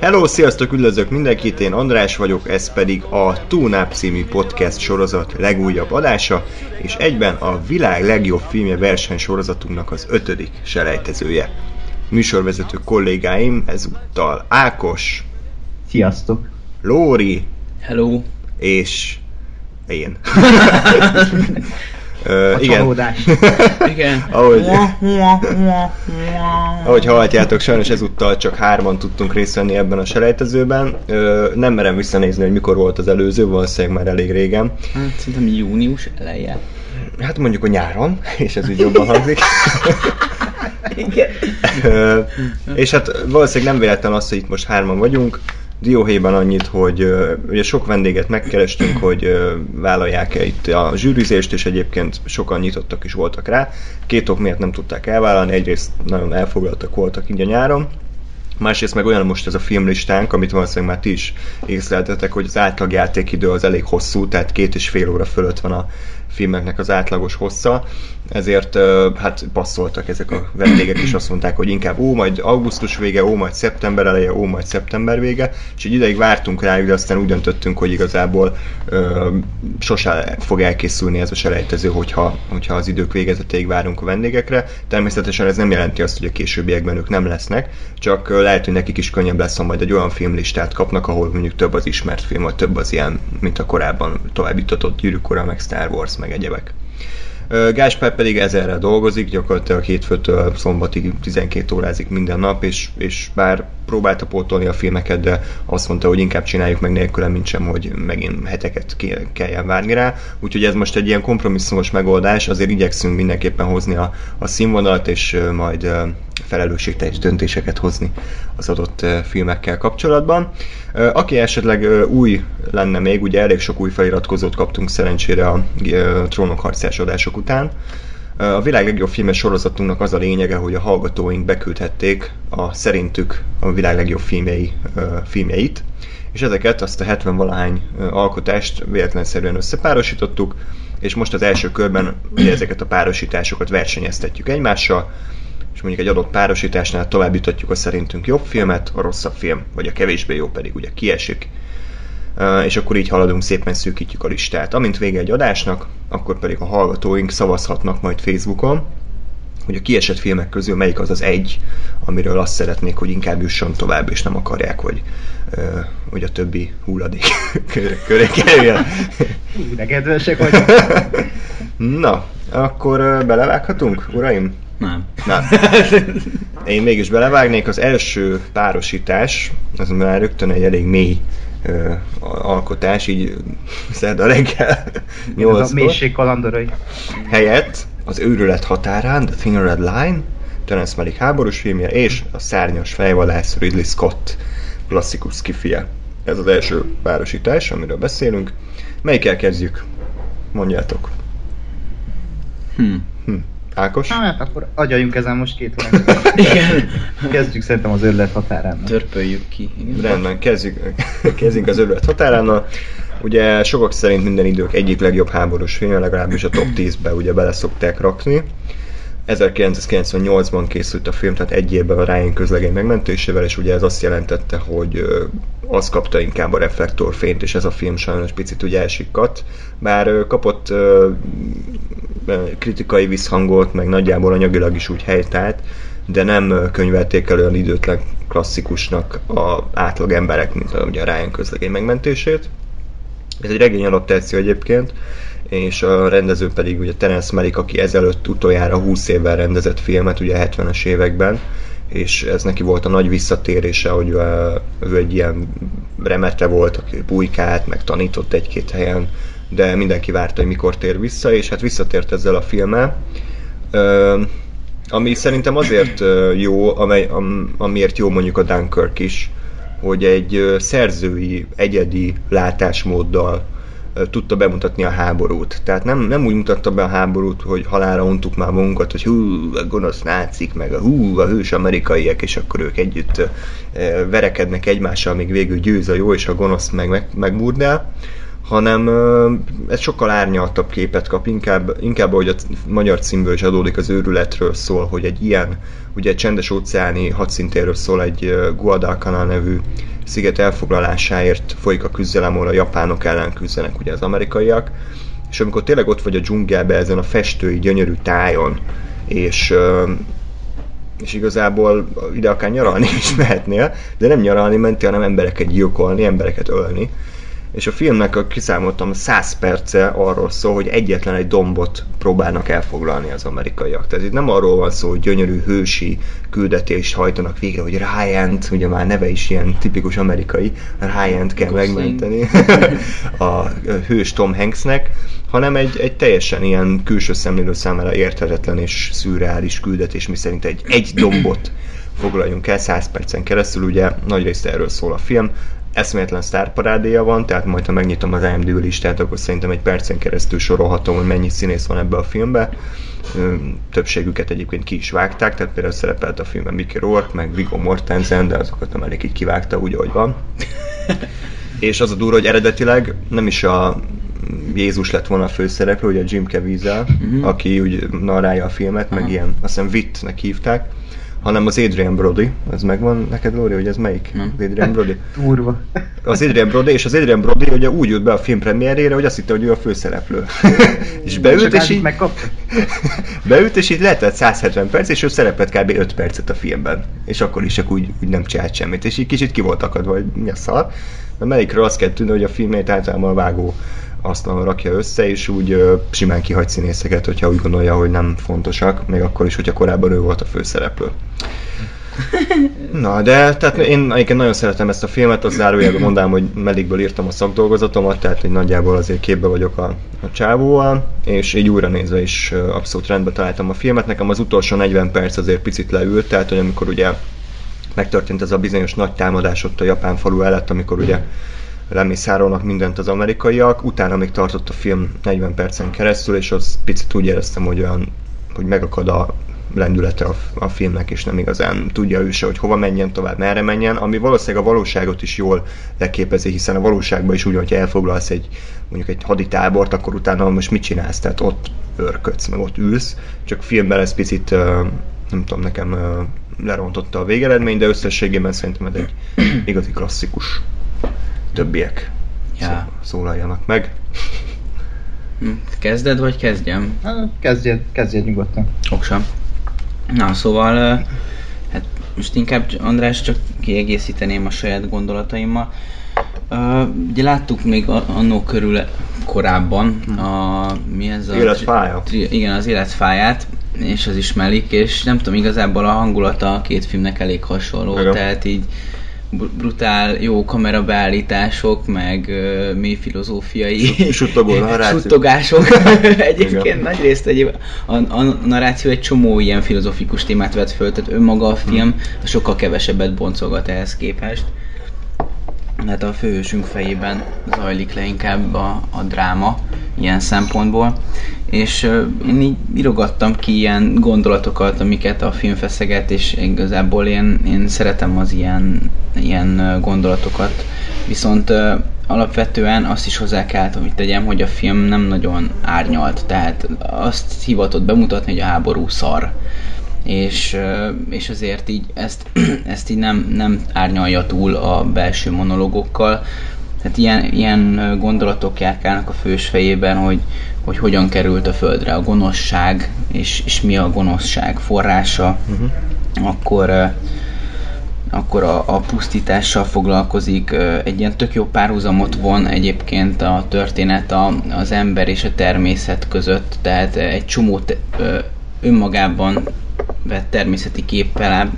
Hello, sziasztok, üdvözlök mindenkit, én András vagyok, ez pedig a Tune című podcast sorozat legújabb adása, és egyben a világ legjobb filmje versenysorozatunknak az ötödik selejtezője. Műsorvezető kollégáim ezúttal Ákos, Sziasztok! Lóri Hello. és én. A Ö, igen, csalódás. Igen. ahogy, ahogy hallhatjátok, sajnos ezúttal csak hárman tudtunk részt venni ebben a selejtezőben. Ö, nem merem visszanézni, hogy mikor volt az előző, valószínűleg már elég régen. Hát szerintem június eleje. Hát mondjuk a nyáron, és ez úgy jobban hangzik. Igen. Ö, és hát valószínűleg nem véletlen az, hogy itt most hárman vagyunk. Dióhéjban annyit, hogy ugye sok vendéget megkerestünk, hogy vállalják-e itt a zsűrizést, és egyébként sokan nyitottak is voltak rá. Két ok miatt nem tudták elvállalni, egyrészt nagyon elfoglaltak voltak így a nyáron, Másrészt meg olyan most ez a filmlistánk, amit valószínűleg már ti is észleltetek, hogy az átlag játékidő az elég hosszú, tehát két és fél óra fölött van a filmeknek az átlagos hossza, ezért hát passzoltak ezek a vendégek, és azt mondták, hogy inkább ó, majd augusztus vége, ó, majd szeptember eleje, ó, majd szeptember vége, és így ideig vártunk rájuk, de aztán úgy döntöttünk, hogy igazából ö, sose fog elkészülni ez a selejtező, hogyha, hogyha az idők végezetéig várunk a vendégekre. Természetesen ez nem jelenti azt, hogy a későbbiekben ők nem lesznek, csak lehet, hogy nekik is könnyebb lesz, ha majd egy olyan filmlistát kapnak, ahol mondjuk több az ismert film, vagy több az ilyen, mint a korábban továbbítatott Gyűrűk meg Star Wars, meg egyebek. Gáspár pedig ezerrel dolgozik, gyakorlatilag hétfőtől szombatig 12 órázik minden nap, és, és bár próbálta pótolni a filmeket, de azt mondta, hogy inkább csináljuk meg nélkülem, mint sem, hogy megint heteket ke- kelljen várni rá. Úgyhogy ez most egy ilyen kompromisszumos megoldás, azért igyekszünk mindenképpen hozni a, a színvonalat, és majd felelősségteljes döntéseket hozni az adott filmekkel kapcsolatban. Aki esetleg új lenne még, ugye elég sok új feliratkozót kaptunk szerencsére a Trónok harcás adások után. A világ legjobb filmes sorozatunknak az a lényege, hogy a hallgatóink beküldhették a szerintük a világ legjobb filmjei, filmjeit, és ezeket, azt a 70 valahány alkotást véletlenszerűen összepárosítottuk, és most az első körben ezeket a párosításokat versenyeztetjük egymással, és mondjuk egy adott párosításnál továbbítatjuk a szerintünk jobb filmet, a rosszabb film, vagy a kevésbé jó pedig ugye kiesik. És akkor így haladunk, szépen szűkítjük a listát. Amint vége egy adásnak, akkor pedig a hallgatóink szavazhatnak majd Facebookon, hogy a kiesett filmek közül melyik az az egy, amiről azt szeretnék, hogy inkább jusson tovább, és nem akarják, hogy, hogy a többi hulladék köré, kerüljön. De kedvesek vagyok. Na, akkor belevághatunk, uraim? Nem. Na, én mégis belevágnék. Az első párosítás, az már rögtön egy elég mély ö, alkotás, így szerda reggel Ez a 8 mélység kalandorai. helyett az őrület határán, The Thin Red Line, Terence Malick háborús filmje, és a szárnyas fejvadász Ridley Scott klasszikus kifie. Ez az első párosítás, amiről beszélünk. Melyikkel kezdjük? Mondjátok. Hm. Ákos? Hát akkor agyaljunk ezen most két órát. Igen. Kezdjük szerintem az őrület határán. Törpöljük ki. Igen. Rendben, kezdjük, kezdjünk az örület határánnal. Ugye sokak szerint minden idők egyik legjobb háborús filmje, legalábbis a top 10-be ugye bele szokták rakni. 1998-ban készült a film, tehát egy évben a Ryan közlegény megmentésével, és ugye ez azt jelentette, hogy az kapta inkább a reflektorfényt, és ez a film sajnos picit ugye elsikkadt. Bár kapott kritikai visszhangot, meg nagyjából anyagilag is úgy helytált, de nem könyvelték el olyan időtlen klasszikusnak a átlag emberek, mint a, ugye a Ryan közlegény megmentését. Ez egy regény adaptáció egyébként, és a rendező pedig ugye Terence Malick, aki ezelőtt utoljára 20 évvel rendezett filmet, ugye 70-es években, és ez neki volt a nagy visszatérése, hogy ő egy ilyen remetre volt, aki bujkált, meg tanított egy-két helyen, de mindenki várta, hogy mikor tér vissza, és hát visszatért ezzel a filmmel. Ami szerintem azért jó, amely, am, amiért jó mondjuk a Dunkirk is, hogy egy szerzői, egyedi látásmóddal tudta bemutatni a háborút. Tehát nem, nem úgy mutatta be a háborút, hogy halára untuk már magunkat, hogy hú, a gonosz nácik, meg a hú, a hős amerikaiak, és akkor ők együtt verekednek egymással, míg végül győz a jó, és a gonosz meg, meg megmurdál hanem ez sokkal árnyaltabb képet kap, inkább, inkább ahogy a magyar címből is adódik az őrületről szól, hogy egy ilyen, ugye egy csendes óceáni hadszintéről szól egy Guadalcanal nevű sziget elfoglalásáért folyik a küzdelem, ahol a japánok ellen küzdenek ugye az amerikaiak, és amikor tényleg ott vagy a dzsungelbe ezen a festői, gyönyörű tájon, és és igazából ide akár nyaralni is mehetnél, de nem nyaralni mentél, hanem embereket gyilkolni, embereket ölni. És a filmnek a kiszámoltam 100 perce arról szól, hogy egyetlen egy dombot próbálnak elfoglalni az amerikaiak. Tehát itt nem arról van szó, hogy gyönyörű hősi küldetést hajtanak végre, hogy Ryan-t, ugye már neve is ilyen tipikus amerikai, Ryan-t kell megmenteni a hős Tom Hanksnek, hanem egy, egy teljesen ilyen külső szemlélő számára érthetetlen és szürreális küldetés, miszerint egy, egy dombot foglaljunk el 100 percen keresztül, ugye nagy részt erről szól a film, eszméletlen sztárparádéja van, tehát majd ha megnyitom az IMDb listát, akkor szerintem egy percen keresztül sorolhatom, hogy mennyi színész van ebbe a filmbe. Többségüket egyébként ki is vágták, tehát például szerepelt a filmben Mickey Rourke, meg Viggo Mortensen, de azokat nem elég így kivágta, úgy, ahogy van. És az a durva, hogy eredetileg nem is a Jézus lett volna a főszereplő, ugye a Jim Caviezel, Mhm. aki úgy narrálja a filmet, meg Aha. ilyen, azt hiszem Wittnek hívták, hanem az Adrian Brody, az megvan neked, Lóri, hogy ez melyik? Nem. Az Adrian Brody. Durva. Az Adrian Brody, és az Adrian Brody ugye úgy jött be a film premierére, hogy azt hitte, hogy ő a főszereplő. és beült, és így, beült, és így letett 170 perc, és ő szerepelt kb. 5 percet a filmben. És akkor is csak úgy, úgy nem csinált semmit. És így kicsit ki volt akadva, hogy mi a szar. De melyikről azt kell tudni, hogy a filmét általában a vágó asztalon rakja össze, és úgy ö, simán kihagy színészeket, hogyha úgy gondolja, hogy nem fontosak, még akkor is, hogyha korábban ő volt a főszereplő. Na, de tehát én egyébként nagyon szeretem ezt a filmet, az zárójelben mondanám, hogy meddigből írtam a szakdolgozatomat, tehát hogy nagyjából azért képbe vagyok a, a csávóval, és így újra nézve is abszolút rendbe találtam a filmet. Nekem az utolsó 40 perc azért picit leült, tehát hogy amikor ugye megtörtént ez a bizonyos nagy támadás ott a japán falu előtt, amikor ugye lemészárolnak mindent az amerikaiak, utána még tartott a film 40 percen keresztül, és az picit úgy éreztem, hogy olyan, hogy megakad a lendülete a, a filmnek, és nem igazán tudja ő se, hogy hova menjen tovább, merre menjen, ami valószínűleg a valóságot is jól leképezi, hiszen a valóságban is úgy, hogy elfoglalsz egy mondjuk egy haditábort, akkor utána most mit csinálsz? Tehát ott örködsz, meg ott ülsz, csak filmben ez picit, nem tudom, nekem lerontotta a végeredmény, de összességében szerintem ez egy igazi klasszikus. Többiek Ja. szó- szólaljanak meg. Hm, Kezded, vagy kezdjem? Kezdjed, kezdjed nyugodtan. Oksa. Na, szóval, hát most inkább András csak kiegészíteném a saját gondolataimmal. Uh, ugye láttuk még a- annó körül korábban a, mi ez a... Életfája. Tri, igen, az életfáját, és az ismerik, és nem tudom, igazából a hangulata a két filmnek elég hasonló, Igen. tehát így brutál, jó kamerabeállítások, meg uh, mély filozófiai suttogások. Egyébként Igen. nagy részt egy, a, a narráció egy csomó ilyen filozofikus témát vett föl, tehát önmaga a film sokkal kevesebbet boncolgat ehhez képest. Hát a főhősünk fejében zajlik le inkább a, a dráma ilyen szempontból. És ö, én így írogattam ki ilyen gondolatokat, amiket a film feszeget, és igazából én, én szeretem az ilyen, ilyen gondolatokat. Viszont ö, alapvetően azt is hozzá kellett, hogy tegyem, hogy a film nem nagyon árnyalt, tehát azt hivatott bemutatni, hogy a háború szar és, és azért így ezt, ezt így nem, nem árnyalja túl a belső monológokkal. Tehát ilyen, ilyen gondolatok járkálnak a fős fejében, hogy, hogy hogyan került a földre a gonoszság, és, és mi a gonoszság forrása, uh-huh. akkor akkor a, a pusztítással foglalkozik. Egy ilyen tök jó párhuzamot von egyébként a történet a, az ember és a természet között, tehát egy csomó te, önmagában vett természeti képpel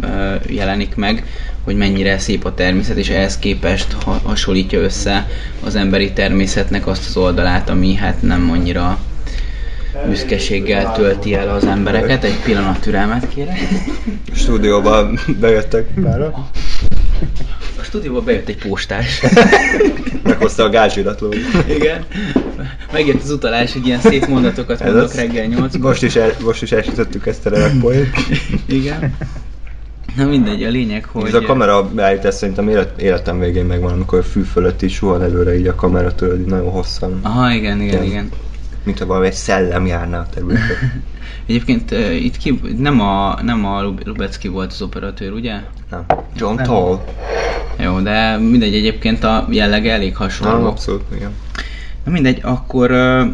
jelenik meg, hogy mennyire szép a természet, és ehhez képest ha, hasonlítja össze az emberi természetnek azt az oldalát, ami hát nem annyira büszkeséggel tölti el az embereket. Egy pillanat türelmet kérek. stúdióba bejöttek pára. stúdióba bejött egy postás. Meghozta a gázsidatló. Igen. Megjött az utalás, hogy ilyen szép mondatokat Ez mondok az- reggel 8 Most is, el, most is elsütöttük ezt a remek poént. Igen. Na mindegy, a lényeg, hogy... Ez a kamera beállítás szerintem élet, életem végén megvan, amikor a fű fölött is suhan előre így a kamera tőled, nagyon hosszan. Aha, igen, igen, Igen. igen. Mint ha valami egy szellem járna a területen. Egyébként uh, itt ki, nem a, nem a Lub- Lubecki volt az operatőr, ugye? Nem. John Nem. Toll. Jó, de mindegy, egyébként a jellege elég Nem, hasonló. abszolút, igen. Na mindegy, akkor ö,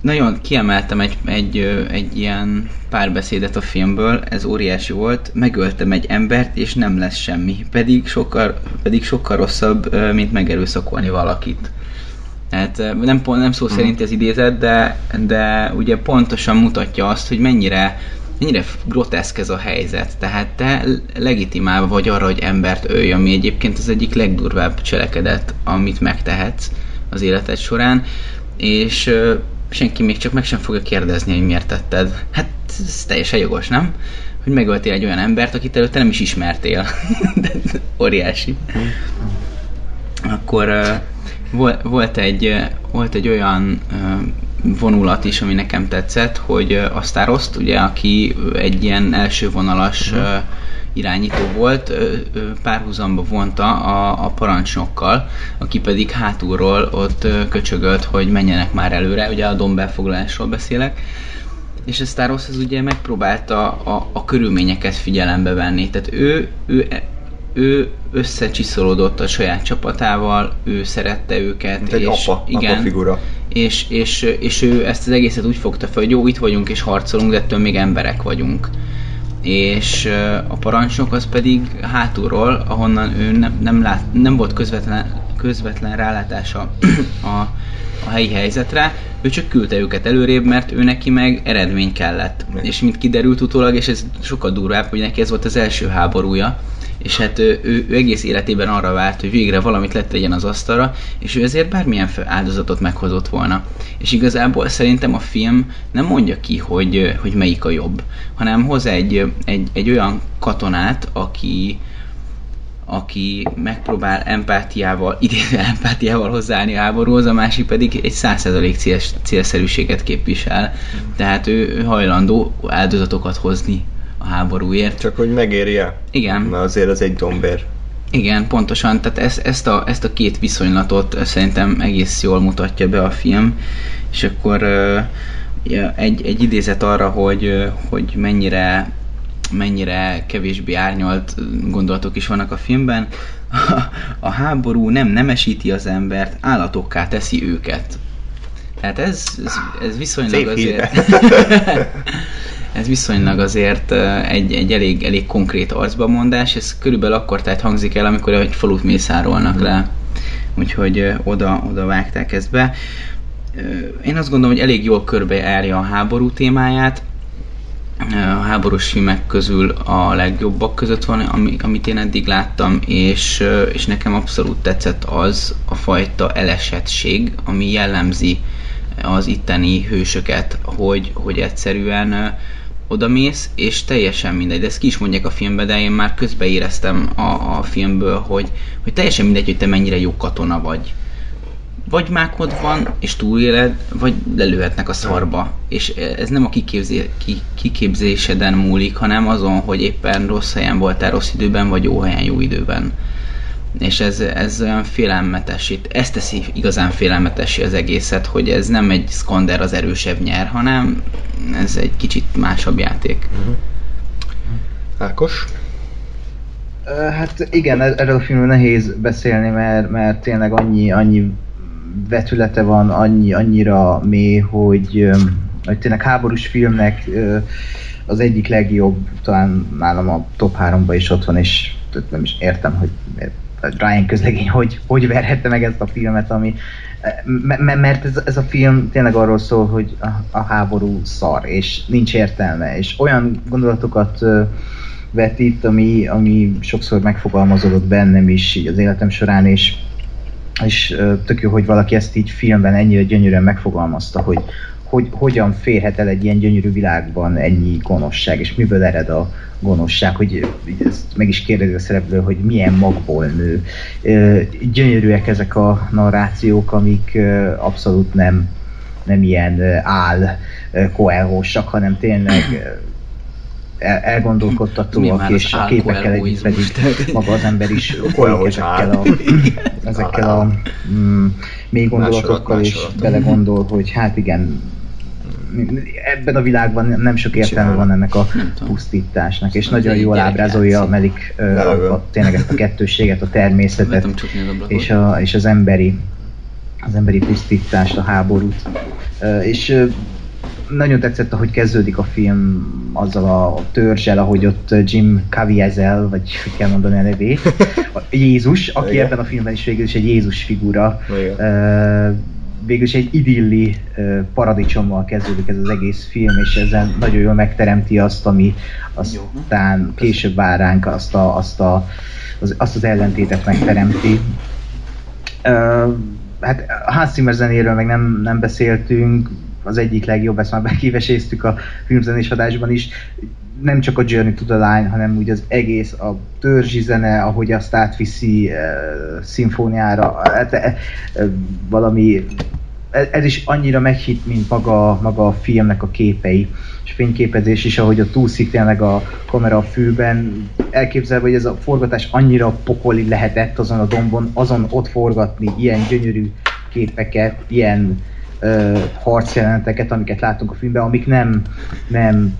nagyon kiemeltem egy, egy, egy ilyen párbeszédet a filmből, ez óriási volt, megöltem egy embert, és nem lesz semmi. Pedig sokkal, pedig sokkal rosszabb, mint megerőszakolni valakit. Hát ö, nem, nem szó szerint ez idézet, de, de ugye pontosan mutatja azt, hogy mennyire mennyire groteszk ez a helyzet. Tehát te legitimálva vagy arra, hogy embert ölj, ami egyébként az egyik legdurvább cselekedet, amit megtehetsz az életed során, és senki még csak meg sem fogja kérdezni, hogy miért tetted. Hát ez teljesen jogos, nem? Hogy megöltél egy olyan embert, akit előtte nem is ismertél. De Óriási. Akkor volt egy, volt egy olyan vonulat is, ami nekem tetszett, hogy a Staroszt, ugye, aki egy ilyen első vonalas ö, irányító volt, párhuzamba vonta a, a parancsnokkal, aki pedig hátulról ott köcsögölt, hogy menjenek már előre, ugye a dombelfoglalásról beszélek, és a Star Wars az ugye megpróbálta a, a körülményeket figyelembe venni. Tehát ő, ő, ő összecsiszolódott a saját csapatával, ő szerette őket. Mint egy és, apa, igen, apa figura. és, és, és ő ezt az egészet úgy fogta fel, hogy jó, itt vagyunk és harcolunk, de ettől még emberek vagyunk. És a parancsnok az pedig hátulról, ahonnan ő nem, nem, lát, nem volt közvetlen, közvetlen rálátása a, a helyi helyzetre, ő csak küldte őket előrébb, mert ő neki meg eredmény kellett. Igen. És mint kiderült utólag, és ez sokkal durvább, hogy neki ez volt az első háborúja, és hát ő, ő, ő egész életében arra várt, hogy végre valamit letegyen az asztalra, és ő ezért bármilyen áldozatot meghozott volna. És igazából szerintem a film nem mondja ki, hogy, hogy melyik a jobb, hanem hoz egy, egy, egy olyan katonát, aki, aki megpróbál empátiával, idézve empátiával hozzáállni a háborúhoz, a másik pedig egy 100% cél, célszerűséget képvisel. Tehát ő, ő hajlandó áldozatokat hozni a háborúért. Csak hogy megéri el. Igen. Mert azért az egy dombér. Igen, pontosan, tehát ezt, ezt, a, ezt a két viszonylatot szerintem egész jól mutatja be a film, és akkor egy, egy idézet arra, hogy, hogy mennyire mennyire kevésbé árnyalt gondolatok is vannak a filmben. A, a háború nem nemesíti az embert, állatokká teszi őket. Tehát ez, ez, ez viszonylag Szép azért... ez viszonylag azért egy, egy elég, elég konkrét arcbamondás, ez körülbelül akkor tehát hangzik el, amikor egy falut mészárolnak le. Úgyhogy oda, oda vágták ezt be. Én azt gondolom, hogy elég jól körbejárja a háború témáját. A háborús filmek közül a legjobbak között van, ami, amit én eddig láttam, és, és nekem abszolút tetszett az a fajta elesettség, ami jellemzi az itteni hősöket, hogy, hogy egyszerűen odamész, és teljesen mindegy. De ezt ki is mondják a filmben, de én már közben éreztem a, a filmből, hogy, hogy teljesen mindegy, hogy te mennyire jó katona vagy. Vagy mákod van, és túléled, vagy lelőhetnek a szarba. És ez nem a kiképzé, ki, kiképzéseden múlik, hanem azon, hogy éppen rossz helyen voltál rossz időben, vagy jó helyen jó időben. És ez, ez olyan félelmetesít, ezt teszi igazán félelmetessé az egészet, hogy ez nem egy Skander az erősebb nyer, hanem ez egy kicsit másabb játék. Ákos? Ö, Hát igen, er- erről a filmről nehéz beszélni, mert, mert tényleg annyi, annyi vetülete van, annyi, annyira mély, hogy, hogy tényleg háborús filmnek az egyik legjobb, talán nálam a top 3-ba is ott van, és nem is értem, hogy miért- Ryan közlegény hogy, hogy verhette meg ezt a filmet, ami mert ez, ez a film tényleg arról szól, hogy a, a háború szar, és nincs értelme, és olyan gondolatokat vetít, ami, ami sokszor megfogalmazódott bennem is így az életem során, és, és tök jó, hogy valaki ezt így filmben ennyire gyönyörűen megfogalmazta, hogy hogy hogyan férhet el egy ilyen gyönyörű világban ennyi gonoszság, és miből ered a gonoszság, hogy ezt meg is kérdezi a szereplő, hogy milyen magból nő. Gyönyörűek ezek a narrációk, amik abszolút nem, nem ilyen áll koelhósak, hanem tényleg el- elgondolkodtatóak, és a képekkel együtt pedig maga az ember is hogy ezekkel a, ezekkel a mm, mély gondolatokkal, Másolat, és másolat. belegondol, hogy hát igen, ebben a világban nem sok értelme van ennek a pusztításnak, és nagyon jól ábrázolja játszik. Melik a, a, tényleg ezt a kettősséget, a természetet, és, a, és az emberi az emberi pusztítást, a háborút. És nagyon tetszett, ahogy kezdődik a film azzal a törzsel, ahogy ott Jim Caviezel, vagy hogy kell mondani a nevét, a Jézus, aki Igen. ebben a filmben is végül is egy Jézus figura, Igen. Ö, végül is egy idilli paradicsommal kezdődik ez az egész film, és ezen nagyon jól megteremti azt, ami aztán később vár ránk, azt, a, azt, a, az, azt az ellentétet megteremti. Hát Hans Zimmer zenéről meg nem, nem beszéltünk, az egyik legjobb, ezt már bekiveséztük a filmzenés adásban is, nem csak a Journey to the Line, hanem úgy az egész, a törzsi zene, ahogy azt átviszi uh, szimfóniára, hát, uh, valami, ez, ez is annyira meghitt, mint maga, maga a filmnek a képei, és fényképezés is, ahogy ott úszik tényleg a kamera a fűben, elképzelve, hogy ez a forgatás annyira pokoli lehetett azon a dombon, azon ott forgatni ilyen gyönyörű képeket, ilyen ö, harcjeleneteket, amiket látunk a filmben, amik nem, nem,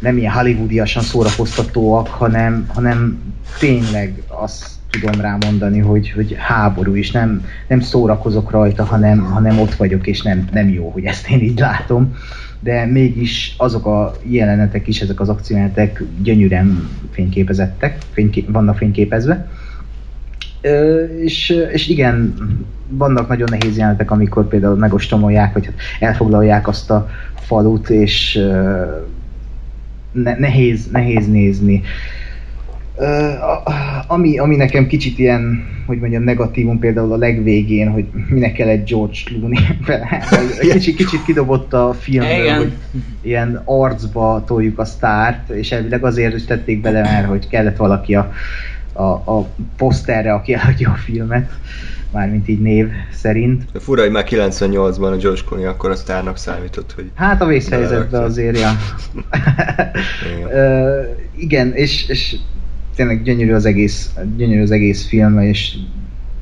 nem ilyen hollywoodiasan szórakoztatóak, hanem, hanem tényleg azt tudom rá mondani, hogy, hogy háború is, nem, nem szórakozok rajta, hanem, hanem ott vagyok, és nem, nem jó, hogy ezt én így látom. De mégis azok a jelenetek is, ezek az akciójelenetek gyönyörűen fényképezettek, fényké, vannak fényképezve. Ö, és, és igen, vannak nagyon nehéz jelenetek, amikor például megostomolják, vagy hát elfoglalják azt a falut, és ö, ne, nehéz, nehéz nézni. A- ami, ami nekem kicsit ilyen, hogy mondjam, negatívum például a legvégén, hogy minek kell egy George Clooney. Kicsit, kicsit kidobott a filmből, Igen. hogy ilyen arcba toljuk a sztárt, és elvileg azért is tették bele, mert hogy kellett valaki a, a, a poszterre, aki eladja a filmet, mármint így név szerint. Fura, hogy már 98-ban a George Clooney akkor a sztárnak számított, hogy Hát a vészhelyzetben azért, ja. Igen. Ö, igen, és, és tényleg gyönyörű az egész, gyönyörű az egész film, és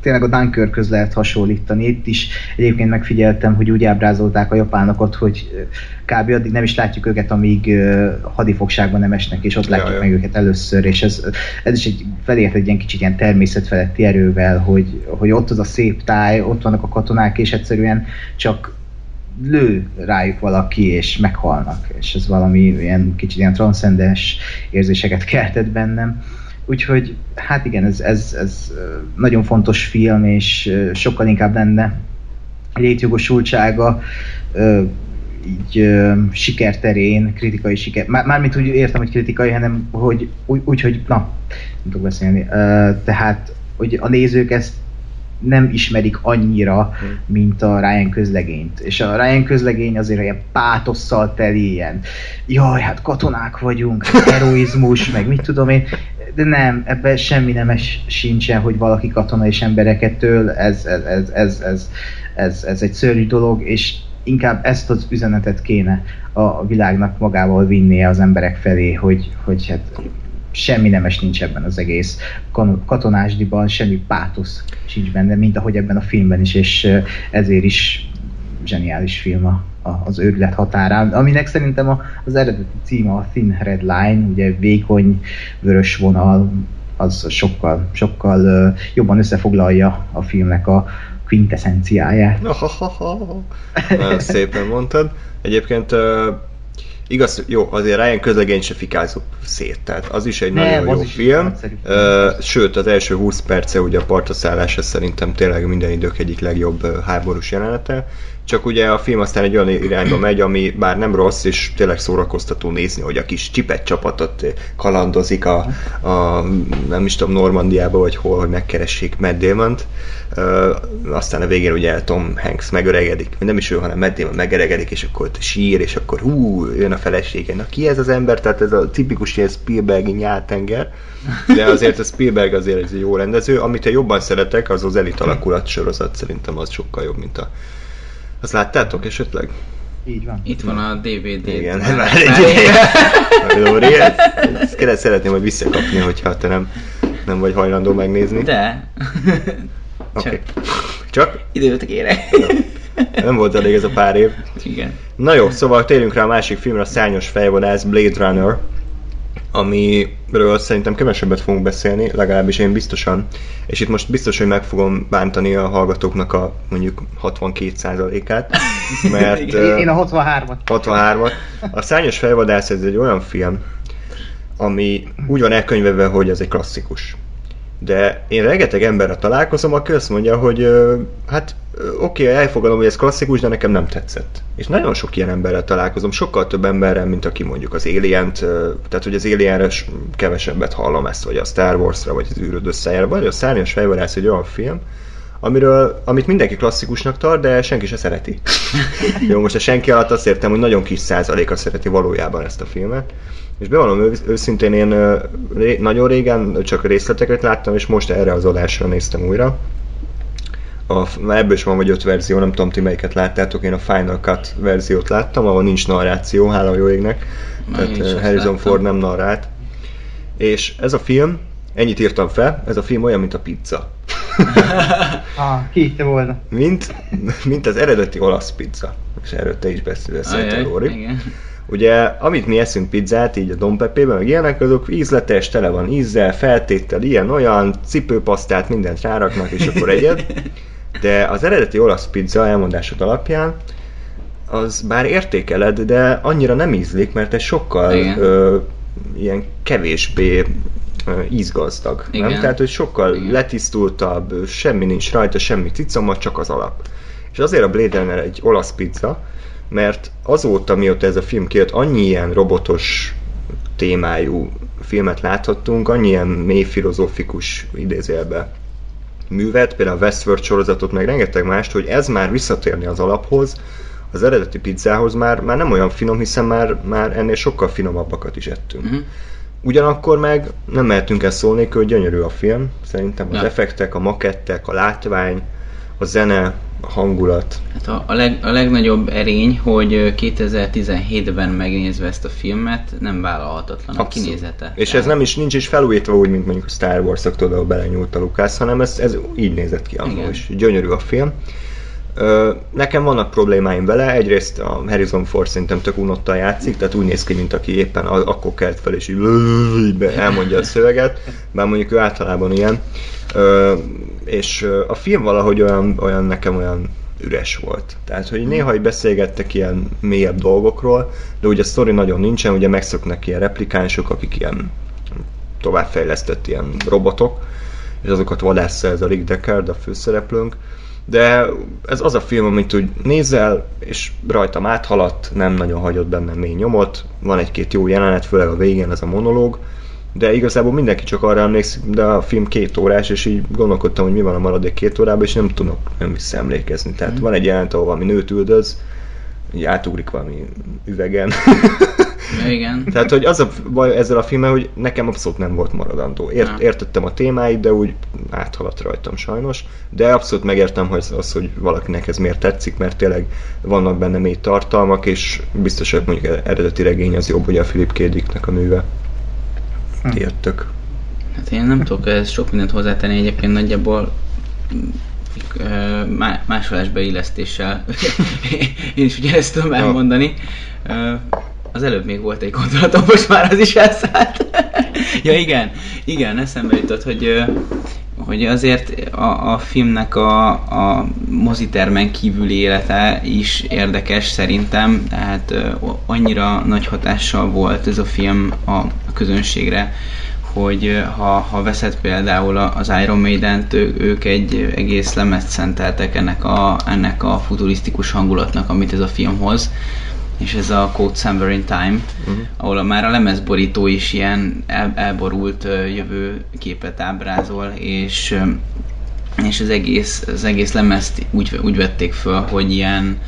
tényleg a Dunkirkhöz lehet hasonlítani. Itt is egyébként megfigyeltem, hogy úgy ábrázolták a japánokat, hogy kb. addig nem is látjuk őket, amíg hadifogságban nem esnek, és ott Ja, látjuk ja. meg őket először, és ez, ez is egy felért egy ilyen kicsit ilyen természetfeletti erővel, hogy, hogy ott az a szép táj, ott vannak a katonák, és egyszerűen csak lő rájuk valaki, és meghalnak, és ez valami ilyen kicsit ilyen transzcendens érzéseket keltett bennem. Úgyhogy hát igen, ez, ez, ez nagyon fontos film, és sokkal inkább lenne létjogosultsága így sikerterén, kritikai siker, már, mármint úgy értem, hogy kritikai, hanem hogy úgy, úgy hogy na, nem tudok beszélni, tehát hogy a nézők ezt nem ismerik annyira, mint a Ryan közlegényt. És a Ryan közlegény azért ilyen pátosszal teli, ilyen jaj, hát katonák vagyunk, heroizmus, meg mit tudom én, de nem, ebben semmi nemes sincsen, hogy valaki katona és embereket től, ez, ez, ez, ez, ez, ez, ez egy szörnyű dolog, és inkább ezt az üzenetet kéne a világnak magával vinnie az emberek felé, hogy, hogy hát semmi nemes nincs ebben az egész katonásdiban, semmi pátosz sincs benne, mint ahogy ebben a filmben is, és ezért is zseniális film a, a, az őrület határán, aminek szerintem a, az eredeti címe a Thin Red Line, ugye vékony vörös vonal, az sokkal, sokkal jobban összefoglalja a filmnek a quintessenciáját. Nagyon szépen mondtad. Egyébként uh, igaz, jó, azért Ryan közlegény se fikázott szét, tehát az is egy Nem, nagyon jó film. Uh, sőt, az első 20 perce ugye a partra szállása szerintem tényleg minden idők egyik legjobb háborús jelenete. Csak ugye a film aztán egy olyan irányba megy, ami bár nem rossz, és tényleg szórakoztató nézni, hogy a kis csipet csapatot kalandozik a, a nem is tudom, Normandiába, vagy hol, hogy megkeressék Matt Damon-t. Uh, aztán a végén ugye Tom Hanks megöregedik, nem is ő, hanem Matt Damon megöregedik, és akkor ott sír, és akkor hú, jön a felesége. Na ki ez az ember? Tehát ez a tipikus ilyen Spielbergi nyáltenger, de azért a Spielberg azért egy jó rendező. Amit én jobban szeretek, az az elit alakulat sorozat, szerintem az sokkal jobb, mint a azt láttátok esetleg? Így van. Itt van a DVD. Igen, már egy Lóri, ezt, ezt szeretném hogy visszakapni, hogyha te nem, nem vagy hajlandó megnézni. De. Oké. Okay. Csak? Időt kérek. Nem volt elég ez a pár év. Igen. Na jó, szóval térjünk rá a másik filmre, a szányos fejvadász, Blade Runner amiről szerintem kevesebbet fogunk beszélni, legalábbis én biztosan, és itt most biztos, hogy meg fogom bántani a hallgatóknak a mondjuk 62%-át, mert... én a 63-at. 63-at. A Szányos fejvadász ez egy olyan film, ami úgy van elkönyveve, hogy ez egy klasszikus. De én rengeteg emberre találkozom, aki azt mondja, hogy hát oké, okay, elfogadom, hogy ez klasszikus, de nekem nem tetszett. És nagyon sok ilyen emberrel találkozom, sokkal több emberrel, mint aki mondjuk az alien tehát hogy az alien kevesebbet hallom ezt, vagy a Star Wars-ra, vagy az űröd összejára, vagy a Szárnyas fejvadász egy olyan film, amiről, amit mindenki klasszikusnak tart, de senki se szereti. Jó, most a senki alatt azt értem, hogy nagyon kis százaléka szereti valójában ezt a filmet. És bevallom őszintén, én ré, nagyon régen csak részleteket láttam, és most erre az adásra néztem újra. A, ebből is van vagy öt verzió, nem tudom ti melyiket láttátok, én a Final Cut verziót láttam, ahol nincs narráció, hála jó égnek. Tehát Harrison. Ford nem narrát. És ez a film, ennyit írtam fel, ez a film olyan, mint a pizza. ah, ki te volna. Mint, mint az eredeti olasz pizza. És erről te is beszéltél, Lóri. Igen. Ugye, amit mi eszünk pizzát, így a Don Pepe-ben, meg ilyenek, azok ízletes, tele van ízzel, feltéttel, ilyen-olyan, cipőpasztát, mindent ráraknak, és akkor egyed. De az eredeti olasz pizza elmondásod alapján, az bár értékeled, de annyira nem ízlik, mert ez sokkal ö, ilyen kevésbé ö, ízgazdag. Igen. Nem? Tehát, hogy sokkal Igen. letisztultabb, semmi nincs rajta, semmi cicoma, csak az alap. És azért a Blade Runner egy olasz pizza, mert azóta, mióta ez a film kijött, annyi ilyen robotos témájú filmet láthattunk, annyi ilyen mély filozófikus idézőjelbe művet, például a Westworld sorozatot, meg rengeteg mást, hogy ez már visszatérni az alaphoz, az eredeti pizzához már, már nem olyan finom, hiszen már, már ennél sokkal finomabbakat is ettünk. Uh-huh. Ugyanakkor meg nem mehetünk el szólni, hogy gyönyörű a film, szerintem az ja. effektek, a makettek, a látvány, a zene, hangulat. Hát a, a, leg, a legnagyobb erény, hogy 2017-ben megnézve ezt a filmet, nem vállalhatatlan Abszolút. a kinézete. És Tehát... ez nem is, nincs is felújítva úgy, mint mondjuk a Star Wars-ok, tudod, belenyúlt a Lucas, hanem ez, ez így nézett ki annól is. Gyönyörű a film. Nekem vannak problémáim vele, egyrészt a Harrison Ford szerintem tök unottan játszik, tehát úgy néz ki, mint aki éppen akkor kelt fel, és így elmondja a szöveget, bár mondjuk ő általában ilyen. És a film valahogy olyan, olyan nekem olyan üres volt. Tehát, hogy néha hogy beszélgettek ilyen mélyebb dolgokról, de ugye a sztori nagyon nincsen, ugye megszoknak ilyen replikánsok, akik ilyen továbbfejlesztett ilyen robotok, és azokat vadásza ez a Rick Deckard, a főszereplőnk, de ez az a film, amit úgy nézel, és rajtam áthaladt, nem nagyon hagyott bennem mély nyomot, van egy-két jó jelenet, főleg a végén ez a monológ, de igazából mindenki csak arra emlékszik, de a film két órás, és így gondolkodtam, hogy mi van a maradék két órában, és nem tudok nem visszaemlékezni. Tehát mm. van egy jelent, ahol valami nőt üldöz, így átugrik valami üvegen. Igen. Tehát, hogy az a baj ezzel a filmmel, hogy nekem abszolút nem volt maradandó. Ért, értettem a témáit, de úgy áthaladt rajtam sajnos. De abszolút megértem, hogy az, hogy valakinek ez miért tetszik, mert tényleg vannak benne mély tartalmak, és biztos, hogy mondjuk eredeti regény az jobb, hogy a Philip K. Dicknek a műve. Hm. Hát én nem tudok ez sok mindent hozzátenni egyébként nagyjából másolás beillesztéssel. én is ugye ezt tudom elmondani. Az előbb még volt egy gondolatom, most már az is elszállt. ja igen, igen, eszembe jutott, hogy hogy azért a, a filmnek a, a mozitermen kívüli élete is érdekes szerintem, tehát annyira nagy hatással volt ez a film a, a közönségre, hogy ha, ha veszed például az Iron Maiden-t, ő- ők egy egész lemezt szenteltek ennek a, ennek a futurisztikus hangulatnak, amit ez a film hoz, és ez a Code Somewhere in Time, uh-huh. ahol már a lemezborító is ilyen el, elborult jövő képet ábrázol, és és az egész, az egész lemezt úgy, úgy vették föl, hogy ilyen,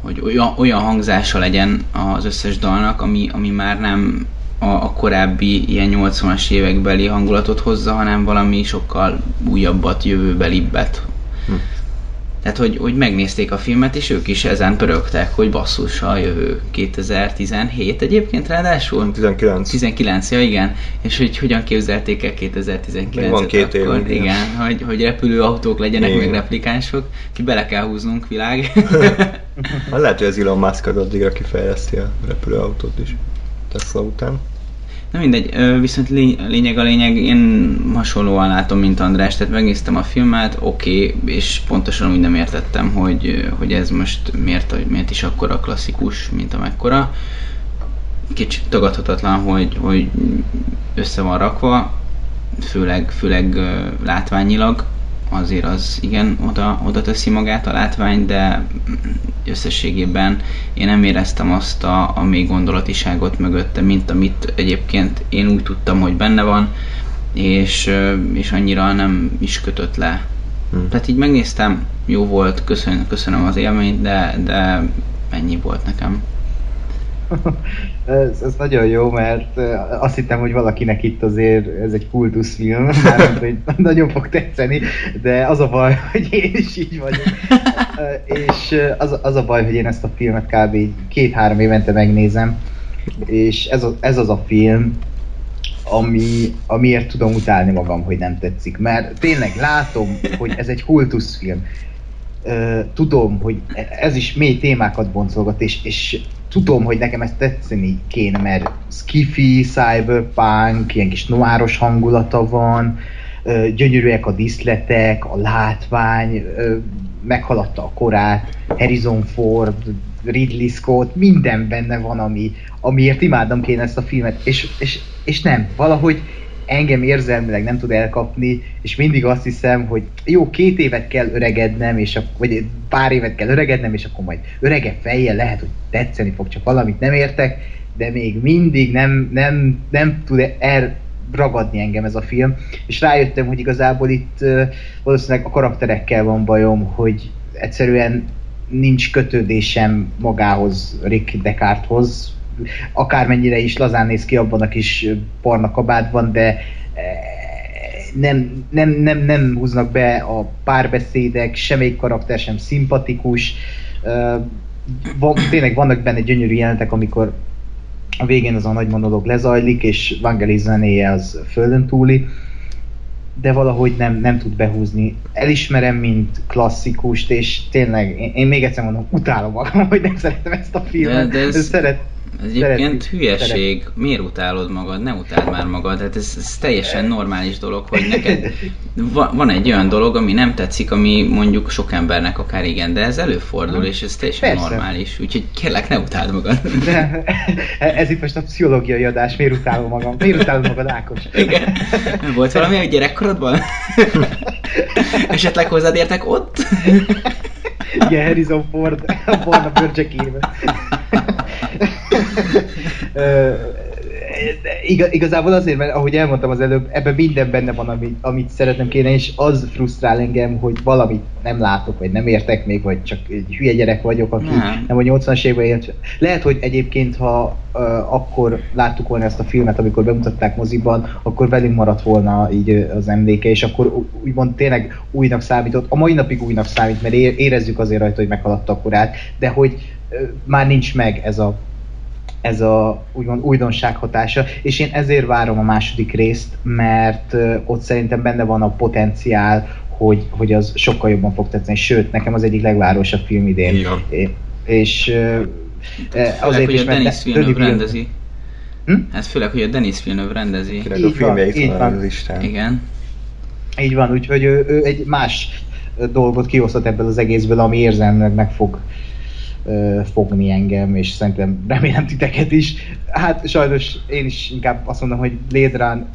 hogy olyan, olyan hangzása legyen az összes dalnak, ami, ami már nem a, a korábbi ilyen 80-as évekbeli hangulatot hozza, hanem valami sokkal újabbat, jövőbelibbet. Hm. Tehát, hogy, hogy megnézték a filmet, és ők is ezen pörögtek, hogy basszus a jövő 2017 egyébként ráadásul? 19. 19, ja igen, és hogy hogyan képzelték el 2019-et Még van két akkor, igen. igen, hogy, hogy repülőautók legyenek, Igen. meg replikánsok, ki bele kell húznunk világ. Hát lehet, hogy az Elon Musk az addigra kifejleszti a repülőautót is. Tesla után. Na mindegy, viszont lény- lényeg a lényeg, én hasonlóan látom, mint András, tehát megnéztem a filmet, oké, okay, és pontosan úgy nem értettem, hogy, hogy ez most miért, miért is akkora klasszikus, mint amekkora. Kicsit tagadhatatlan, hogy, hogy össze van rakva, főleg, főleg látványilag, azért az igen oda, oda teszi magát a látvány, de összességében én nem éreztem azt a, a mély gondolatiságot mögötte, mint amit egyébként én úgy tudtam, hogy benne van, és, és annyira nem is kötött le. Hm. Tehát így megnéztem, jó volt, köszön, köszönöm az élményt, de, de ennyi volt nekem. ez, ez nagyon jó, mert azt hittem, hogy valakinek itt azért ez egy kultuszfilm, mármint, hogy nagyon fog tetszeni, de az a baj, hogy én is így vagyok. És az, az a baj, hogy én ezt a filmet kb. két-három évente megnézem, és ez, az, ez az a film, ami, amiért tudom utálni magam, hogy nem tetszik. Mert tényleg látom, hogy ez egy kultuszfilm. Tudom, hogy ez is mély témákat boncolgat, és, és tudom, hogy nekem ezt tetszeni kéne, mert skifi, cyberpunk, ilyen kis noiros hangulata van, gyönyörűek a díszletek, a látvány, meghaladta a korát, Harrison Ford, Ridley Scott, minden benne van, ami, amiért imádnom kéne ezt a filmet, és, és, és nem, valahogy engem érzelmileg nem tud elkapni, és mindig azt hiszem, hogy jó, két évet kell öregednem, és ak- vagy pár évet kell öregednem, és akkor majd öregebb fejjel lehet, hogy tetszeni fog, csak valamit nem értek, de még mindig nem, nem, nem tud elragadni engem ez a film, és rájöttem, hogy igazából itt valószínűleg a karakterekkel van bajom, hogy egyszerűen nincs kötődésem magához, Rick Descarteshoz, akármennyire is lazán néz ki abban a kis barna kabátban, de eh, nem, nem, nem, nem húznak be a párbeszédek, semmelyik karakter sem szimpatikus. Ö, Van, tényleg vannak benne gyönyörű jelenetek, amikor a végén az a nagy monológ lezajlik, és Vangelis zenéje az földön túli, de valahogy nem, nem tud behúzni. Elismerem, mint klasszikust, és tényleg, én, én még egyszer mondom, utálom magam, hogy nem szeretem ezt a filmet. De- de ez- Szeret, Ez egyébként Szeretik. hülyeség. Miért utálod magad? Ne utáld már magad. Hát ez, ez teljesen normális dolog, hogy neked va, van egy olyan dolog, ami nem tetszik, ami mondjuk sok embernek akár igen, de ez előfordul, és ez teljesen Persze. normális. Úgyhogy kérlek, ne utáld magad. De ez itt most a pszichológiai adás, miért utálom magam? Miért utálod magad, Ákos? Igen. Volt valami a gyerekkorodban? Esetleg hozzád értek ott? Igen, Harrison Ford a barna bőrcsekében. Iga- igazából azért, mert ahogy elmondtam az előbb, ebben minden benne van, amit, amit szeretnem kéne, és az frusztrál engem, hogy valamit nem látok, vagy nem értek még, vagy csak egy hülye gyerek vagyok, aki Nem. nem, a 80-as években élt. Lehet, hogy egyébként, ha uh, akkor láttuk volna ezt a filmet, amikor bemutatták moziban, akkor velünk maradt volna így az emléke, és akkor úgymond tényleg újnak számított. A mai napig újnak számít, mert érezzük azért rajta, hogy meghaladta a korát, de hogy ö, már nincs meg ez a ez a úgymond újdonság hatása, és én ezért várom a második részt, mert ott szerintem benne van a potenciál, hogy, hogy az sokkal jobban fog tetszeni, sőt, nekem az egyik legvárosabb film idén. É- És ö, ö, Főleg, hogy a mert Denis De- Villeneuve rendezi. Hm? Hát főleg, hogy a Denis Villeneuve rendezi. Így a filmje itt van van. az Isten. Igen. Így van, úgyhogy ő, ő egy más dolgot kihozhat ebből az egészből, ami érzelmileg meg fog ö, fogni engem, és szerintem remélem titeket is. Hát sajnos én is inkább azt mondom, hogy Blade Run...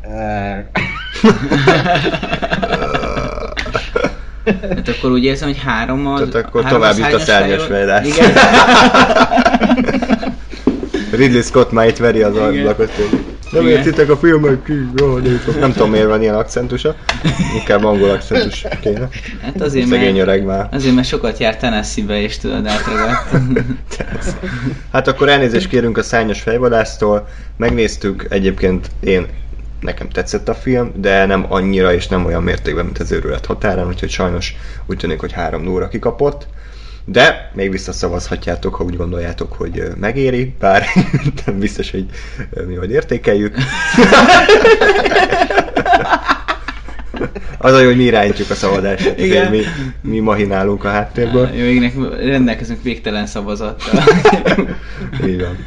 Hát akkor úgy érzem, hogy három az... Tehát akkor három tovább jut a szárnyas. Igen. Ridley Scott már itt veri az ablakot. Nem Igen. értitek a filmet ki, rohadékok. Nem tudom miért van ilyen akcentusa. Inkább angol akcentus kéne. Hát azért, Szegény mert, öreg már. azért, mert sokat járt Tennessee-be, és tudod, átragadt. Hát akkor elnézést kérünk a szányos fejvadásztól. Megnéztük, egyébként én nekem tetszett a film, de nem annyira és nem olyan mértékben, mint az őrület határán, úgyhogy sajnos úgy tűnik, hogy 3 0 kikapott. De még visszaszavazhatjátok, ha úgy gondoljátok, hogy megéri, bár nem biztos, hogy mi majd értékeljük. Az a jó, hogy mi irányítjuk a szavazást, Igen. Igen. mi, mi mahinálunk a háttérből. Jó, végnek rendelkezünk végtelen szavazattal. Így van.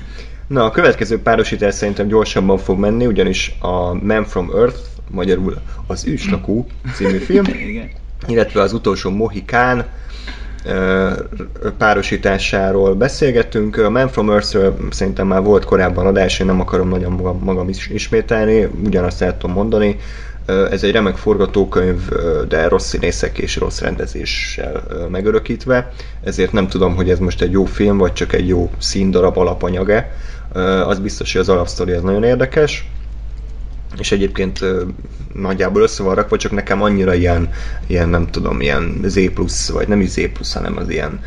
Na, a következő párosítás szerintem gyorsabban fog menni, ugyanis a Man from Earth, magyarul az őslakó című film, Igen. illetve az utolsó Mohikán párosításáról beszélgettünk. A Man from Earth-ről szerintem már volt korábban adás, én nem akarom nagyon magam, magam is ismételni, ugyanazt el tudom mondani. Ez egy remek forgatókönyv, de rossz színészek és rossz rendezéssel megörökítve, ezért nem tudom, hogy ez most egy jó film, vagy csak egy jó színdarab alapanyag-e. Ö, Az biztos, hogy az alapsztori az nagyon érdekes és egyébként nagyjából össze van rakva, csak nekem annyira ilyen, ilyen nem tudom, ilyen Z plusz, vagy nem is Z plusz, hanem az ilyen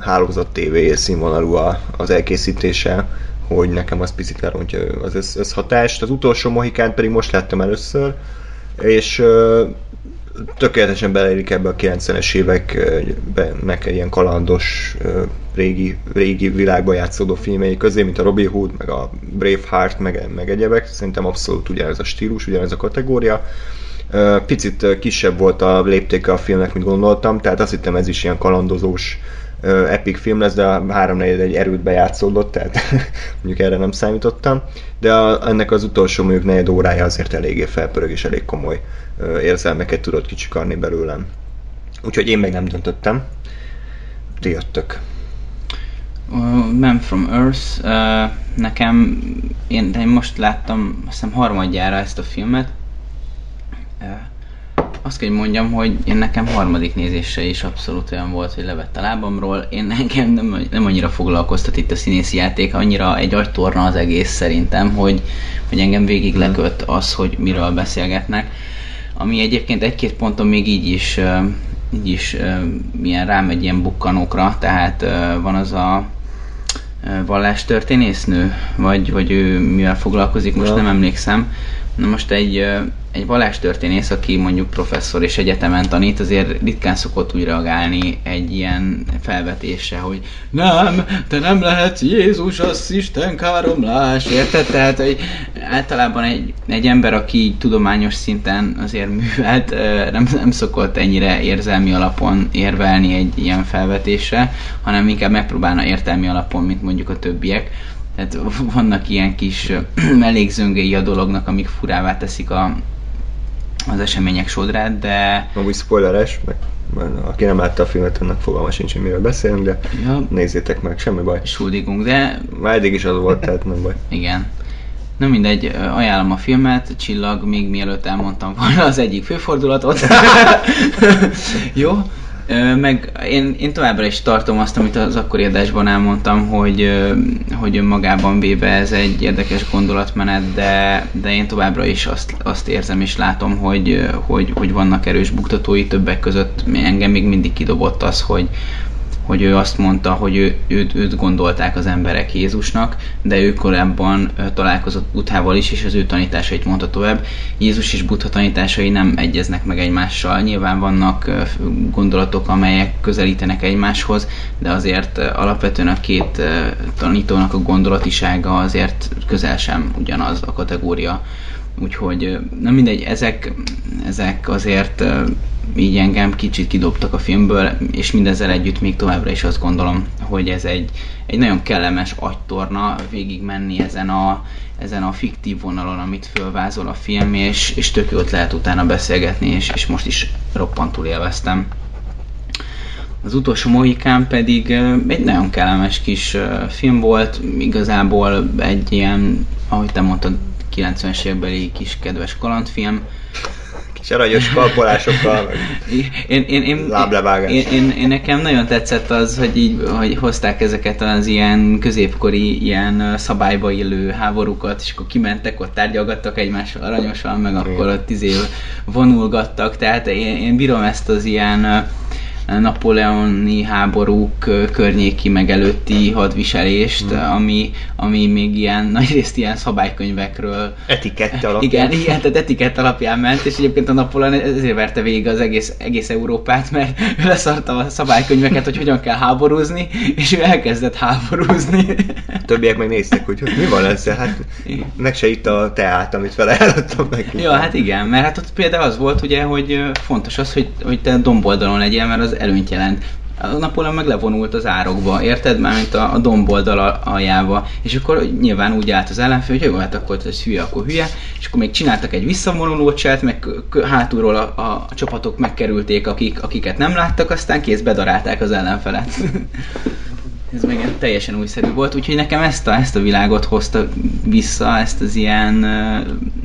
hálózat TV színvonalú az elkészítése, hogy nekem az picit lerontja az össz, összhatást. Az utolsó Mohikán pedig most láttam először, és tökéletesen beleérik ebbe a 90-es éveknek egy ilyen kalandos, régi, régi világban játszódó filmjei közé, mint a Robin Hood, meg a Braveheart, meg, meg egyebek. Szerintem abszolút ugyanez a stílus, ugyanez a kategória. Picit kisebb volt a léptéke a filmnek, mint gondoltam, tehát azt hittem ez is ilyen kalandozós epic film lesz, de a háromnegyed egy erőt bejátszódott, tehát mondjuk erre nem számítottam. De a, ennek az utolsó mondjuk negyed órája azért eléggé felpörög és elég komoly érzelmeket tudott kicsikarni belőlem. Úgyhogy én még nem döntöttem. Ti jöttök. Uh, Man from Earth, uh, nekem, én, én most láttam, azt hiszem harmadjára ezt a filmet. Uh, azt kell, hogy mondjam, hogy én nekem harmadik nézésre is abszolút olyan volt, hogy levett a lábamról. Én engem nem, nem annyira foglalkoztat itt a színészi játék, annyira egy agytorna az egész szerintem, hogy, hogy engem végig lekött az, hogy miről beszélgetnek. Ami egyébként egy-két ponton még így is, így is ilyen rámegy ilyen bukkanókra, tehát van az a vallástörténésznő, vagy, vagy ő mivel foglalkozik, most Ja. nem emlékszem. Na most egy, egy vallástörténész, aki mondjuk professzor és egyetemen tanít, azért ritkán szokott úgy reagálni egy ilyen felvetésre, hogy nem, te nem lehetsz Jézus, az Isten káromlás, érted? Tehát, hogy általában egy, egy ember, aki tudományos szinten azért művelt, nem, nem szokott ennyire érzelmi alapon érvelni egy ilyen felvetésre, hanem inkább megpróbálna értelmi alapon, mint mondjuk a többiek. Tehát vannak ilyen kis ö, mellékzöngei a dolognak, amik furává teszik a, az események sodrát, de Amúgy spoileres, meg aki nem látta a filmet, annak fogalma sincs, hogy miről beszélünk, de ja, nézzétek meg, semmi baj. sódigunk, de Már eddig is az volt, tehát nem baj. igen. Na mindegy, ajánlom a filmet, Csillag, még mielőtt elmondtam volna az egyik főfordulatot. Jó? Meg én, én továbbra is tartom azt, amit az akkori adásban elmondtam, hogy, hogy önmagában véve ez egy érdekes gondolatmenet, de, de én továbbra is azt, azt érzem és látom, hogy, hogy, hogy vannak erős buktatói többek között. Engem még mindig kidobott az, hogy, hogy ő azt mondta, hogy ő, őt, őt gondolták az emberek Jézusnak, de ő korábban találkozott Buddhával is, és az ő tanításait mondta tovább. Jézus és Buddha tanításai nem egyeznek meg egymással. Nyilván vannak gondolatok, amelyek közelítenek egymáshoz, de azért alapvetően a két tanítónak a gondolatisága azért közel sem ugyanaz a kategória. Úgyhogy nem mindegy, ezek, ezek azért így engem kicsit kidobtak a filmből, és mindezzel együtt még továbbra is azt gondolom, hogy ez egy, egy nagyon kellemes agytorna végig menni ezen a, ezen a fiktív vonalon, amit fölvázol a film, és, és tök jót lehet utána beszélgetni, és, és most is roppantul élveztem. Az utolsó Mohikán pedig egy nagyon kellemes kis film volt, igazából egy ilyen, ahogy te mondtad, 90-es évekbeli kis kedves kalandfilm. Kis aranyos kalpolásokkal, Én, én, én, Láblevágás. én, én, én, nekem nagyon tetszett az, hogy így hogy hozták ezeket az ilyen középkori, ilyen szabályba illő háborúkat, és akkor kimentek, ott tárgyalgattak egymással aranyosan, meg akkor ott izé vonulgattak, tehát én, én bírom ezt az ilyen napoleoni háborúk környéki meg előtti hadviselést, ami, ami még ilyen nagyrészt ilyen szabálykönyvekről etikette alapján. igen, igen, tehát etikett alapján ment, és egyébként a Napoleon ezért verte végig az egész, egész Európát, mert ő leszarta a szabálykönyveket, hogy hogyan kell háborúzni, és ő elkezdett háborúzni. Többiek meg néztek, hogy mi van ezzel, hát meg se itt a teát, amit vele eladtam neki. Ja, hát igen, mert hát ott például az volt ugye, hogy fontos az, hogy, hogy te domboldalon legyél, mert az előnyt jelent. A Napóleon meg levonult az árokba, érted? Mármint a, a domboldal al- aljába. És akkor nyilván úgy állt az ellenfél, hogy jó, hát akkor ez hülye, akkor hülye. És akkor még csináltak egy visszavonuló cselt, meg hátulról a, a, a csapatok megkerülték, akik, akiket nem láttak, aztán kész bedarálták az ellenfelet. Ez meg teljesen újszerű volt, úgyhogy nekem ezt a, ezt a világot hozta vissza, ezt az ilyen,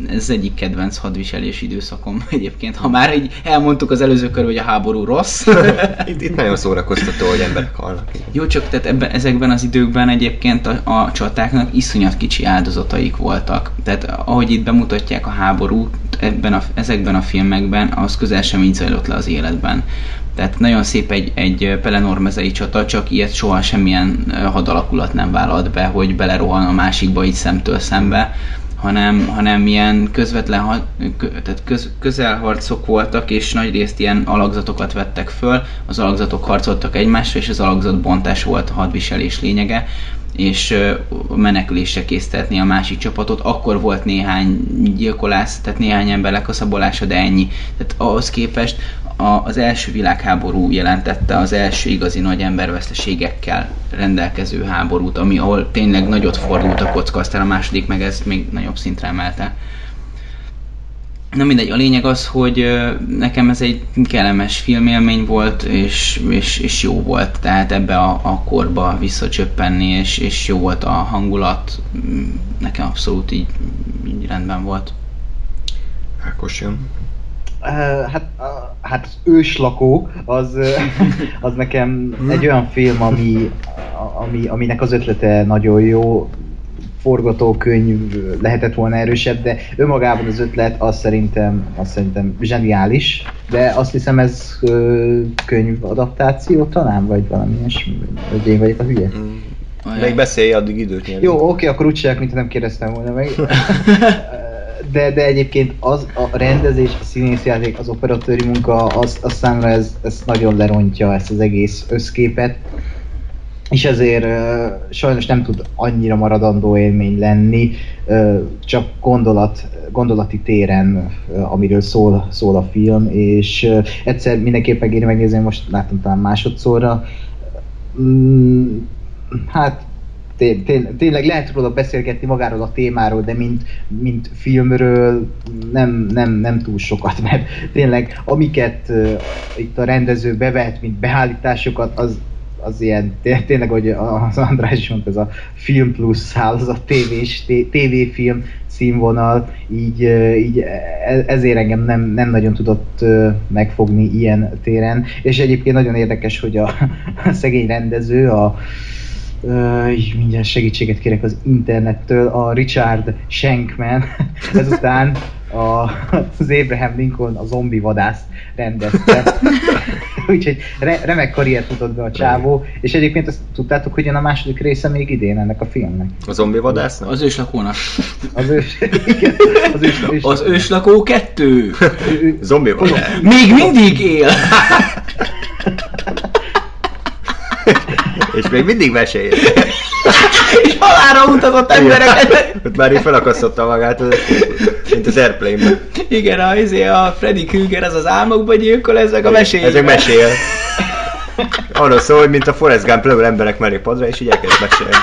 ez egyik kedvenc hadviselési időszakom egyébként. Ha már így elmondtuk az előző körül, hogy a háború rossz. Itt, itt nagyon szórakoztató, hogy emberek halnak. Jó, csak tehát ebben, ezekben az időkben egyébként a, a csatáknak iszonyat kicsi áldozataik voltak. Tehát ahogy itt bemutatják a háborút ebben a, ezekben a filmekben, az közel sem így zajlott le az életben. Tehát nagyon szép egy, egy pelenormezei csata, csak ilyet soha semmilyen hadalakulat nem vállalt be, hogy belerohan a másikba így szemtől szembe, hanem, hanem ilyen közvetlen, tehát köz, közelharcok voltak, és nagyrészt ilyen alakzatokat vettek föl, az alakzatok harcoltak egymásra, és az alakzatbontás volt a hadviselés lényege, és menekülésre késztetni a másik csapatot. Akkor volt néhány gyilkolász, tehát néhány ember lekaszabolása, de ennyi. Tehát ahhoz képest a, az első világháború jelentette az első igazi nagy emberveszteségekkel rendelkező háborút, ami ahol tényleg nagyot fordult a kocka, aztán a második meg ezt még nagyobb szintre emelte. Na mindegy, a lényeg az, hogy nekem ez egy kellemes filmélmény volt, és, és, és jó volt, tehát ebbe a, a korba visszacsöppenni, és, és jó volt a hangulat, nekem abszolút így, így rendben volt. Ákos jön. Hát, hát az őslakó, az, az nekem egy olyan film, ami, ami, aminek az ötlete nagyon jó, forgatókönyv lehetett volna erősebb, de önmagában az ötlet az szerintem, az szerintem zseniális, de azt hiszem ez ö, könyvadaptáció talán, vagy valami ilyesmi, vagy én vagyok a hülye. Olyan- Még beszélj, addig időt nyerünk. Jó, oké, akkor úgy csinálok, mint nem kérdeztem volna meg. De, de egyébként az a rendezés, a színészjáték, az operatőri munka, az, az számra ez, ez nagyon lerontja ezt az egész összképet. És ezért uh, sajnos nem tud annyira maradandó élmény lenni, uh, csak gondolat, gondolati téren, uh, amiről szól, szól a film, és uh, egyszer mindenképpen kéne megnézni, most láttam talán másodszorra. Mm, hát té- té- tényleg lehet róla beszélgetni magáról a témáról, de mint, mint filmről nem, nem, nem túl sokat, mert tényleg amiket uh, itt a rendező bevet, mint beállításokat, az, az ilyen, té- tényleg, hogy az András is mondta, ez a film plusz hálózat, tévés, té- tévéfilm színvonal, így, így e- ezért engem nem, nem nagyon tudott megfogni ilyen téren, és egyébként nagyon érdekes, hogy a, a szegény rendező, a, Így mindjárt segítséget kérek az internettől, a Richard Shankman, ezután a, az Abraham Lincoln a zombi vadászt rendezte. Úgyhogy re, remek karriert futott be a csávó, és egyébként azt tudtátok, hogy jön a második része még idén ennek a filmnek. A zombi vadásznak? Az őslakónak. Az ős, igen, az ős, ős, Az őslakó kettő! Zombi vadász. Még mindig él! És még mindig mesél. És halára mutatott embereket! Ott már így felakasztotta magát, mint az Airplane-ben. Igen, a, izé, a Freddy Krueger az az álmokba gyilkol, ezek a mesék. Ezek mesél. Arról szól, hogy mint a Forrest Gump lövő emberek mellé padra, és így elkezd mesélni.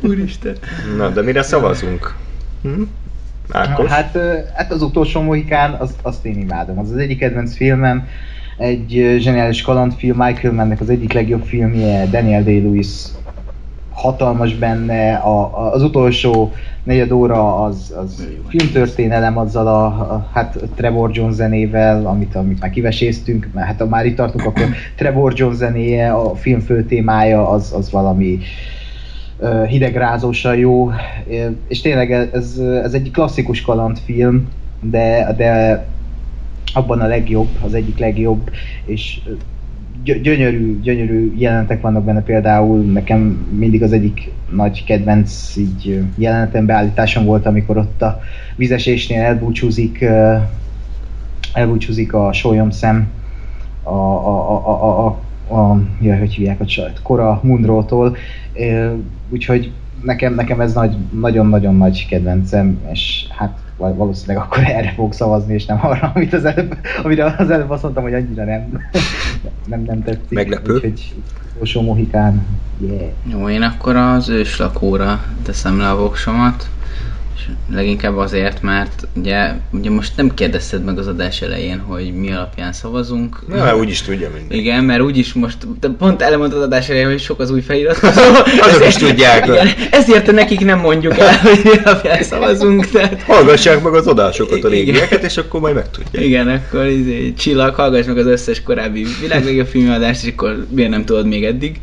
Úristen. Na, de mire szavazunk? Hm? Ákos? Hát, hát az utolsó Mohikán, azt, azt én imádom. Az az egyik kedvenc filmem, egy zseniális kalandfilm, Michael Mannnek az egyik legjobb filmje, Daniel Day-Lewis. Hatalmas benne, a, a, az utolsó negyed óra az, az filmtörténelem azzal a, a, hát Trevor Jones zenével, amit, amit már kiveséztünk, mert hát ha már itt tartunk, akkor Trevor Jones zenéje, a film fő témája az, az valami hidegrázósan jó, és tényleg ez, ez egy klasszikus kalandfilm, de, de abban a legjobb, az egyik legjobb, és gy- gyönyörű, gyönyörű jelentek vannak benne. Például, nekem mindig az egyik nagy kedvenc így jelenetem beállításom volt, amikor ott a vizesésnél elbúcsúzik, elbúcsúzik a sólyomszem a, a, a, a, a, a jaj, hogy hívják a csajt, Cora Munrótól, Ö, úgyhogy nekem, nekem ez nagy, nagyon-nagyon nagy kedvencem, és hát val- valószínűleg akkor erre fog szavazni, és nem arra, amit az előbb, amire az előbb azt mondtam, hogy annyira nem, nem, nem tetszik. Meglepő. Úgyhogy utolsó mohikán, yeah. Jó, én akkor az őslakóra teszem le a voksomat. És leginkább azért, mert ugye, ugye most nem kérdezted meg az adás elején, hogy mi alapján szavazunk. Na, már úgyis tudja mindenki. Igen, mert úgyis most, de pont elmondtad az adás elején, hogy sok az új felirat. Azok is tudják. Igen, ezért nekik nem mondjuk el, hogy mi alapján szavazunk. Tehát, Hallgassák meg az adásokat, a régieket, és akkor majd megtudják. igen, akkor izé, csillag, hallgass meg az összes korábbi világlegjobb filmadást, és akkor miért nem tudod még eddig.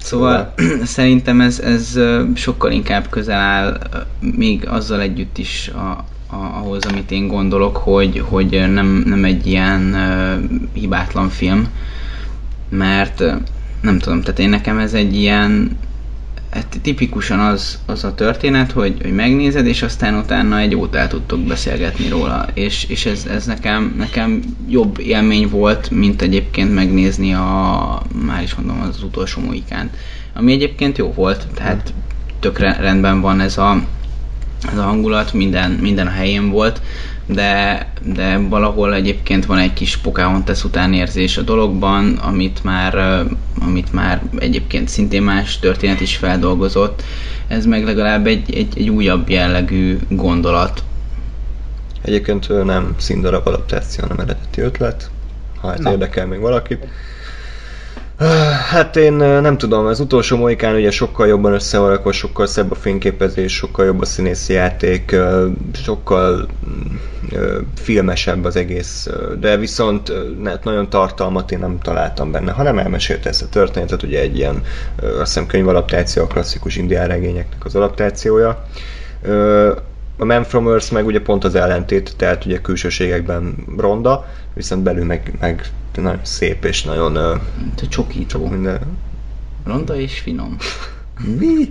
Szóval szerintem ez, ez sokkal inkább közel áll, még azzal együtt is a, ahhoz, amit én gondolok, hogy, hogy nem, nem egy ilyen ö, hibátlan film, mert nem tudom, tehát én nekem ez egy ilyen, hát tipikusan az, az a történet, hogy, hogy megnézed, és aztán utána egy el tudtok beszélgetni róla, és, és ez, ez nekem, nekem jobb élmény volt, mint egyébként megnézni a, már is mondom, az utolsó Mohikán, ami egyébként jó volt, tehát tökre rendben van ez a, ez a hangulat, minden, minden a helyén volt, de, de valahol egyébként van egy kis Pocahontas utánérzés a dologban, amit már, amit már egyébként szintén más történet is feldolgozott. Ez meg legalább egy, egy, egy újabb jellegű gondolat. Egyébként nem színdarab adaptáció, hanem eredeti ötlet, ha ez Na. érdekel még valakit. Hát én nem tudom, az utolsó Mohikán ugye sokkal jobban össze van rakva, sokkal szebb a fényképezés, sokkal jobb a színészi játék, sokkal mm, filmesebb az egész, de viszont hát nagyon tartalmat én nem találtam benne, hanem elmesélte ezt a történetet, ugye egy ilyen, azt hiszem könyvalaptáció, a klasszikus indián regényeknek az adaptációja. A Man from Earth meg ugye pont az ellentét, tehát ugye külsőségekben ronda, viszont belül meg, meg nagyon szép és nagyon ö, Mint a csokító. minden... Ronda és finom. Mi?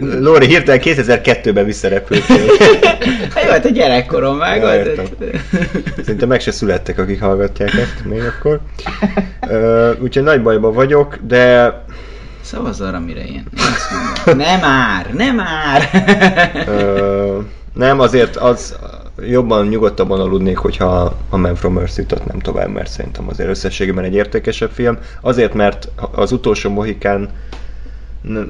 Lóri hirtelen 2002-ben visszarepültél. Hát jó, hát a gyerekkorom vágod. Szinte meg se születtek, akik hallgatják ezt még akkor. Úgyhogy nagy bajban vagyok, de Szavazz arra, mire én. én. Nem már, nem már. Ö, nem, azért az jobban, nyugodtabban aludnék, hogyha a Man from Earth nem tovább, mert szerintem azért összességében egy értékesebb film. Azért, mert az utolsó Mohikán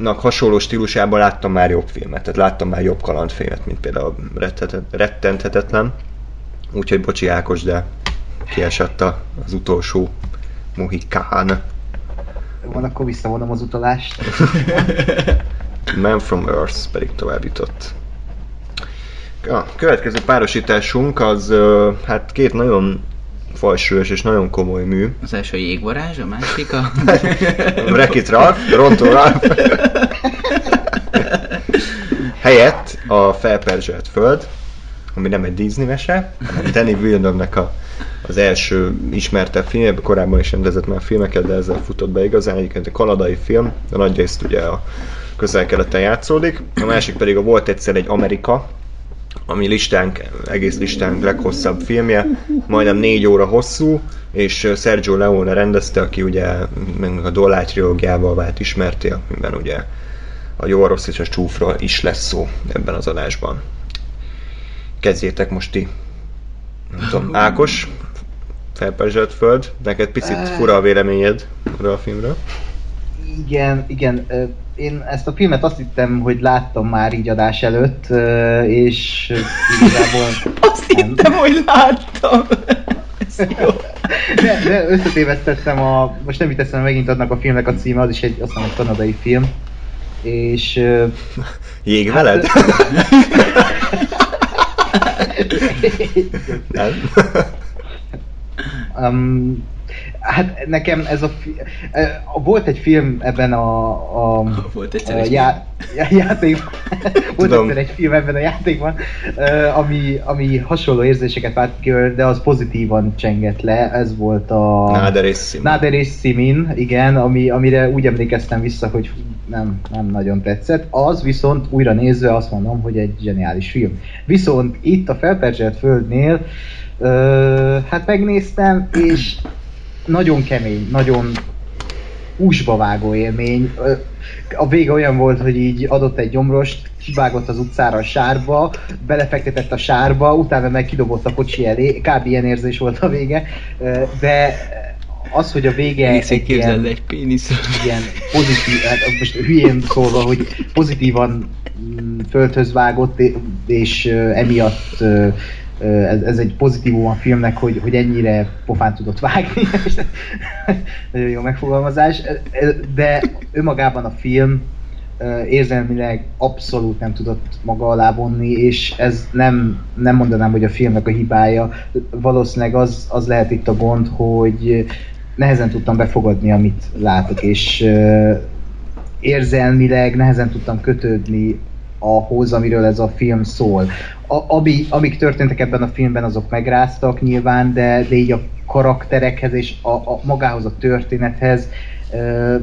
hasonló stílusában láttam már jobb filmet, tehát láttam már jobb kalandfilmet, mint például a rettenthetetlen. Úgyhogy bocsi Ákos, de kiesett az utolsó Mohikán. Van, akkor visszavonom az utalást. Man from Earth pedig tovább jutott. A következő párosításunk az hát két nagyon fajsúlyos és nagyon komoly mű. Az első a jégvarázs, a másik a... Wreck-It Ralph, Ronto Ralph. Helyett a felperzselt föld, ami nem egy Disney mese, hanem Danny Villeneuve-nek a, az első ismertebb filmje, korábban is rendezett már filmeket, de ezzel futott be igazán, egyébként egy kanadai film, de nagy részt ugye a közel-keleten játszódik. A másik pedig a Volt egyszer egy Amerika, ami listánk, egész listánk leghosszabb filmje, majdnem négy óra hosszú, és Sergio Leone rendezte, aki ugye meg a dollár trilógiával vált ismerté, amiben ugye a jó, a rossz és a csúfról is lesz szó ebben az adásban. Kezdjétek most ti. Nem tudom, Ákos, felperzselt föld, neked picit fura a véleményed erről a filmről. Igen, igen. Én ezt a filmet azt hittem, hogy láttam már így adás előtt, és igazából... Azt Nem. hittem, hogy láttam. Ez jó. De, de összetévesztettem a... Most nem teszem megint adnak a filmnek a címe, az is egy, azt hiszem, egy kanadai film. És... Jég Hát, veled? Nem? Um, hát nekem ez a... Fi- eh, volt egy film ebben a... a Volt egyszer a egy já- já- játékban, volt egyszer egy film ebben a játékban, eh, ami, ami hasonló érzéseket vált ki, de az pozitívan csengett le, ez volt a... Náder és Sim. Náder és Simin, igen, ami, amire úgy emlékeztem vissza, hogy nem, nem nagyon tetszett. Az viszont újra nézve azt mondom, hogy egy zseniális film. Viszont itt a Felperzselt Földnél ö, hát megnéztem, és nagyon kemény, nagyon úsba vágó élmény. A vége olyan volt, hogy így adott egy gyomrost, kivágott az utcára a sárba, belefektetett a sárba, utána meg kidobott a kocsi elé, kb. ilyen érzés volt a vége, de az, hogy a vége Egész egy ilyen, egy péniszről. ilyen pozitív, hát most hülyén szólva, hogy pozitívan mm, földhöz vágott, és emiatt ez, ez egy pozitívum a filmnek, hogy, hogy ennyire pofán tudott vágni. Nagyon jó megfogalmazás. De önmagában a film érzelmileg abszolút nem tudott maga alá vonni, és ez nem, nem mondanám, hogy a filmnek a hibája. Valószínűleg az, az lehet itt a gond, hogy nehezen tudtam befogadni, amit látok, és érzelmileg nehezen tudtam kötődni ahhoz, amiről ez a film szól. A, ami, amik történtek ebben a filmben, azok megráztak nyilván, de, de így a karakterekhez és a, a magához a történethez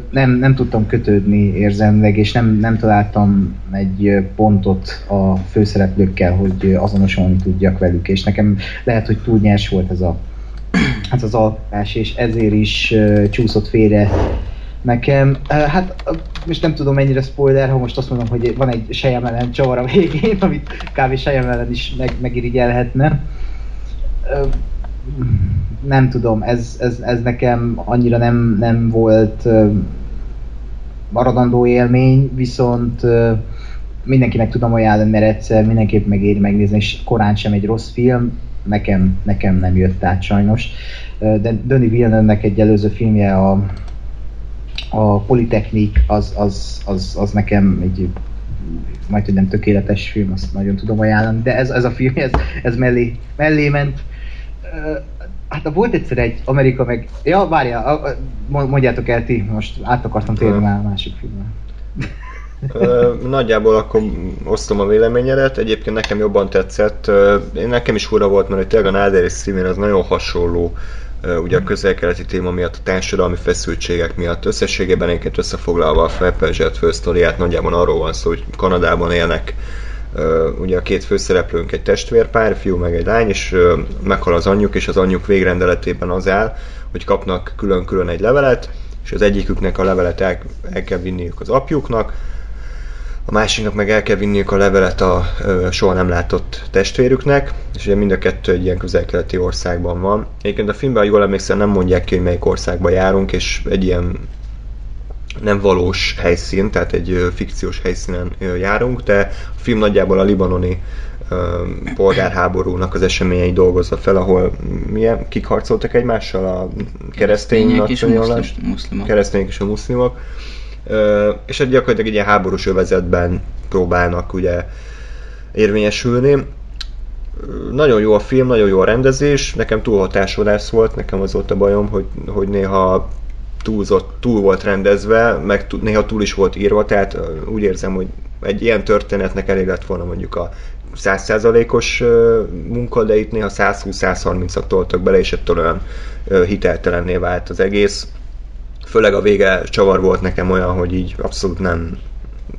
nem, nem tudtam kötődni érzelmileg, és nem, nem találtam egy pontot a főszereplőkkel, hogy azonosulni tudjak velük, és nekem lehet, hogy túl nyers volt ez a ez az alkotás, és ezért is csúszott félre nekem. Hát most nem tudom mennyire spoiler, ha most azt mondom, hogy van egy sejemelen csavar a végén, amit kb. sejemelen is meg, megirigyelhetne. Nem tudom, ez, ez, ez nekem annyira nem, nem volt maradandó élmény, viszont mindenkinek tudom ajánlani, mert egyszer mindenképp megéri megnézni, és korán sem egy rossz film, nekem, nekem nem jött át sajnos. De Denis Villeneuve-nek egy előző filmje a, a Polytechnic, az, az, az, az nekem egy majd, hogy nem tökéletes film, azt nagyon tudom ajánlani, de ez, ez a film, ez, ez mellé, mellé ment. Hát volt egyszer egy Amerika meg... Ja, várjál, a- a- mondjátok el ti, most át akartam térni már a másik filmre. Nagyjából akkor osztom a véleményedet, egyébként nekem jobban tetszett. Én nekem is fura volt, mert tényleg a Náder és az nagyon hasonló, ugye a közel-keleti téma miatt, a társadalmi feszültségek miatt. Összességében egyébként összefoglalva a felperzselt fősztoriát nagyjából arról van szó, hogy Kanadában élnek ugye a két főszereplőnk egy testvérpár, fiú meg egy lány, és meghal az anyjuk, és az anyjuk végrendeletében az áll, hogy kapnak külön-külön egy levelet, és az egyiküknek a levelet el, el kell vinniük az apjuknak, a másiknak meg el kell vinniük a levelet a ö, soha nem látott testvérüknek, és ugye mind a kettő egy ilyen közel-keleti országban van. Egyébként a filmben, jól emlékszem, nem mondják ki, hogy melyik országban járunk, és egy ilyen nem valós helyszín, tehát egy fikciós helyszínen járunk, de a film nagyjából a libanoni polgárháborúnak az eseményei dolgozza fel, ahol milyen, kik harcoltak egymással, a keresztény Keresztények és muszlim- muszlimok. keresztények és a muszlimok. És egy gyakorlatilag egy ilyen háborús övezetben próbálnak ugye érvényesülni. Nagyon jó a film, nagyon jó a rendezés, nekem túl hatásvadász volt, nekem az volt a bajom, hogy, hogy néha túlzott, túl volt rendezve, meg túl, néha túl is volt írva, tehát úgy érzem, hogy egy ilyen történetnek elég lett volna mondjuk a 100%-os ö, munka, de itt néha 120-130-at toltak bele, és ettől olyan hiteltelenné vált az egész főleg a vége csavar volt nekem olyan, hogy így abszolút nem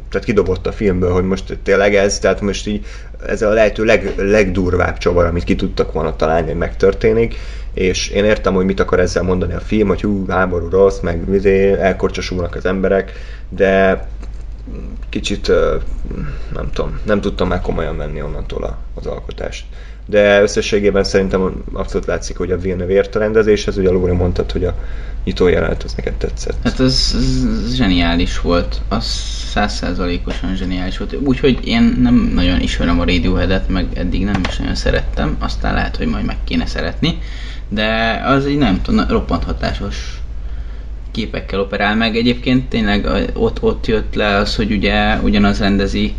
tehát kidobott a filmből, hogy most tényleg ez, tehát most így ez a lehető leg, legdurvább csavar, amit ki tudtak volna találni, hogy megtörténik, és én értem, hogy mit akar ezzel mondani a film, hogy hú, háború rossz, meg vizé, elkorcsosulnak az emberek, de kicsit, nem tudom, nem tudtam már komolyan venni onnantól az alkotást. de összességében szerintem abszolút látszik, hogy a Villeneuve ért a rendezéshez, ugye Lóri mondtad, hogy a nyitó jelenet az neked tetszett. Hát az, az zseniális volt, az százszerzalékosan zseniális volt. Úgyhogy én nem nagyon ismerem a Radiohead-et, meg eddig nem is nagyon szerettem, aztán lehet, hogy majd meg kéne szeretni, de az egy nem tudom, roppant hatásos képekkel operál meg. Egyébként tényleg ott, ott jött le az, hogy ugye ugyanaz rendezi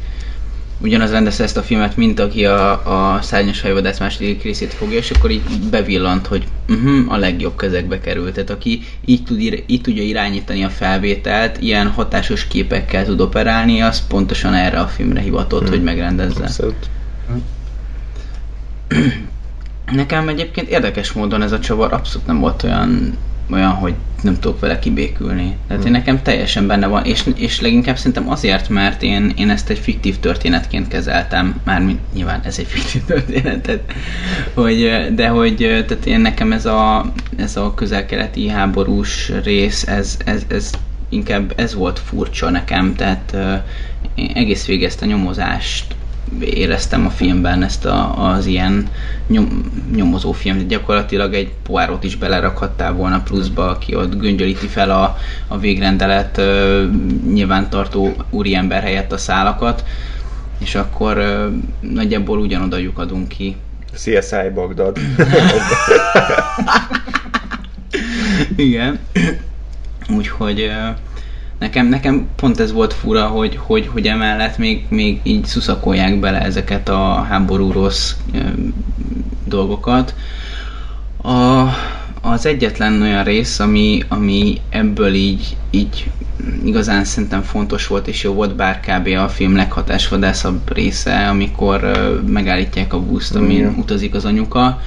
ugyanaz rendezte ezt a filmet, mint aki a, a Szárnyas Fejvadász második részét fogja, és akkor így bevillant, hogy uh-huh, a legjobb kezekbe került. Tehát aki így, tud, így tudja irányítani a felvételt, ilyen hatásos képekkel tud operálni, az pontosan erre a filmre hivatott, hmm. hogy megrendezze. Abszolút. Nekem egyébként érdekes módon ez a csavar abszolút nem volt olyan olyan, hogy nem tudok vele kibékülni. Tehát én hmm. nekem teljesen benne van, és, és leginkább szerintem azért, mert én, én ezt egy fiktív történetként kezeltem, mármint nyilván ez egy fiktív történet, hogy, de hogy tehát én nekem ez a, ez a közel-keleti háborús rész, ez, ez, ez inkább ez volt furcsa nekem, tehát én egész végig ezt a nyomozást éreztem a filmben ezt a, az ilyen nyom, nyomozó film. Gyakorlatilag egy poárot is belerakhattál volna pluszba, aki ott göngyölíti fel a, a végrendelet uh, nyilvántartó úriember helyett a szálakat, és akkor uh, nagyjából ugyanoda lyukadunk ki. CSI Bagdad. Igen. Úgyhogy uh, Nekem, nekem pont ez volt fura, hogy, hogy, hogy emellett még, még így szuszakolják bele ezeket a háború rossz dolgokat. A, az egyetlen olyan rész, ami, ami ebből így, így igazán szerintem fontos volt és jó volt, bár kb. a film leghatásvadászabb része, amikor megállítják a buszt, amin utazik az anyuka,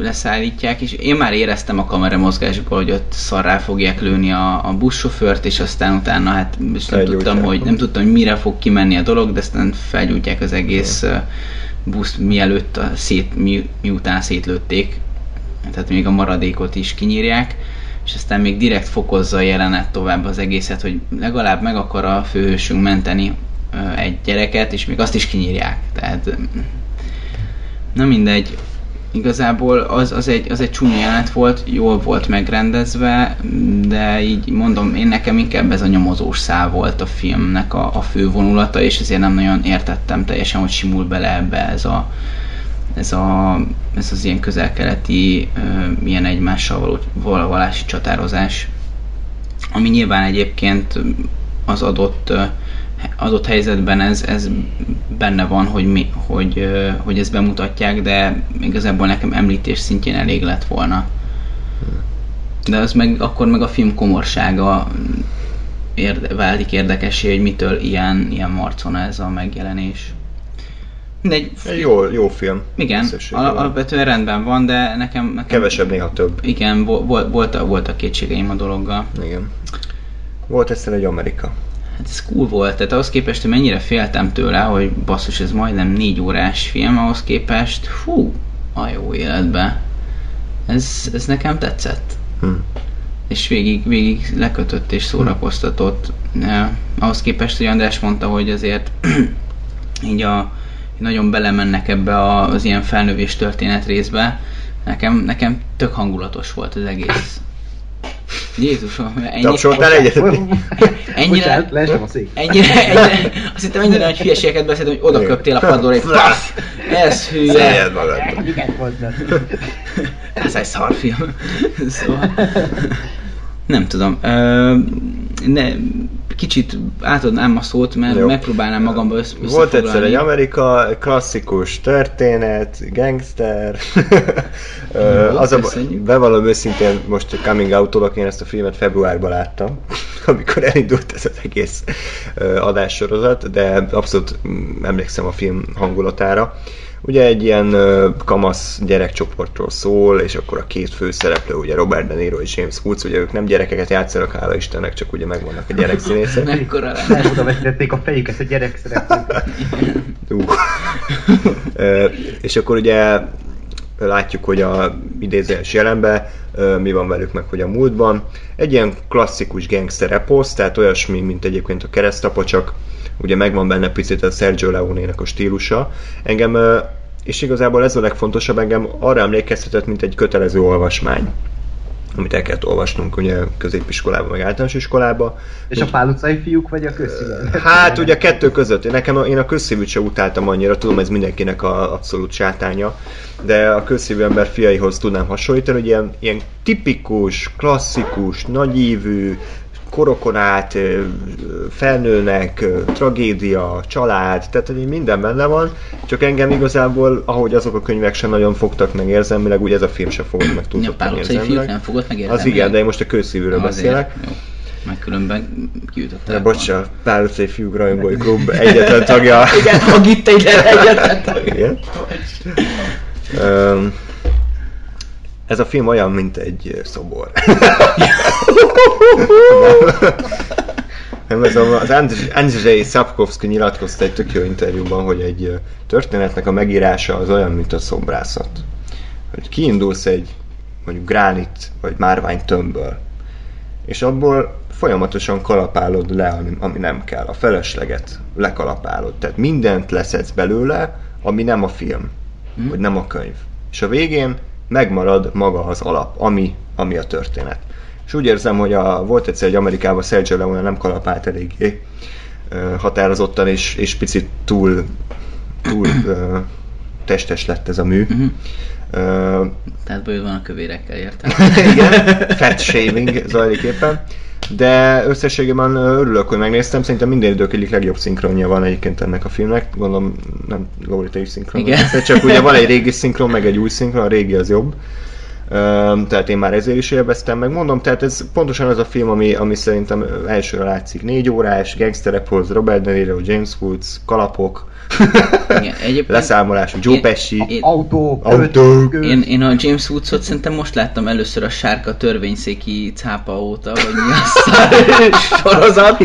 leszállítják, és én már éreztem a kamera mozgásból, hogy ott szarrá fogják lőni a, a buszsofőrt, és aztán utána hát nem tudtam, hogy, nem tudtam, hogy mire fog kimenni a dolog, de aztán felgyújtják az egész uh, buszt mielőtt a szét, mi, miután szétlőtték, tehát még a maradékot is kinyírják, és aztán még direkt fokozza a jelenet tovább az egészet, hogy legalább meg akar a főhősünk menteni egy gyereket, és még azt is kinyírják. Tehát na mindegy, igazából az, az, egy, az egy csúnya jelenet volt, jól volt megrendezve, de így mondom, én nekem inkább ez a nyomozós szál volt a filmnek a, a fő vonulata, és ezért nem nagyon értettem teljesen, hogy simul bele ebbe ez a ez, a, ez az ilyen közel-keleti ilyen egymással való vallási csatározás, ami nyilván egyébként az adott adott helyzetben ez, ez benne van, hogy, mi, hogy, hogy ezt bemutatják, de igazából nekem említés szintjén elég lett volna. De az meg, akkor meg a film komorsága érde, válik érdekessé, hogy mitől ilyen, ilyen marcona ez a megjelenés. Mindegy. Jó, jó film. Igen, alapvetően rendben van, de nekem, nekem... Kevesebb, néha több. Igen, volt, volt, volt a kétségeim a dologgal. Igen. Volt egyszer egy Amerika hát ez cool volt, tehát ahhoz képest, hogy mennyire féltem tőle, hogy basszus, ez majdnem négy órás film, ahhoz képest, hú, a jó életbe. Ez, ez nekem tetszett. Hm. És végig, végig lekötött és szórakoztatott. Eh, ahhoz képest, hogy András mondta, hogy azért így a nagyon belemennek ebbe az ilyen felnövés történet részbe, nekem, nekem tök hangulatos volt az egész. Jézusom, ennyi... Tapsoltál egyet? Ennyire... Bocsánat, a szék. Ennyire, ennyire, azt hittem ennyire nagy hülyeségeket beszéltem, hogy oda köptél a padlóra, egy passz! Ez hülye! Széljed magad! Ez egy szarfilm. Szóval... Nem tudom. Ne, kicsit átadnám a szót, mert Jó. megpróbálnám magamba össze Volt egyszer egy Amerika, klasszikus történet, gangster. Jó, az a, bevallom őszintén, most coming out én ezt a filmet februárban láttam, amikor elindult ez az egész adássorozat, de abszolút mm, emlékszem a film hangulatára. Ugye egy ilyen kamasz gyerekcsoportról szól, és akkor a két főszereplő, ugye Robert De Niro és James Woods, ugye ők nem gyerekeket játszanak, hála Istennek, csak ugye megvannak a gyerekszínészek. Mekkora Nem oda vetítették a fejüket a gyerek uh. uh, és akkor ugye látjuk, hogy a idézőes jelenben mi van velük meg, hogy a múltban. Egy ilyen klasszikus gangster eposz, tehát olyasmi, mint egyébként a keresztapa, csak ugye megvan benne picit a Sergio Leone-nek a stílusa. Engem és igazából ez a legfontosabb engem arra emlékeztetett, mint egy kötelező olvasmány amit el kellett olvasnunk ugye középiskolában, meg általános iskolában. És a pál utcai fiúk, vagy a közszívű? Hát ugye a kettő között. Nekem a, én a közszívűt sem utáltam annyira, tudom ez mindenkinek a abszolút sátánya, de a közszívű ember fiaihoz tudnám hasonlítani, hogy ilyen, ilyen tipikus, klasszikus, nagyívű, korokon át felnőnek, tragédia, család, tehát hogy minden benne van, csak engem igazából, ahogy azok a könyvek sem nagyon fogtak meg érzelmileg, úgy ez a film sem fogott meg túlzottan érzelmileg. nem fogott meg érzelmileg. Az igen, de én most a kőszívűről beszélek. Jó. Meg különben kiütöttem. De bocs, a Pál utcai fiúk rajongói klub egyetlen tagja. igen, a itt egyetlen tagja. Igen. Um, ez a film olyan, mint egy szobor. Nem, ez az Andrzej Sapkowski nyilatkozta egy tök jó interjúban, hogy egy történetnek a megírása az olyan, mint a szobrászat. Hogy kiindulsz egy mondjuk gránit vagy márvány tömbből, és abból folyamatosan kalapálod le, ami, ami nem kell. A felesleget lekalapálod. Tehát mindent leszedsz belőle, ami nem a film, mm. vagy nem a könyv. És a végén megmarad maga az alap, ami, ami a történet. És úgy érzem, hogy a, volt egyszer egy Amerikában Sergio Leone nem kalapált eléggé határozottan, és, és picit túl, túl uh, testes lett ez a mű. Uh-huh. Uh, Tehát baj van a kövérekkel, értem. igen, fat shaving zajlik éppen. De összességében örülök, hogy megnéztem, szerintem minden idők egyik legjobb szinkronja van egyébként ennek a filmnek, gondolom nem Lóri, te is szinkron. Igen. Csak ugye van egy régi szinkron, meg egy új szinkron, a régi az jobb. Tehát én már ezért is élveztem, meg mondom, tehát ez pontosan az a film, ami, ami szerintem elsőre látszik. Négy órás, gangsterek hoz, Robert De Niro, James Woods, kalapok, igen, egyébként... Leszámolás, Joe Pesci. Én, autók, autók. Én, én a James Woodsot szerintem most láttam először a sárka törvényszéki cápa óta, vagy mi a sorozat.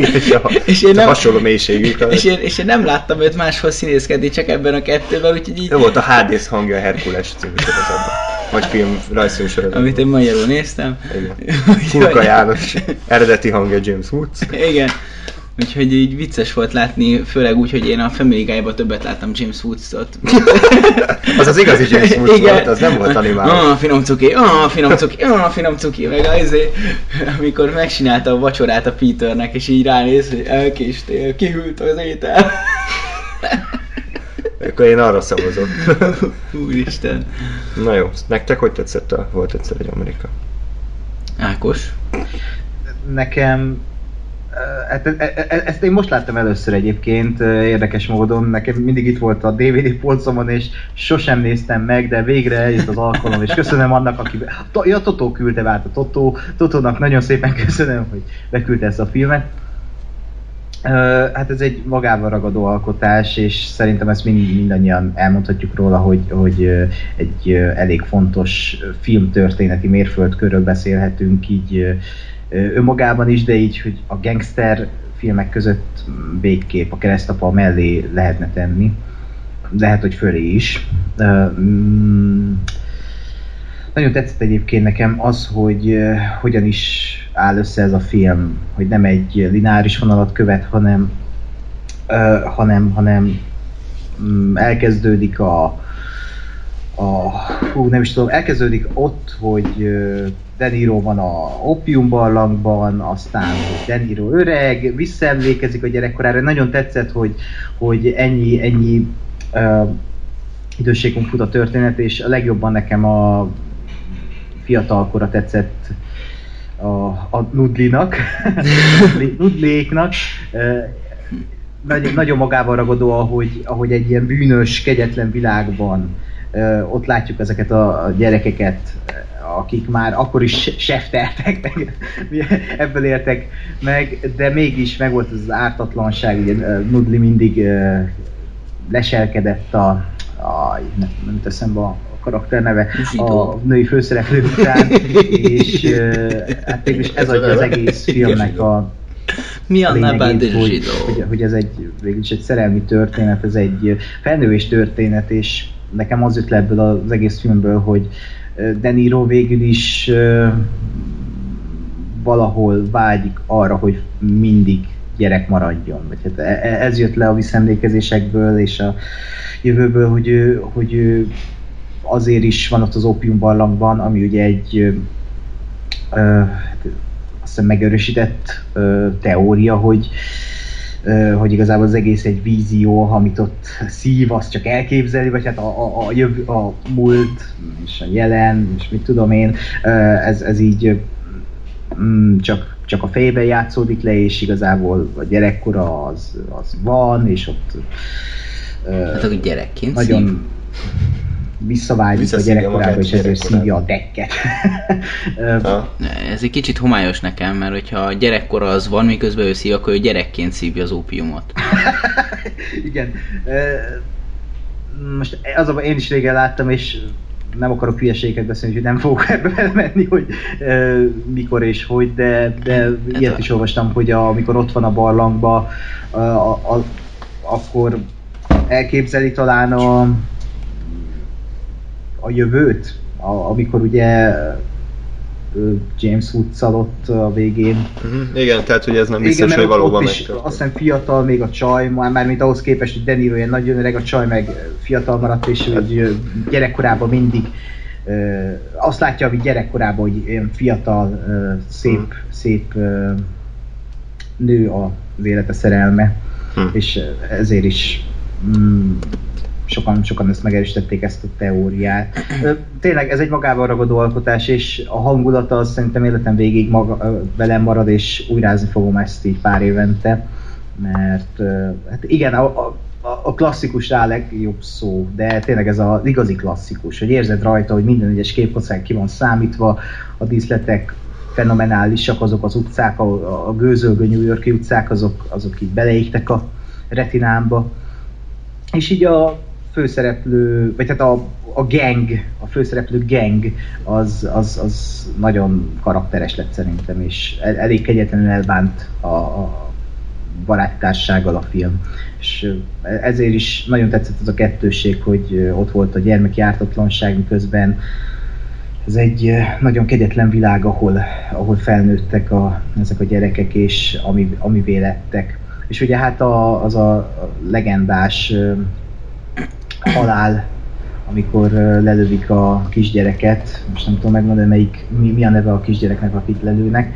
és én nem, hasonló mélységű. És én, és én nem láttam őt máshol színészkedni, csak ebben a kettőben, úgyhogy így... Ő volt a Hades hangja a Herkules című sorozatban. Vagy film, rajzfilm sorozatban. Amit én magyarul néztem. Igen. Furka János, eredeti hangja James Woods. Igen. Úgyhogy így vicces volt látni, főleg úgy, hogy én a Family Guy-ba többet láttam James Woods-ot. az az igazi James Woods Igen. volt, az nem volt animálva. Ah, finom cuki, ah, finom cuki, ah, finom cuki, meg azért, amikor megcsinálta a vacsorát a Peternek, és így ránéz, hogy elkéstél, kihűlt az étel. Akkor én arra szavazok. Úristen. Na jó, nektek hogy tetszett a Volt egyszer egy Amerika? Ákos? Nekem Hát, e, e, e, ezt én most láttam először egyébként, érdekes módon. Nekem mindig itt volt a DVD polcomon, és sosem néztem meg, de végre eljött az alkalom, és köszönöm annak, aki... Ja, Totó küldte át a Totó. Totónak nagyon szépen köszönöm, hogy beküldte ezt a filmet. Hát ez egy magával ragadó alkotás, és szerintem ezt mind, mindannyian elmondhatjuk róla, hogy, hogy egy elég fontos filmtörténeti mérföldkörről beszélhetünk, így önmagában is, de így, hogy a gangster filmek között végképp a keresztapa mellé lehetne tenni. Lehet, hogy fölé is. Nagyon tetszett egyébként nekem az, hogy hogyan is áll össze ez a film, hogy nem egy lineáris vonalat követ, hanem, hanem, hanem mm, elkezdődik a, a hú, nem is tudom, elkezdődik ott, hogy Deniro van a Opium barlangban, aztán Deniro öreg, visszaemlékezik a gyerekkorára. Nagyon tetszett, hogy, hogy ennyi, ennyi uh, időségünk fut a történet, és a legjobban nekem a fiatalkora tetszett a, a Nudlinak, Nudléknak. Uh, nagy, nagyon magával ragadó, ahogy, ahogy egy ilyen bűnös, kegyetlen világban ott látjuk ezeket a, gyerekeket, akik már akkor is sefteltek, ebből értek meg, de mégis megvolt az ártatlanság, ugye Nudli mindig leselkedett a, a nem, nem teszem be a karakter neve, a női főszereplő után, és hát mégis ez adja az egész filmnek a, mi a lényegét, hogy, hogy, hogy ez egy, végülis egy szerelmi történet, ez egy felnővés történet, és nekem az jött le ebből az egész filmből, hogy de Niro végül is valahol vágyik arra, hogy mindig gyerek maradjon. Vagy hát e- e- ez jött le a visszaemlékezésekből és a jövőből, hogy ő, hogy ő azért is van ott az Opium barlangban, ami ugye egy ö, hát azt hiszem megerősített ö, teória, hogy ö, hogy igazából az egész egy vízió, amit ott szív, azt csak elképzeli, vagy hát a, a, a, jövő, a múlt, és a jelen, és mit tudom én, ö, ez, ez így mm, csak, csak a fejében játszódik le, és igazából a gyerekkora az, az van, és ott ö, Hát akkor gyerekként nagyon szív. Visszavágyik a gyerekkorába, és ezért szívja a dekket. Ez egy kicsit homályos nekem, mert hogyha a gyerekkora az van, miközben ő szív, akkor ő gyerekként szívja az ópiumot. Igen. Most az a én is régen láttam, és nem akarok hülyeségeket beszélni, úgyhogy nem fogok ebbe belemenni, hogy ö, mikor és hogy, de, de ilyet is olvastam, hogy a, amikor ott van a barlangba, a, a, a, akkor elképzeli talán a, a jövőt, a, amikor ugye James woods ott a végén Mhm. Igen, tehát hogy ez nem igen, biztos, mert hogy valóban ott is azt hiszem fiatal még a csaj, már, már mint ahhoz képest, hogy Deniro ilyen nagyon öreg, a csaj meg fiatal maradt, és hogy gyerekkorában mindig azt látja, hogy gyerekkorában, hogy ilyen fiatal, szép, Hmm. szép nő az élete szerelme, Hm. és ezért is mm, sokan, sokan ezt megerősítették ezt a teóriát. Tényleg ez egy magával ragadó alkotás, és a hangulata az szerintem életem végig maga, velem marad, és újrázni fogom ezt így pár évente, mert hát igen, a, a, a klasszikus rá legjobb szó, de tényleg ez az igazi klasszikus, hogy érzed rajta, hogy minden egyes képkocán ki van számítva, a díszletek fenomenálisak, azok az utcák, a, a gőzölgő New Yorki utcák, azok, azok így beleégtek a retinámba. És így a főszereplő, vagy hát a, a gang, a főszereplő gang, az, az, az nagyon karakteres lett szerintem, és el, elég kegyetlenül elbánt a, a barátsággal a film. És ezért is nagyon tetszett az a kettőség, hogy ott volt a gyermeki ártatlanság, miközben ez egy nagyon kegyetlen világ, ahol, ahol felnőttek a, ezek a gyerekek, és ami, amivé lettek. És ugye hát a, az a legendás halál, amikor lelövik a kisgyereket, most nem tudom megmondani, melyik, mi, mi a neve a kisgyereknek, akit lelőnek,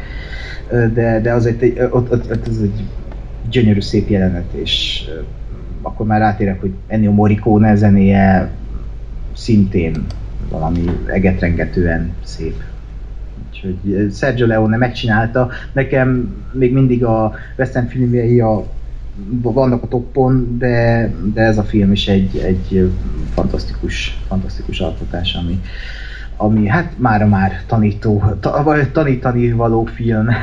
de, de az egy, ott, ott, ott ez egy gyönyörű szép jelenet, és akkor már rátérek, hogy Ennio Morricone zenéje szintén valami egetrengetően szép. Úgyhogy Sergio Leone megcsinálta, nekem még mindig a western filmjei a vannak a toppon, de, de ez a film is egy, egy fantasztikus, fantasztikus alkotás, ami, ami hát mára már tanító, ta, vagy tanítani való film.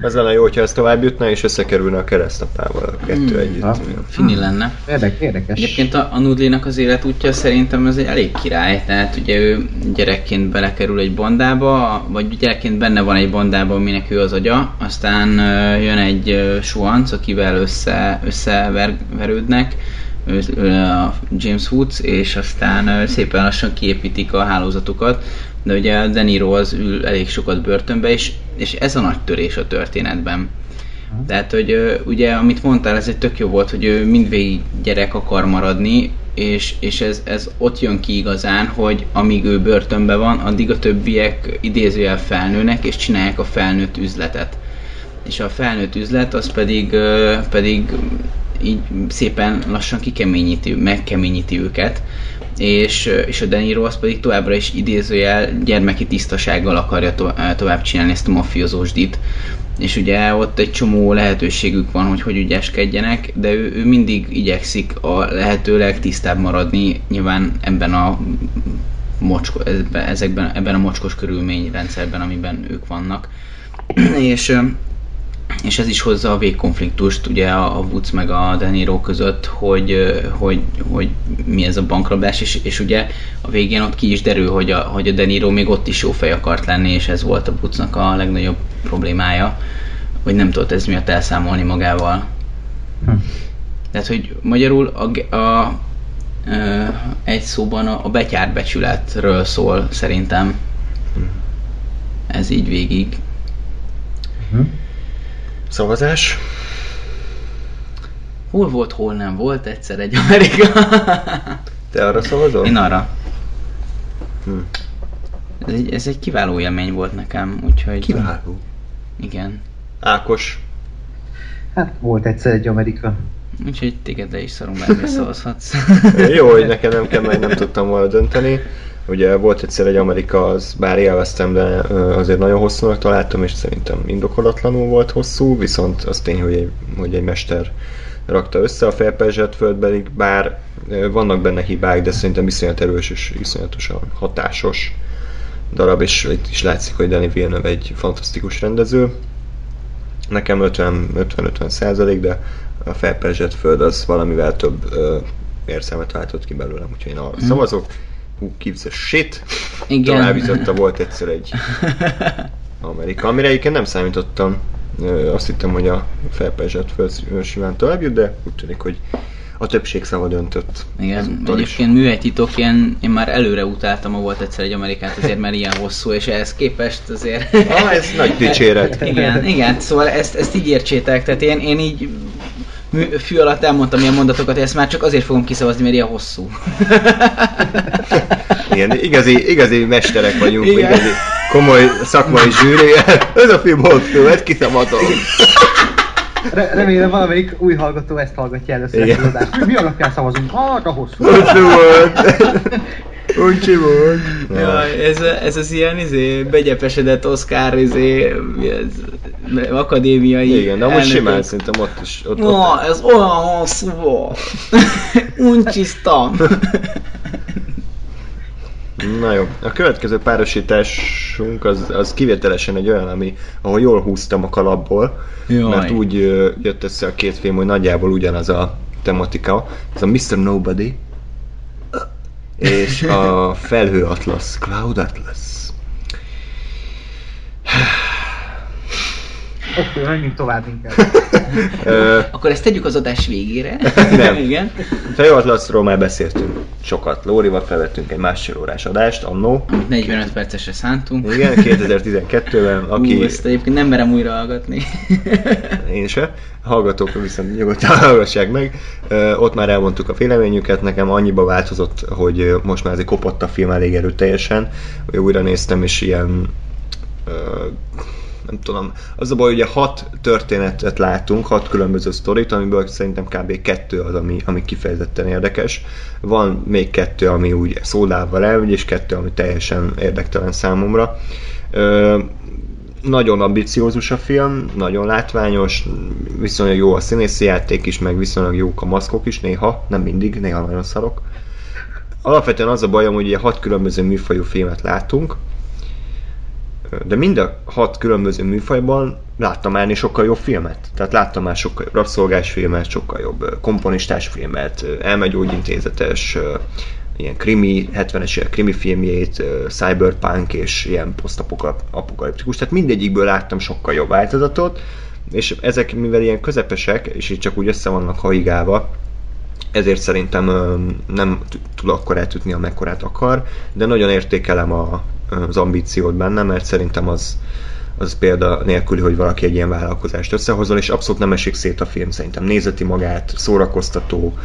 Ez lenne jó, hogyha ez tovább jutna, és összekerülne a keresztapával a kettő Hmm. együtt. Ha. Fini lenne. Érdek, érdekes. Egyébként a, a Nudlinak az életútja szerintem ez egy elég király, tehát ugye ő gyerekként belekerül egy bandába, vagy gyerekként benne van egy bandában, aminek ő az agya, aztán jön egy suhanc, akivel össze, összeverődnek, ő, ő a James Woods, és aztán szépen lassan kiépítik a hálózatukat, de ugye De Niro az ül elég sokat börtönbe, és, és ez a nagy törés a történetben. Tehát, hogy ugye, amit mondtál, ez egy tök jó volt, hogy ő mindvégig gyerek akar maradni, és, és ez, ez ott jön ki igazán, hogy amíg ő börtönben van, addig a többiek idézőjel felnőnek, és csinálják a felnőtt üzletet. És a felnőtt üzlet az pedig, pedig így szépen lassan kikeményíti, megkeményíti őket, és, és a De Niro az pedig továbbra is idézőjel gyermeki tisztasággal akarja to- tovább csinálni ezt a mafiózós dit, és ugye ott egy csomó lehetőségük van, hogy hogy ügyeskedjenek, de ő, ő mindig igyekszik a lehetőleg tisztább maradni, nyilván ebben a mocsko, ezekben, ebben a mocskos körülményrendszerben, amiben ők vannak. és, és ez is hozza a végkonfliktust ugye a a Woods meg a De Niro között, hogy, hogy, hogy mi ez a bankrablás, és, és ugye a végén ott ki is derül, hogy a, hogy a De Niro még ott is jó fej akart lenni, és ez volt a Woodsnak a legnagyobb problémája, hogy nem tudott ez miatt elszámolni magával. Hm. Tehát, hogy magyarul a, a, ö, egy szóban a, a betyárbecsületről szól szerintem. Ez így végig. Szavazás? Hol volt, hol nem volt egyszer egy Amerika. Te arra szavazol? Én arra. Hm. Ez egy, ez egy kiváló élmény volt nekem, úgyhogy... Kiváló. Igen. Ákos. Hát volt egyszer egy Amerika. Úgyhogy téged le is szarom, bármire szavazhatsz. Jó, hogy nekem nem kell, mert nem tudtam volna dönteni. Ugye volt egyszer egy Amerika, az bár élveztem, de azért nagyon hosszúnak találtam, és szerintem indokolatlanul volt hosszú, viszont az tény, hogy egy, hogy egy mester rakta össze a felperzselt földbeli, bár vannak benne hibák, de szerintem iszonyat erős és iszonyatosan hatásos darab, és itt is látszik, hogy Danny Villeneuve egy fantasztikus rendező. Nekem 50-50 százalék, de a felperzselt föld az valamivel több ö, érzelmet váltott ki belőlem, úgyhogy én arra Mhm. szavazok. Who gives a shit? Igen. Jutott, volt egyszer egy Amerika, amire egyébként nem számítottam. Azt hittem, hogy a felperzselt föld simán tovább jut, de úgy tűnik, hogy a többség szava döntött. Igen, egyébként műhelytitok, ilyen, én már előre utáltam, ha volt egyszer egy Amerikát, azért mert ilyen hosszú, és ehhez képest azért... Ah, ez nagy dicséret. igen, igen, szóval ezt, ezt így értsétek, tehát én, én így mű- fű alatt elmondtam ilyen mondatokat, ezt már csak azért fogom kiszavazni, mert ilyen hosszú. Igen, igazi, igazi mesterek vagyunk, Igen. igazi komoly szakmai zsűri. Ez a film hosszú, ezt kiszamatom. Re- remélem valamelyik új hallgató ezt hallgatja először Igen. adást. Mi, alapján szavazunk? Hát a hosszú. Hosszú volt. Uncsi volt. Jaj, ez, ez az ilyen izé, begyepesedett Oscar izé, ez, akadémiai Igen, de amúgy elnökök. simán szerintem ott is. Ott, ott, ez olyan hosszú volt. Uncsisztam. Na jó, a következő párosításunk az, az kivételesen egy olyan, ami, ahol jól húztam a kalapból, Jaj. mert úgy jött össze a két film, hogy nagyjából ugyanaz a tematika. Ez a Mr. Nobody és a Felhő Atlas, Cloud Atlas. Oké, menjünk tovább inkább. Akkor ezt tegyük az adás végére. Nem. Igen. Felhő Atlasról már beszéltünk sokat. Lórival felvettünk egy másfél órás adást, annó. 45 percesre szántunk. Igen, 2012-ben, aki... Ú, ezt egyébként nem merem újra hallgatni. Én se. Hallgatók viszont nyugodtan hallgassák meg. Ott már elmondtuk a véleményüket, nekem annyiba változott, hogy most már azért kopott a film elég erőteljesen. Újra néztem, és ilyen nem tudom, az a baj, ugye hat történetet látunk, hat különböző sztorit, amiből szerintem kb. kettő az, ami, ami kifejezetten érdekes. Van még kettő, ami úgy szólával elmegy, és kettő, ami teljesen érdektelen számomra. Ö, nagyon ambiciózus a film, nagyon látványos, viszonylag jó a színészi játék is, meg viszonylag jók a maszkok is, néha, nem mindig, néha nagyon szarok. Alapvetően az a bajom, hogy ugye hat különböző műfajú filmet látunk, de mind a hat különböző műfajban láttam már sokkal jobb filmet. Tehát láttam már sokkal jobb rabszolgás filmet, sokkal jobb komponistás filmet, elmegyógyintézetes, ilyen krimi, 70-es évek krimi filmjét, cyberpunk és ilyen posztapokaliptikus. Tehát mindegyikből láttam sokkal jobb változatot, és ezek mivel ilyen közepesek, és így csak úgy össze vannak haigálva, ezért szerintem nem tud akkor eltűtni, amekkorát akar, de nagyon értékelem a, az ambíciót benne, mert szerintem az, az példa nélküli, hogy valaki egy ilyen vállalkozást összehozol, és abszolút nem esik szét a film, szerintem nézeti magát, szórakoztató,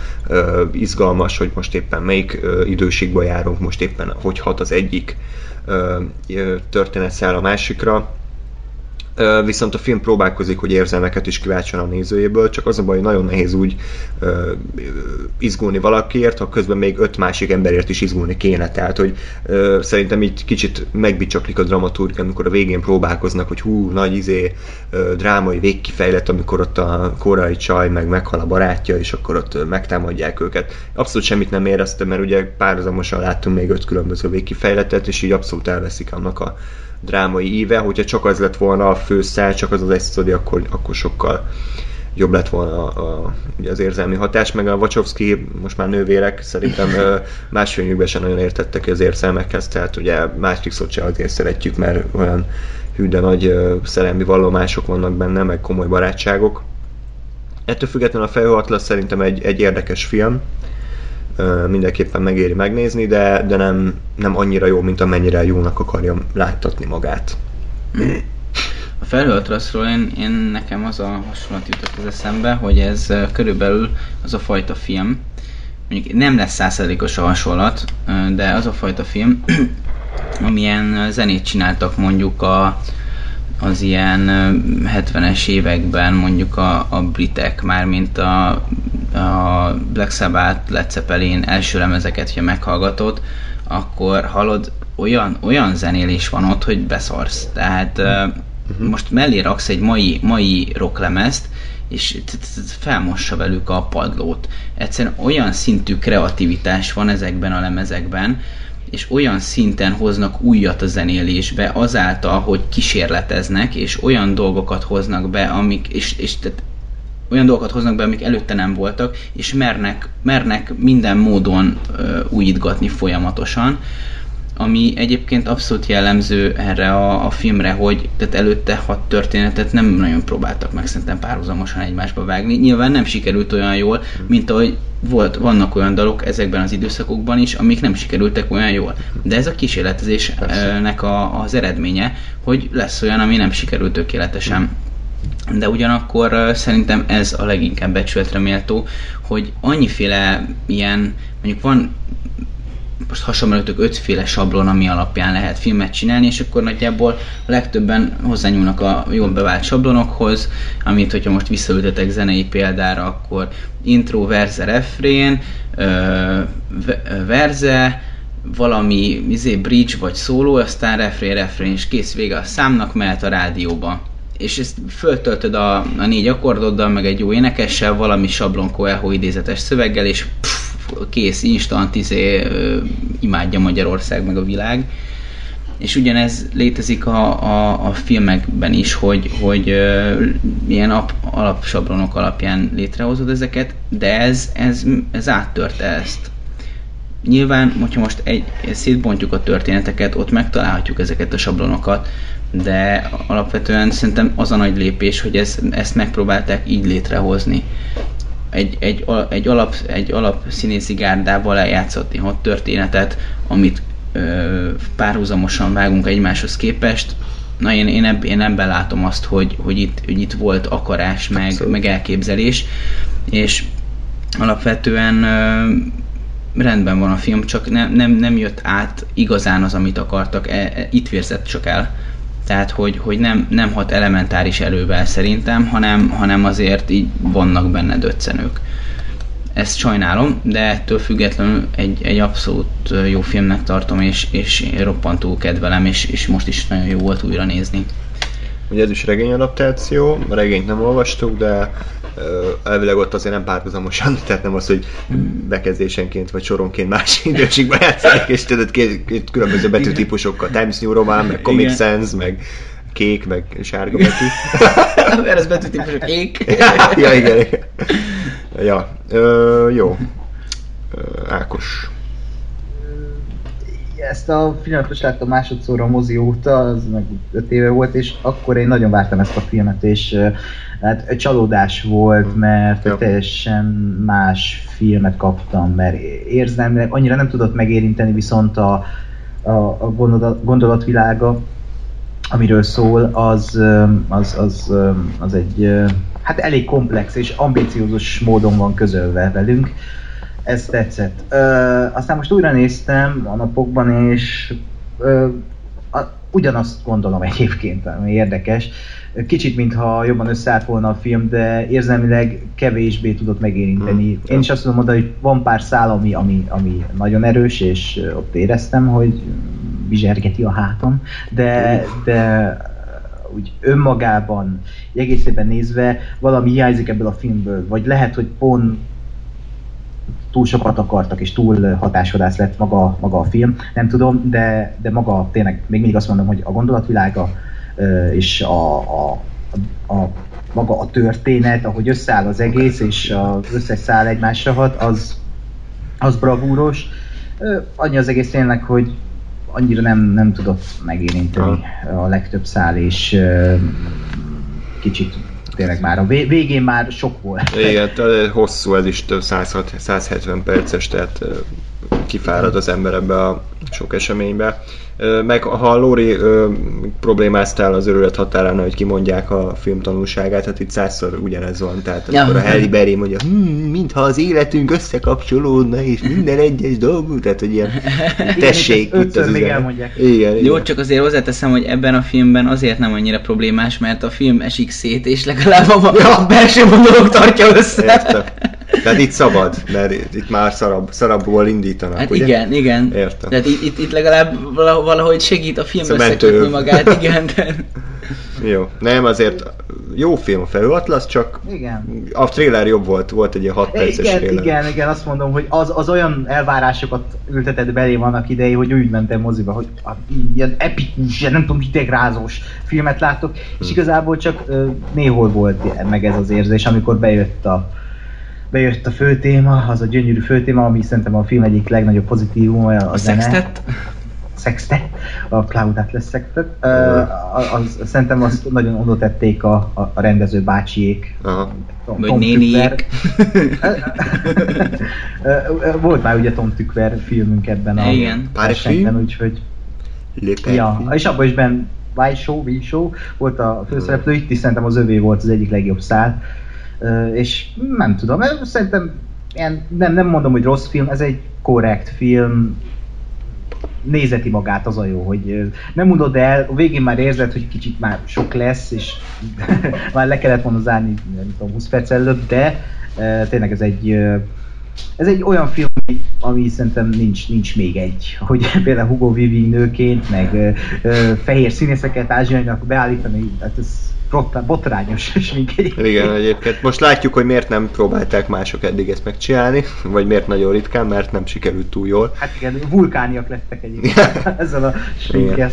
izgalmas, hogy most éppen melyik ö, időségben járunk, most éppen hogy hat az egyik történetszál a másikra, viszont a film próbálkozik, hogy érzelmeket is kiváltson a nézőjéből, csak az a baj, hogy nagyon nehéz úgy ö, izgulni valakiért, ha közben még öt másik emberért is izgulni kéne. Tehát, hogy ö, szerintem így kicsit megbicsaklik a dramaturgia, amikor a végén próbálkoznak, hogy hú, nagy izé, ö, drámai végkifejlet, amikor ott a korai csaj meg meghal a barátja, és akkor ott megtámadják őket. Abszolút semmit nem éreztem, mert ugye párhuzamosan láttunk még öt különböző végkifejletet, és így abszolút elveszik annak a drámai íve, hogyha csak az lett volna a főszál, csak az az egy sztori, akkor, akkor sokkal jobb lett volna a, a, az érzelmi hatás, meg a Wachowski, most már nővérek, szerintem ö, más filmjükben sem nagyon értettek az érzelmekhez, tehát ugye Matrixot se azért szeretjük, mert olyan hű, de nagy szerelmi vallomások vannak benne, meg komoly barátságok. Ettől függetlenül a Felhő Atlas szerintem egy, egy érdekes film, mindenképpen megéri megnézni, de, de nem, nem annyira jó, mint amennyire jónak akarja láttatni magát. A felhőatraszról én, én nekem az a hasonlat jutott az eszembe, hogy ez körülbelül az a fajta film, mondjuk nem lesz százszerzékos a hasonlat, de az a fajta film, amilyen zenét csináltak mondjuk a, az ilyen ö, 70-es években mondjuk a, a britek, mármint a, a Black Sabbath, Led Zeppelin első lemezeket, ha meghallgatod, akkor hallod, olyan, olyan zenélés van ott, hogy beszarsz. Tehát uh-huh. most mellé raksz egy mai, mai rocklemezt, és felmossa velük a padlót. Egyszerűen olyan szintű kreativitás van ezekben a lemezekben, és olyan szinten hoznak újat a zenélésbe azáltal, hogy kísérleteznek, és olyan dolgokat hoznak be, amik, és, és tehát olyan dolgokat hoznak be, amik előtte nem voltak, és mernek, mernek minden módon ö, újítgatni folyamatosan, ami egyébként abszolút jellemző erre a, a filmre, hogy tehát előtte hat történetet nem nagyon próbáltak meg szerintem párhuzamosan egymásba vágni. Nyilván nem sikerült olyan jól, mint ahogy volt, vannak olyan dalok ezekben az időszakokban is, amik nem sikerültek olyan jól. De ez a kísérletezésnek a, az eredménye, hogy lesz olyan, ami nem sikerült tökéletesen. De ugyanakkor szerintem ez a leginkább becsületre méltó, hogy annyiféle ilyen, mondjuk van most hasonlítok ötféle sablon, ami alapján lehet filmet csinálni, és akkor nagyjából a legtöbben hozzányúlnak a jól bevált sablonokhoz, amit, hogyha most visszaültetek zenei példára, akkor intro, verze, refrén, verze, valami izé, bridge vagy szóló, aztán refrén, refrén, és kész vége a számnak, mehet a rádióba. És ezt föltöltöd a, a négy akkordoddal, meg egy jó énekessel, valami sablon Coelho idézetes szöveggel, és pff, kész, instant, izé, imádja Magyarország, meg a világ. És ugyanez létezik a, a, a filmekben is, hogy, hogy ö, ilyen ap, alapsablonok alapján létrehozod ezeket, de ez, ez, ez áttörte ezt. Nyilván, hogyha most egy, szétbontjuk a történeteket, ott megtalálhatjuk ezeket a sablonokat, de alapvetően szerintem az a nagy lépés, hogy ez, ezt megpróbálták így létrehozni egy, egy, egy, alap, egy alap színészi gárdával eljátszotni hat történetet, amit ö, párhuzamosan vágunk egymáshoz képest. Na én, én, ebb, én ebben látom azt, hogy, hogy, itt, hogy itt volt akarás, meg, Abszolút. meg elképzelés, és alapvetően ö, rendben van a film, csak nem, nem, nem jött át igazán az, amit akartak, e, e, itt vérzett csak el. Tehát, hogy, hogy nem, nem hat elementáris erővel szerintem, hanem, hanem azért így vannak benne döccenők. Ezt sajnálom, de ettől függetlenül egy, egy abszolút jó filmnek tartom, és, és én roppantú kedvelem, és, és most is nagyon jó volt újra nézni. Ugye ez is regény adaptáció, a regényt nem olvastuk, de elvileg ott azért nem párhuzamosan, tehát nem az, hogy bekezdésenként vagy soronként más időségben játszanak, és tudod, két, két különböző betűtípusokkal, Times New Roman, meg Comic Igen. Sans, meg kék, meg sárga betű. Mert ez betűtípusok ég. ja, igen, igen. Ja, ö, jó. Ö, Ákos. Ezt a filmet most láttam másodszor a mozi óta, az meg 5 éve volt, és akkor én nagyon vártam ezt a filmet, és ö, hát csalódás volt, mert Ja. teljesen más filmet kaptam, mert érzelmileg annyira nem tudott megérinteni, viszont a, a, a gondolat, gondolatvilága, amiről szól, az, az, az, az egy hát elég komplex és ambíciózus módon van közölve velünk. Ez tetszett. Ö, aztán most újra néztem a napokban, és ö, a, ugyanazt gondolom egyébként, ami érdekes. Kicsit, mintha jobban összeállt volna a film, de érzelmileg kevésbé tudott megérinteni. Hmm. Én is azt tudom mondani, hogy van pár szál, ami, ami, ami nagyon erős, és ott éreztem, hogy bizsergeti a hátam, de, de úgy önmagában, egészében nézve valami hiányzik ebből a filmből, vagy lehet, hogy pont túl sokat akartak, és túl hatásvadász lett maga, maga a film, nem tudom, de, de maga tényleg, még mindig azt mondom, hogy a gondolatvilága és a, a, a, a maga a történet, ahogy összeáll az egész, és az összes szál egymásra hat, az, az bravúros. Annyi az egész tényleg, hogy annyira nem, nem tudott megérinteni a legtöbb szál, és kicsit tényleg már a vé- végén már sok volt. Igen, hosszú, ez is több 106, 170 perces, tehát kifárad az ember ebbe a sok eseménybe. Meg ha Lóri problémáztál az örület határán, hogy kimondják a film tanulságát, hát itt százszor ugyanez van. Tehát Ja. amikor a Harry Berry mondja, hm, mintha az életünk összekapcsolódna, és minden egyes dolgunk, tehát hogy ilyen tessék, ezt itt az még elmondják. Igen, Jó, igen. csak azért hozzáteszem, hogy ebben a filmben azért nem annyira problémás, mert a film esik szét, és legalább a, a belső monológ tartja össze. Értem. Tehát itt szabad, mert itt már szarabb, szarabbból indítanak, Hát ugye? igen, igen. Értem. Tehát itt, itt, itt legalább vala- valahogy segít a film mentő. összekötni magát, igen. De... Jó. Nem, azért jó film a Felhő Atlasz, csak Igen. a trailer jobb volt, volt egy ilyen 6 perces Igen, trailer. igen, igen, azt mondom, hogy az, az olyan elvárásokat ültetett belé vannak idei, hogy úgy mentem moziba, hogy a, ilyen epikus, ilyen nem tudom, hidegrázós filmet látok, és igazából csak néhol volt meg ez az érzés, amikor bejött a bejött a főtéma, az a gyönyörű főtéma, ami szerintem a film egyik legnagyobb pozitívuma, a, A zene. Sextet? Sextet, a Cloud Atlas Sextet. Ö, az, az, szerintem azt nagyon oda tették a, a, a rendező bácsiék. Aha. Tom- Vagy Tom néniék. Volt már ugye Tom Tükver filmünk ebben a Igen. Pár film? úgyhogy... Ja, és abban is Ben Why Show, V Show volt a főszereplő, itt is szerintem az övé volt az egyik legjobb szál. És nem tudom, szerintem ilyen, nem, nem mondom, hogy rossz film, ez egy korrekt film, nézeti magát az a jó, hogy nem mondod el, a végén már érzed, hogy kicsit már sok lesz, és már le kellett volna zárni, nem tudom, 20 perc előtt, de tényleg ez egy ez egy olyan film, ami- szerintem nincs, nincs még egy. Hogy például Hugo Weaving nőként, meg fehér színészeket ázsiainak beállítani, hát ez botrá- botrányos smink egyébként. Igen, egyébként. Most látjuk, hogy miért nem próbálták mások eddig ezt megcsinálni, vagy miért nagyon ritkán, mert nem sikerült túl jól. Hát igen, vulkániak lettek egyébként ezzel a sminkkel.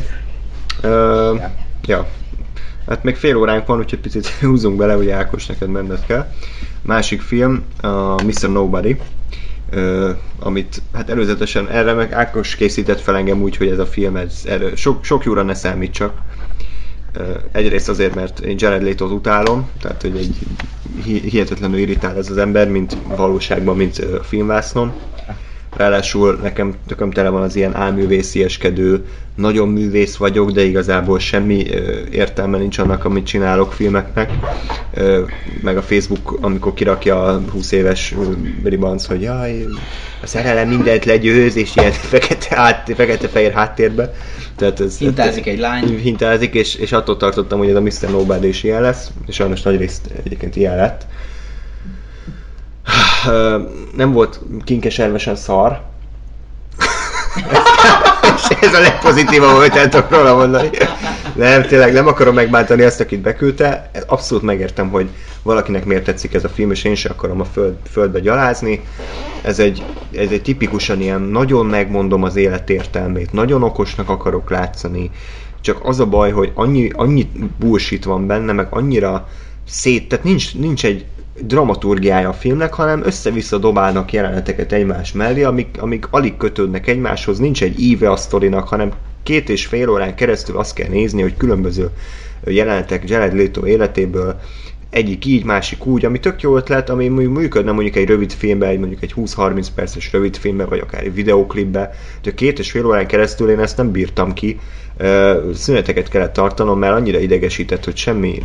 Ja. Hát még fél óránk van, úgyhogy picit húzunk bele, hogy Ákos neked menned kell. Másik film, a Mr. Nobody, ö, amit hát előzetesen erre meg Ákos készített fel engem úgy, hogy ez a film, ez, erre sok, sok jóra ne számítsak. Ö, Egyrészt azért, mert én Jared Leto-t utálom, tehát hogy egy hi- hihetetlenül irritál ez az ember, mint valóságban, mint filmvásznon. Ráadásul nekem tököm tele van az ilyen álművészieskedő, nagyon művész vagyok, de igazából semmi értelme nincs annak, amit csinálok filmeknek. Meg a Facebook, amikor kirakja a 20 éves ribanc, hogy jaj, a szerelem mindent legyőz, és ilyen fekete, át, fekete-fehér háttérbe. Tehát ez, Hintázik egy lány. Hintázik, és, és attól tartottam, hogy ez a Mr. Nobody is ilyen lesz, és sajnos nagy részt egyébként ilyen lett. Nem volt kinkeservesen szar. és ez a legpozitívabb, amit el tudok róla mondani. Nem, tényleg nem akarom megbántani azt, akit beküldte. Abszolút megértem, hogy valakinek miért tetszik ez a film, és én sem akarom a föld, földbe gyalázni. Ez egy, ez egy tipikusan ilyen, nagyon megmondom az élet értelmét, nagyon okosnak akarok látszani, csak az a baj, hogy annyi, annyi bullshit van benne, meg annyira szét, tehát nincs, nincs egy dramaturgiája a filmnek, hanem össze-vissza dobálnak jeleneteket egymás mellé, amik, amik alig kötődnek egymáshoz, nincs egy íve a sztorinak, hanem két és fél órán keresztül azt kell nézni, hogy különböző jelenetek Jared Leto életéből egyik így, másik úgy, ami tök jó ötlet, ami működne mondjuk egy rövid filmben, egy mondjuk egy 20-30 perces rövid filmben, vagy akár egy videóklipben, de két és fél órán keresztül én ezt nem bírtam ki, szüneteket kellett tartanom, mert annyira idegesített, hogy semmi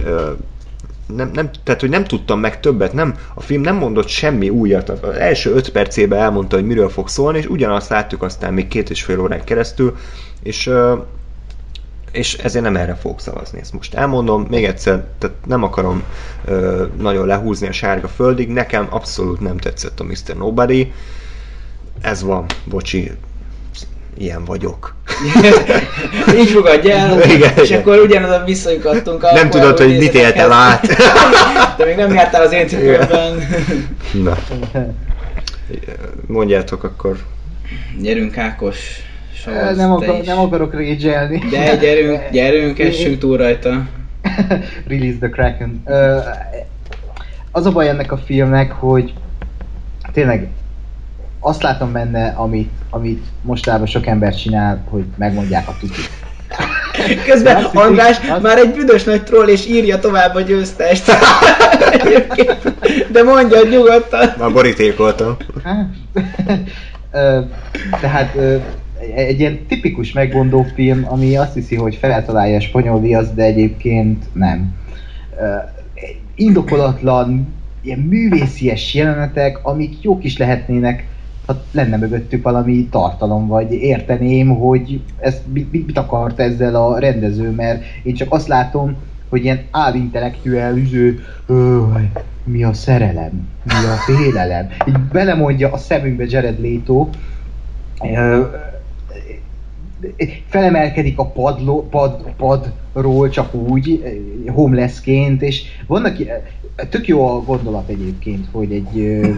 nem, nem, tehát, hogy nem tudtam meg többet, nem, a film nem mondott semmi újat. Az első öt percében elmondta, hogy miről fog szólni, és ugyanazt láttuk aztán még két és fél órán keresztül, és és ezért nem erre fogok szavazni. Ezt most elmondom, még egyszer, tehát nem akarom ö, nagyon lehúzni a sárga földig, nekem abszolút nem tetszett a Mr. Nobody. Ez van, bocsi, ilyen vagyok. Így fogadj el, Igen, és igen. akkor ugyanaz a viszonyt adtunk. nem akkor, tudod, hogy mit éltem át. De még nem jártál az én cipőmben. Na, mondjátok akkor. Gyerünk Ákos, savazz, Nem, akar, nem akarok rage De gyerünk, gyerünk, essünk túl rajta. Release the Kraken. Ö, az a baj ennek a filmnek, hogy tényleg azt látom benne, amit, amit mostában sok ember csinál, hogy megmondják a tutit. Közben Azt András azt- már egy büdös nagy troll és írja tovább a győztest. De mondja nyugodtan. Már borítékoltam. Hát, tehát egy ilyen tipikus megmondó film, ami azt hiszi, hogy feltalálja a spanyol viaszt, de egyébként nem. Indokolatlan, ilyen művészies jelenetek, amik jók is lehetnének, ha lenne mögöttük valami tartalom, vagy érteném, hogy ezt mit, mit, akart ezzel a rendező, mert én csak azt látom, hogy ilyen álintellektuál üző, "Ö, mi a szerelem, mi a félelem. Így belemondja a szemünkbe Jared Leto, felemelkedik a padló, pad, padról csak úgy, homelessként, és vannak, tök jó a gondolat egyébként, hogy egy ö,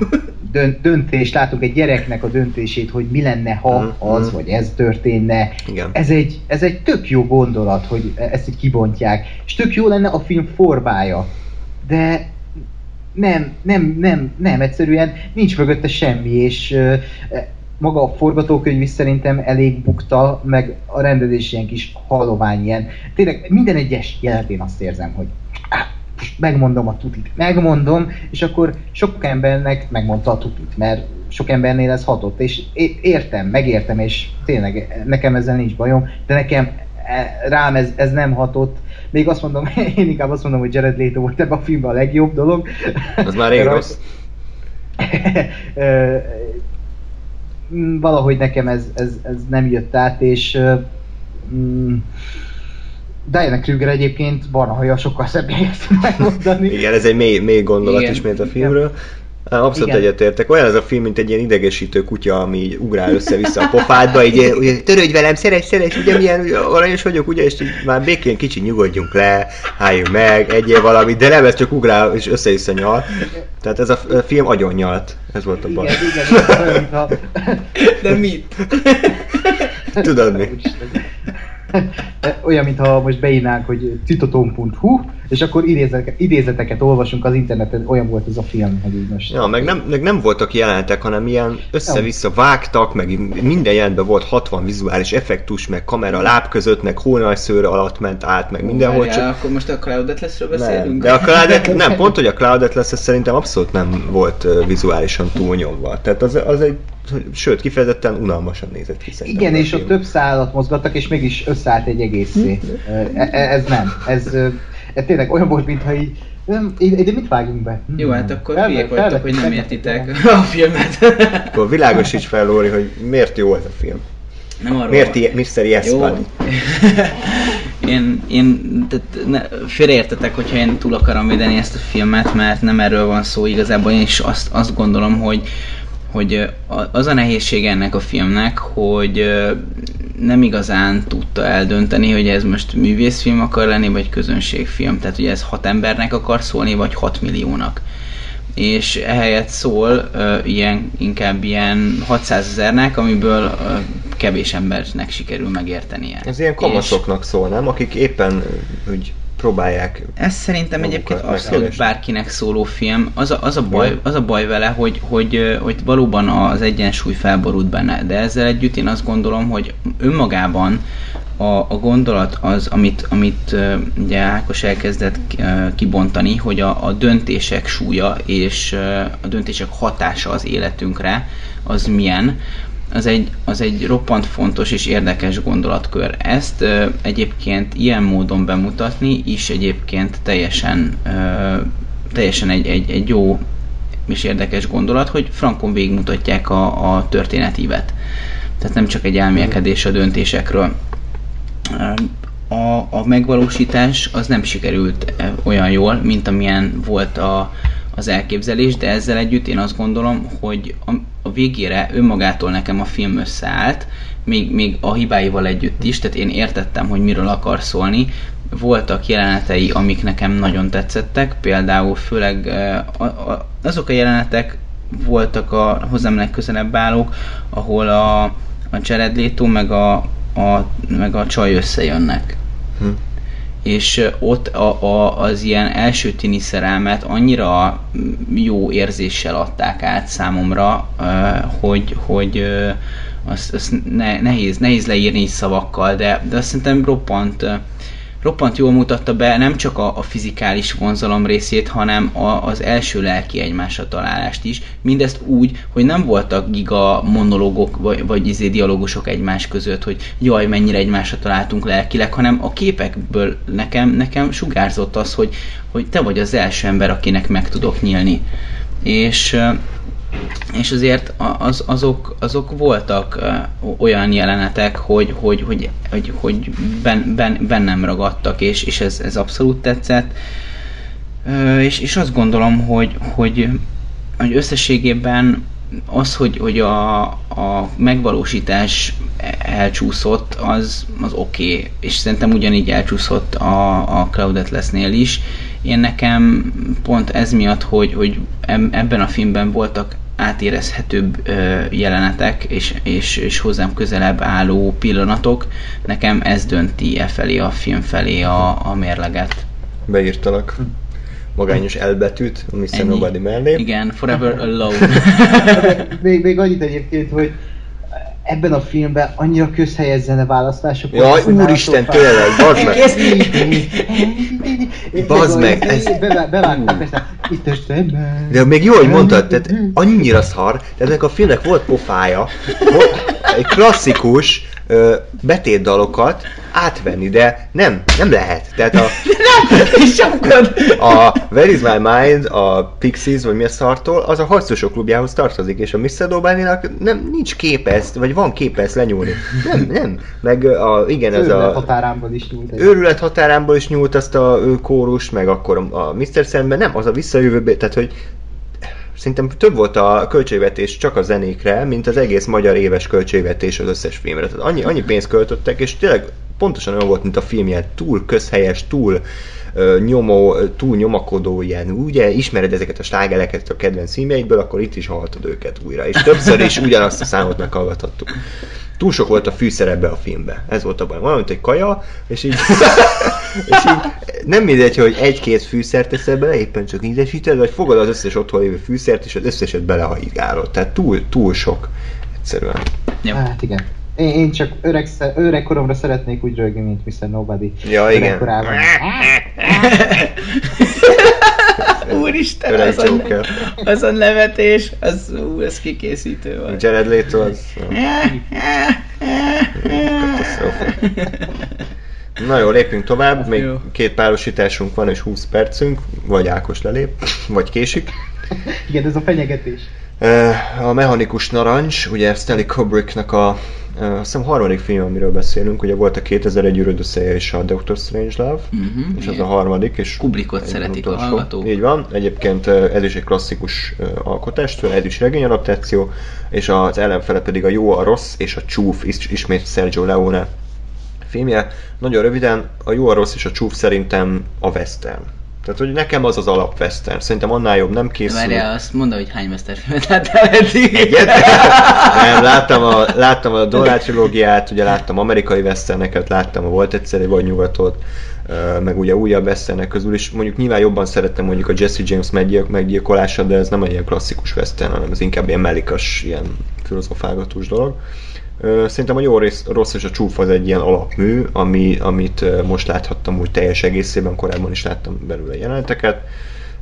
dön, döntés, látunk egy gyereknek a döntését, hogy mi lenne, ha Mhm. az, vagy ez történne. Igen. Ez egy, ez egy tök jó gondolat, hogy ezt így kibontják, és tök jó lenne a film formája, de nem, nem, nem, nem, egyszerűen nincs mögötte semmi, és maga a forgatókönyv is szerintem elég bukta, meg a rendezés ilyen kis halovány ilyen. Tényleg minden egyes jelenetén azt érzem, hogy megmondom a tutit, megmondom, és akkor sok embernek megmondta a tutit, mert sok embernél ez hatott, és értem, megértem, és tényleg nekem ezzel nincs bajom, de nekem e, rám ez, ez nem hatott. Még azt mondom, én inkább azt mondom, hogy Jared Leto volt ebben a filmben a legjobb dolog. Az már rég rossz. Valahogy nekem ez, ez, ez nem jött át, és mm, Diana Kruger egyébként barna haja sokkal szebben ezt megmondani. Igen, ez egy mély, mély gondolat Igen. ismét a filmről. Abszolút Igen. egyetértek. Olyan ez a film, mint egy ilyen idegesítő kutya, ami így ugrál össze-vissza a pofádba, így ugye, törődj velem, szeres, szeres, ugye milyen ugye, aranyos vagyok, ugye, és így már békén kicsit nyugodjunk le, álljunk meg, egyél valamit, de nem, ez csak ugrál és össze-vissza nyal. Tehát ez a film agyon nyalt. Ez volt a Igen, baj. igen, igen. De mit? Tudod mi? Olyan, mintha most beírnánk, hogy citatom.hu, és akkor idézeteket, idézeteket olvasunk az interneten, olyan volt ez a film, hogy így most... Ja, meg nem, meg nem voltak jelenetek, hanem ilyen össze-vissza vágtak, meg minden jelentben volt 60 vizuális effektus, meg kamera láb között, meg hónajszőr alatt ment át, meg mindenhol Várjál, csak... akkor most a Cloud Atlasről Nem, beszélünk? de a Cloud Atlas, nem, pont, hogy a Cloud Atlas szerintem abszolút nem volt vizuálisan túlnyomva. Tehát az, az egy, sőt, kifejezetten unalmasan nézett ki. Igen, és ott több szálat mozgattak, és mégis összeállt egy egészé. Hm. E- e- ez nem. Ez, ez tényleg olyan volt, mintha így... "Öm, Ide mit vágjunk be? Jó, hát akkor hülyék vagytok, hogy nem értitek a filmet. Akkor világosíts fel, Lóri, hogy miért jó ez a film. Nem arról Miért ilyen, Mr. Yes Jó. Én, én tehát ne, félreértetek, hogyha én túl akarom védeni ezt a filmet, mert nem erről van szó igazából, én is azt, azt gondolom, hogy hogy az a nehézség ennek a filmnek, hogy nem igazán tudta eldönteni, hogy ez most művészfilm akar lenni, vagy közönségfilm. Tehát, hogy ez hat embernek akar szólni, vagy 6 milliónak. És ehelyett szól ö, ilyen, inkább ilyen 600 ezernek, amiből ö, kevés embernek sikerül megértenie. Ez ilyen És- kamaszoknak szól, nem? Akik éppen hogy próbálják ez szerintem egyébként abszolút bárkinek szóló film. Az a, az a, baj, az a baj vele, hogy, hogy, hogy valóban az egyensúly felborult benne, de ezzel együtt én azt gondolom, hogy önmagában a, a gondolat az, amit, amit ugye Ákos elkezdett kibontani, hogy a, a döntések súlya és a döntések hatása az életünkre, az milyen, az egy, az egy roppant fontos és érdekes gondolatkör. Ezt ö, egyébként ilyen módon bemutatni is egyébként teljesen, ö, teljesen egy, egy, egy jó és érdekes gondolat, hogy frankon végigmutatják a, a történetívet. Tehát nem csak egy elmélkedés a döntésekről. A, a megvalósítás az nem sikerült olyan jól, mint amilyen volt a, az elképzelés, de ezzel együtt én azt gondolom, hogy a, a végére önmagától nekem a film összeállt, még, még a hibáival együtt is, tehát én értettem, hogy miről akar szólni. Voltak jelenetei, amik nekem nagyon tetszettek, például főleg azok a jelenetek voltak a hozzám legközelebb állók, ahol a, a Jared Leto meg a, a, meg a csaj összejönnek. Hm. És ott a, a, az ilyen első tini szerelmet annyira mm, jó érzéssel adták át számomra, hogy, hogy azt, azt ne, nehéz, nehéz leírni szavakkal, de, de azt szerintem roppant, roppant jól mutatta be nem csak a, a fizikális vonzalom részét, hanem a, az első lelki egymásra találást is. Mindezt úgy, hogy nem voltak giga monológok vagy, vagy izé dialógusok egymás között, hogy jaj, mennyire egymásra találtunk lelkileg, hanem a képekből nekem, nekem sugárzott az, hogy, hogy te vagy az első ember, akinek meg tudok nyílni. És és azért az, azok, azok voltak olyan jelenetek, hogy, hogy, hogy, hogy, hogy ben, ben, bennem ragadtak, és, és ez, ez abszolút tetszett. És, és azt gondolom, hogy, hogy, hogy összességében az, hogy, hogy a, a megvalósítás elcsúszott, az, az oké, okay. és szerintem ugyanígy elcsúszott a, a Cloud Atlas-nél is. Én nekem pont ez miatt, hogy, hogy ebben a filmben voltak átérezhetőbb jelenetek és, és, és hozzám közelebb álló pillanatok, nekem ez dönti e felé a film felé a, a mérleget. Beírtalak magányos elbetűt, a Mr. Nobody mellé. Igen, Forever Alone. még, még annyit egyébként, hogy ebben a filmben annyira közhelyes választások Jaj, úristen, tényleg, bazd meg! Bazd meg, ez... Bevágtam, persze, itt De még jó, hogy mondtad, tehát annyira szar, tehát ennek a filmnek volt pofája, volt klasszikus ö, betétdalokat átvenni, de nem, nem lehet. Tehát a, a Where is my mind, a Pixies, vagy mi a szartól, az a harcosok klubjához tartozik, és a Mr. Dobáninak nem, nincs képeszt, vagy van képeszt lenyúlni. Nem, nem. Meg a, igen, ez a... határámból is nyúlt. Őrület határámból is nyúlt azt a kórus, meg akkor a Mr. Szemben, nem, az a visszajövőbe, tehát hogy Szerintem több volt a költségvetés csak a zenékre, mint az egész magyar éves költségvetés az összes filmre. Tehát annyi, annyi pénzt költöttek, és tényleg pontosan olyan volt, mint a filmje, túl közhelyes, túl nyomó, túl nyomakodó ilyen, ugye, ismered ezeket a slágeleket a kedvenc címeidből, akkor itt is hallhatod őket újra. És többször is ugyanazt a számot meghallgathattuk túl sok volt a fűszer ebbe a filmbe. Ez volt a baj. Van, mint egy kaja, és így, és így nem mindegy, hogy egy-két fűszert teszel bele, éppen csak ízesíted, vagy fogod az összes otthon lévő fűszert, és az összeset belehajigálod. Tehát túl, túl sok egyszerűen. Ja. Hát igen. Én, én csak öreg, öreg koromra szeretnék úgy rögni, mint Mr. Nobody. Ja, igen. Úristen, az a, az a nevetés, az, ú, ez kikészítő volt. Jared Leto az... Na jó, lépjünk tovább, még jó. két párosításunk van és 20 percünk, vagy Ákos lelép, vagy késik. Igen, ez a fenyegetés. A mechanikus narancs, ugye Stanley Kubricknak a azt hiszem harmadik film, amiről beszélünk, ugye volt a 2001 űrödösszeje és a Doctor Strange Love, uh-huh, és ez a harmadik, és Kubrickot szeretik utolsó. a hallgatók. Így van, egyébként ez is egy klasszikus alkotás, ez is regényadaptáció, és az ellenfele pedig a jó, a rossz és a csúf, ismét Sergio Leone filmje. Nagyon röviden, a jó, a rossz és a csúf szerintem a western tehát, hogy nekem az az alap western. Szerintem annál jobb nem készül. Várjál, azt mondd, hogy hány filmet láttál eddig? Egyet? nem, láttam a, láttam a Dollár trilógiát, ugye láttam amerikai westerneket, láttam a Volt egyszer egy vagy nyugatot, meg ugye újabb westernek közül is. Mondjuk nyilván jobban szerettem mondjuk a Jesse James meggyilkolása, de ez nem egy ilyen klasszikus western, hanem ez inkább ilyen mellikas, ilyen filozofálgatós dolog. Szerintem a jó rész, rossz és a csúf az egy ilyen alapmű, ami, amit most láthattam úgy teljes egészében, korábban is láttam belőle jeleneteket.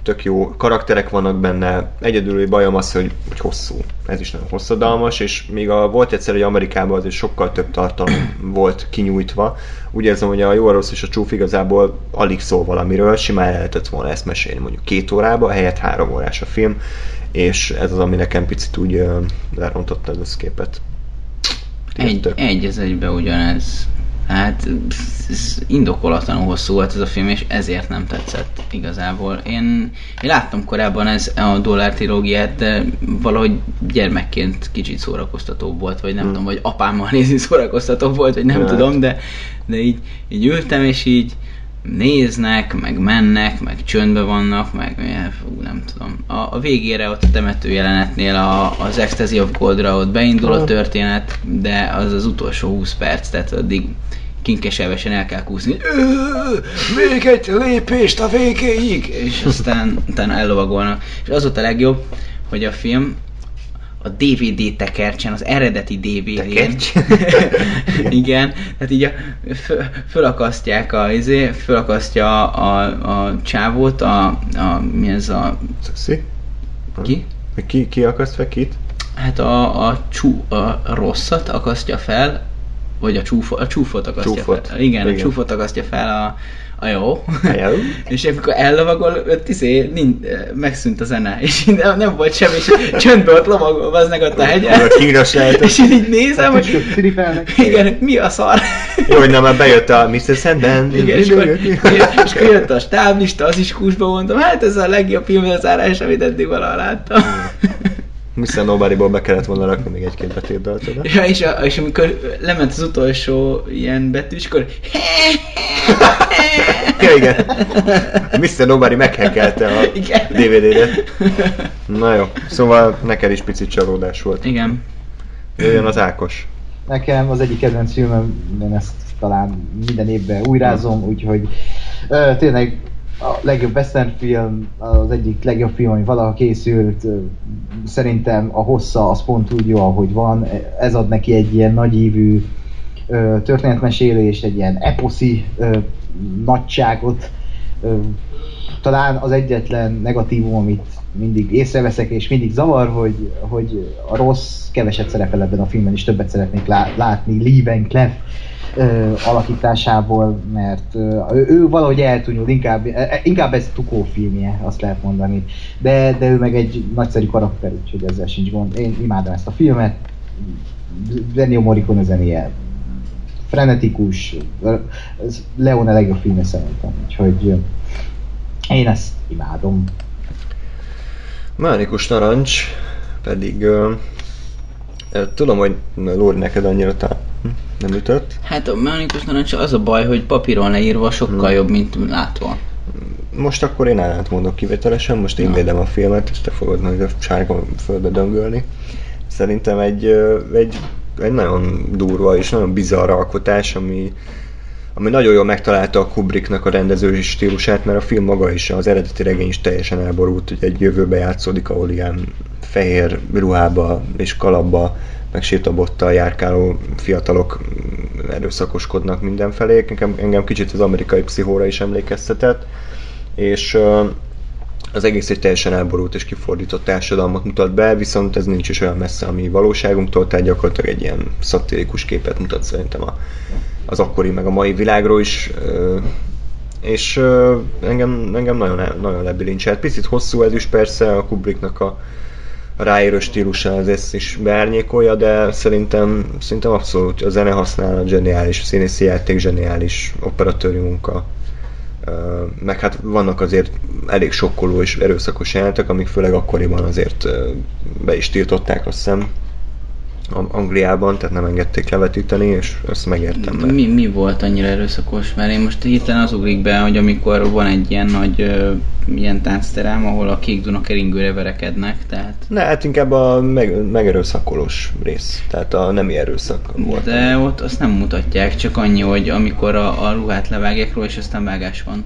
Tök jó karakterek vannak benne, egyedül bajom az, hogy, hogy hosszú. Ez is nagyon hosszadalmas, és még a, volt egyszer, hogy Amerikában azért sokkal több tartalom volt kinyújtva. Úgy érzem, hogy a jó, a rossz és a csúf igazából alig szól valamiről, simán lehetett volna ezt mesélni mondjuk két órába, helyett három órás a film, és ez az, ami nekem picit úgy lerontotta az összképet. Egy, egy az egybe ugyanez. Hát ez indokolatlanul hosszú volt ez a film, és ezért nem tetszett igazából. Én, én láttam korábban ez a dollár trilógiát, de valahogy gyermekként kicsit szórakoztató volt, vagy nem hmm. tudom, vagy apámmal nézni szórakoztató volt, vagy nem hát. tudom, de, de így, így ültem, és így néznek, meg mennek, meg csöndbe vannak, meg fú, nem tudom. A, a végére ott a temető jelenetnél a, az Ecstasy of Goldra ott beindul a történet, de az az utolsó 20 perc, tehát addig kinkeselvesen el kell kúszni, még egy lépést a végéig, és aztán utána ellovagolnak. És az volt a legjobb, hogy a film a DVD tekercsen, az eredeti DVD-n. Igen, tehát így a, föl, fölakasztják a, izé, fölakasztja a, a csávót, a, a, mi ez a, Szexi? ki? Ki, ki akaszt fel kit? Hát a, a, csú, a rosszat akasztja fel, vagy a, csúfo, a csúfot akasztja Csúfot. fel. Igen, Igen. a csúfot akasztja fel a, a jó. Jó. és amikor ellovagol, ott izé, nincs, megszűnt a zene, és nem, nem volt semmi, és csöndbe ott lovagol, az meg ott a hegyen. Vagy kínos lehet. És én így nézem, hogy igen, mi a szar? Jó, hogy nem, már bejött a Mr. Sandman. Igen, és akkor, és akkor jött a stáblista, az is kúsba mondtam, hát ez a legjobb filmzárás, amit eddig valaha láttam. Mr. Nobodyból be kellett volna rakni még egy-két betétdalt oda. Ja, és, a, és amikor lement az utolsó ilyen betűs, akkor Ja, igen. Mr. Nobody meghekkelte a. DVD-t. Na jó, szóval neked is picit csalódás volt. Igen. Jöjjön az Ákos. Nekem az egyik kedvenc filmem, én ezt talán minden évben újrázom, úgyhogy ö, tényleg a legjobb western film, az egyik legjobb film, ami valaha készült. Szerintem a hossza az pont úgy jó, ahogy van. Ez ad neki egy ilyen nagyívű ö, történetmesélést, egy ilyen eposzi nagyságot. Talán az egyetlen negatívum, amit mindig észreveszek, és mindig zavar, hogy, hogy a rossz keveset szerepel ebben a filmben, és többet szeretnék lá- látni Lee Van Cleef ö, alakításából, mert ö, ő, valahogy eltúnyul, inkább, e- inkább ez Tukó filmje, azt lehet mondani. De, de ő meg egy nagyszerű karakter, úgyhogy ezzel sincs gond. Én imádom ezt a filmet. Ennio Morricone zenéje frenetikus, ez Leone legjobb filmje szerintem, úgyhogy én ezt imádom. Mánikus Narancs pedig... Uh, tudom, hogy Lóri neked annyira tá- hm, nem ütött. Hát a Mánikus Narancs az a baj, hogy papíron leírva sokkal jobb, mint látva. Most akkor én ellent mondok kivételesen, most én Na. védem a filmet, és te fogod majd a sárga földbe döngölni. Szerintem egy, ö, egy, egy nagyon durva és nagyon bizarr alkotás, ami, ami nagyon jól megtalálta a Kubricknak a rendezői stílusát, mert a film maga is, az eredeti regény is teljesen elborult, hogy egy jövőbe játszódik, ahol ilyen fehér ruhába és kalapba, meg sétabottal járkáló fiatalok erőszakoskodnak mindenfelé. Engem, engem kicsit az amerikai pszichóra is emlékeztetett, és az egész egy teljesen elborult és kifordított társadalmat mutat be, viszont ez nincs is olyan messze a mi valóságunktól, tehát gyakorlatilag egy ilyen szatirikus képet mutat szerintem a, az akkori meg a mai világról is, és engem, engem nagyon, nagyon lebilincselt. Picit hosszú ez is persze, a Kubricknak a ráérő stílusa ezt is beárnyékolja, de szerintem, szerintem abszolút a zene használat zseniális, a színészi játék zseniális, operatőri munka, meg hát vannak azért elég sokkoló és erőszakos jelentek, amik főleg akkoriban azért be is tiltották, azt hiszem, Angliában, tehát nem engedték levetíteni, és ezt megértem. Mert... Mi, mi volt annyira erőszakos? Mert én most hirtelen az ugrik be, hogy amikor van egy ilyen nagy ö, ilyen táncterem, ahol a kék Duna keringőre verekednek, tehát... Ne, hát inkább a meg, megerőszakolós rész, tehát a nemi erőszak volt. De ott azt nem mutatják, csak annyi, hogy amikor a, a ruhát levágják róla, és aztán vágás van.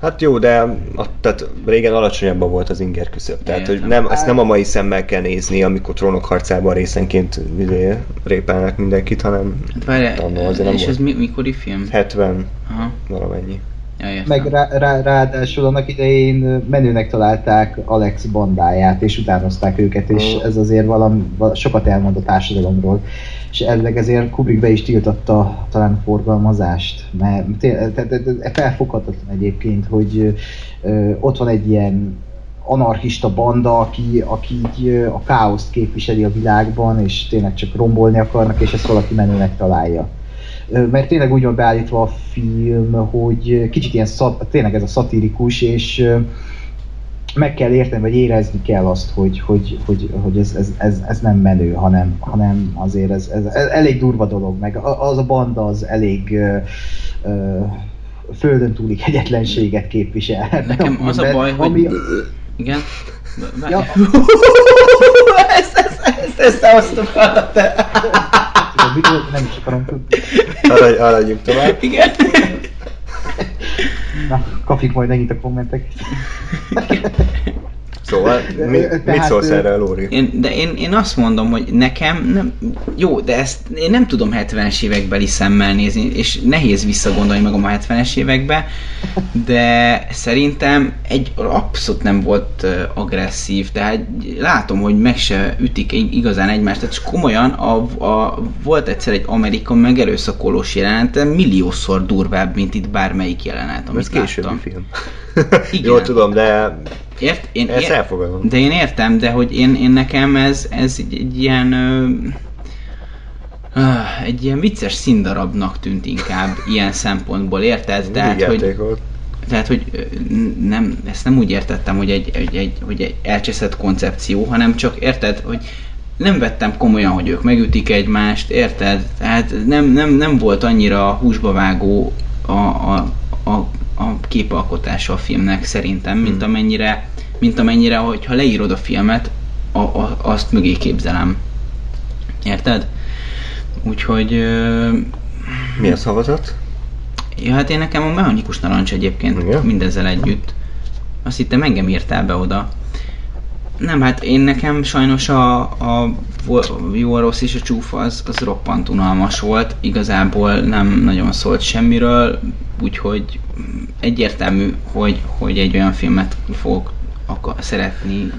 Hát jó, de a, tehát régen alacsonyabban volt az inger küszöb. Tehát, hogy nem, ezt nem a mai szemmel kell nézni, amikor trónok harcában részenként izé, répelnek mindenkit, hanem Hát várjál, annól azért nem és ez volt. mi, mikori film? 70 Aha, valamennyi. ja, értem. Meg rá, rá, ráadásul annak idején menőnek találták Alex bandáját, és utánozták őket, és ez azért valami, val- sokat elmond a társadalomról. És elvileg ezért Kubrick be is tiltotta talán a forgalmazást, mert felfoghatatlan egyébként, hogy ott van egy ilyen anarchista banda, aki, aki így a káoszt képviseli a világban, és tényleg csak rombolni akarnak, és ezt valaki menőnek találja. Mert tényleg úgy van beállítva a film, hogy kicsit ilyen szat, tényleg ez a szatirikus, és meg kell érteni, vagy érezni kell azt, hogy, hogy, hogy, hogy ez, ez, ez, ez, nem menő, hanem, hanem azért ez, ez, ez elég durva dolog, meg az a banda az elég ö, ö, földön túli kegyetlenséget képvisel. Nekem az a baj, hogy- ami- Igen? Várj. Ja. ezt, ezt, ezt, ezt azt a te. nem is akarom tudni. Arra, arra tovább. Igen. Na, kapjuk majd megint a kommenteket. Szóval mi, Tehát, mit szólsz erre, Lóri? Én, de én, én azt mondom, hogy nekem nem, jó, de ezt én nem tudom 70-es évekbeli szemmel nézni, és nehéz visszagondolni magam a 70-es évekbe, de szerintem egy abszolút nem volt agresszív, tehát látom, hogy meg se ütik ig- igazán egymást, tehát komolyan a, a, volt egyszer egy Amerika megerőszakolós jelenet, milliószor durvább, mint itt bármelyik jelenet, amit Ez későbbi láttam. film. Igen. Jól tudom, de Ért, én, ezt ér- elfogadom. de én értem, de hogy én, én nekem ez, ez egy, egy ilyen ö, egy ilyen vicces színdarabnak tűnt inkább ilyen szempontból, érted? Tehát, hogy, volt. tehát, hogy nem, ezt nem úgy értettem, hogy egy, egy, egy, hogy egy elcseszett koncepció, hanem csak érted, hogy nem vettem komolyan, hogy ők megütik egymást, érted? Tehát nem, nem, nem volt annyira húsba vágó a, a, a, a képalkotása a filmnek szerintem, mint amennyire, mint amennyire, hogyha leírod a filmet, a, a, azt mögé képzelem. Érted? Úgyhogy ö, Mi a szavazat? Ja, hát én nekem a mechanikus narancs egyébként Igen? mindezzel együtt. Azt hittem engem írtál be oda. Nem, hát én nekem sajnos a, a jó, a rossz és a csúf az, az roppant unalmas volt. Igazából nem nagyon szólt semmiről, úgyhogy egyértelmű, hogy, hogy egy olyan filmet fogok akar, szeretni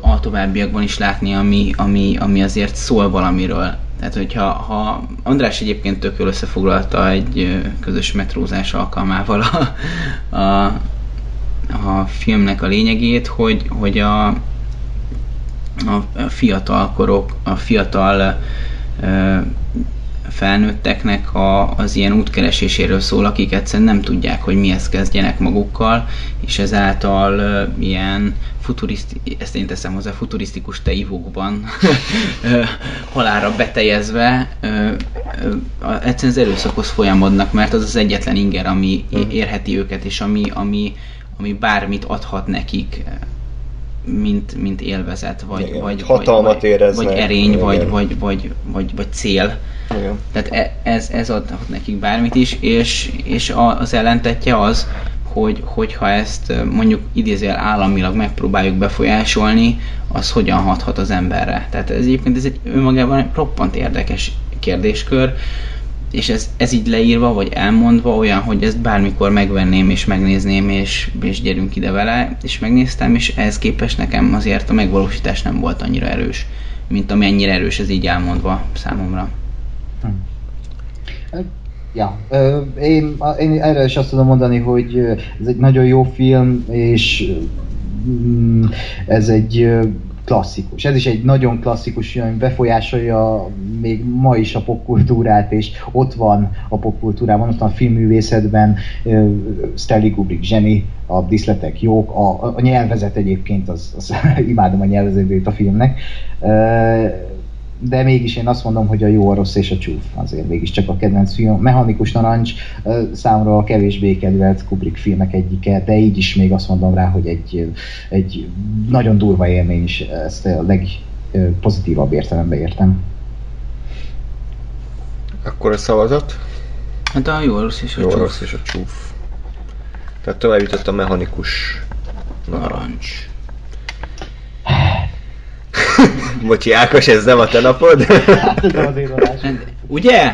a továbbiakban is látni, ami, ami, ami azért szól valamiről. Tehát, hogyha ha András egyébként tök jól összefoglalta egy közös metrózás alkalmával a, a, a filmnek a lényegét, hogy, hogy a, a, fiatal korok, a fiatal felnőtteknek a, az ilyen útkereséséről szól, akik egyszerűen nem tudják, hogy mihez kezdjenek magukkal, és ezáltal ö, ilyen futuriszti, ezt én teszem hozzá, futurisztikus teivókban ö, halálra beteljezve ö, ö, a- egyszerűen az erőszakhoz folyamodnak, mert az az egyetlen inger, ami é- érheti őket, és ami, ami, ami bármit adhat nekik, mint, mint élvezet, vagy, Igen, vagy, hatalmat vagy, éreznek. vagy erény, vagy, Igen. vagy, vagy, vagy, vagy cél. Igen. Tehát e- ez, ez adhat nekik bármit is, és, és az ellentetje az, hogy, hogyha ezt mondjuk idézél államilag megpróbáljuk befolyásolni, az hogyan hathat az emberre. Tehát ez egyébként ez egy önmagában egy roppant érdekes kérdéskör, és ez, ez így leírva, vagy elmondva olyan, hogy ezt bármikor megvenném és megnézném, és, és gyerünk ide vele, és megnéztem, és ehhez képest nekem azért a megvalósítás nem volt annyira erős, mint amennyire erős ez így elmondva számomra. Ja, ö, én, én erre is azt tudom mondani, hogy ez egy nagyon jó film, és mm, ez egy klasszikus. Ez is egy nagyon klasszikus ami befolyásolja még ma is a popkultúrát, és ott van a popkultúrában, ott van a filmművészetben, ö, Stanley Kubrick zseni, a diszletek jók, a, a nyelvezet egyébként, az, az imádom a nyelvezetét a filmnek. Ö, de mégis én azt mondom, hogy a jó, a rossz és a csúf azért mégiscsak a kedvenc film. Mechanikus narancs ö, számomra a kevésbé kedvelt Kubrick filmek egyike, de így is még azt mondom rá, hogy egy, egy nagyon durva élmény is, ezt a legpozitívabb értelemben értem. Akkor a szavazat? Hát a jó, a rossz és a Jó, a csúf. rossz és a csúf. Tehát tovább jutott a mechanikus narancs. Bocsi, Ákos, ez nem a te napod? Hát ez az én Ugye?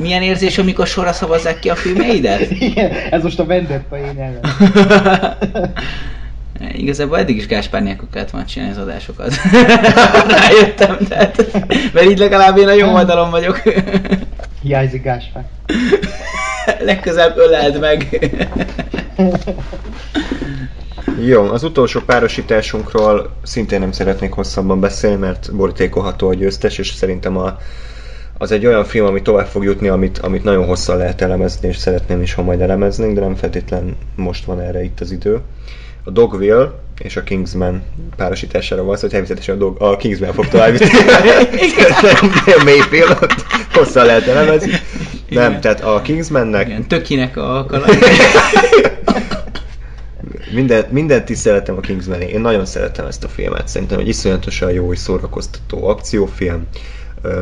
Milyen érzés, amikor sorra szavazzák ki a filmeidet? Igen, ez most a vendetta én ellen. Igazából eddig is Gáspár nélkül kellett volna csinálni az adásokat. Rájöttem, tehát, mert így legalább én a jó oldalon vagyok. Hiányzik Gáspár. Legközelebb öleld meg. Jó, az utolsó párosításunkról szintén nem szeretnék hosszabban beszélni, mert borítékolható a győztes, és szerintem a, az egy olyan film, ami tovább fog jutni, amit, amit nagyon hosszan lehet elemezni, és szeretném is, ha majd elemeznünk, de nem feltétlen most van erre itt az idő. A Dogville és a Kingsman párosítására van szó, hogy természetesen a, Dog, a Kingsman fog tovább jutni. Film, ott hosszan lehet elemezni. Nem, tehát a Kingsmannek Igen, tökinek a kaland. minden, mindent is szeretem a kingsman Én nagyon szeretem ezt a filmet. Szerintem egy iszonyatosan jó és szórakoztató akciófilm.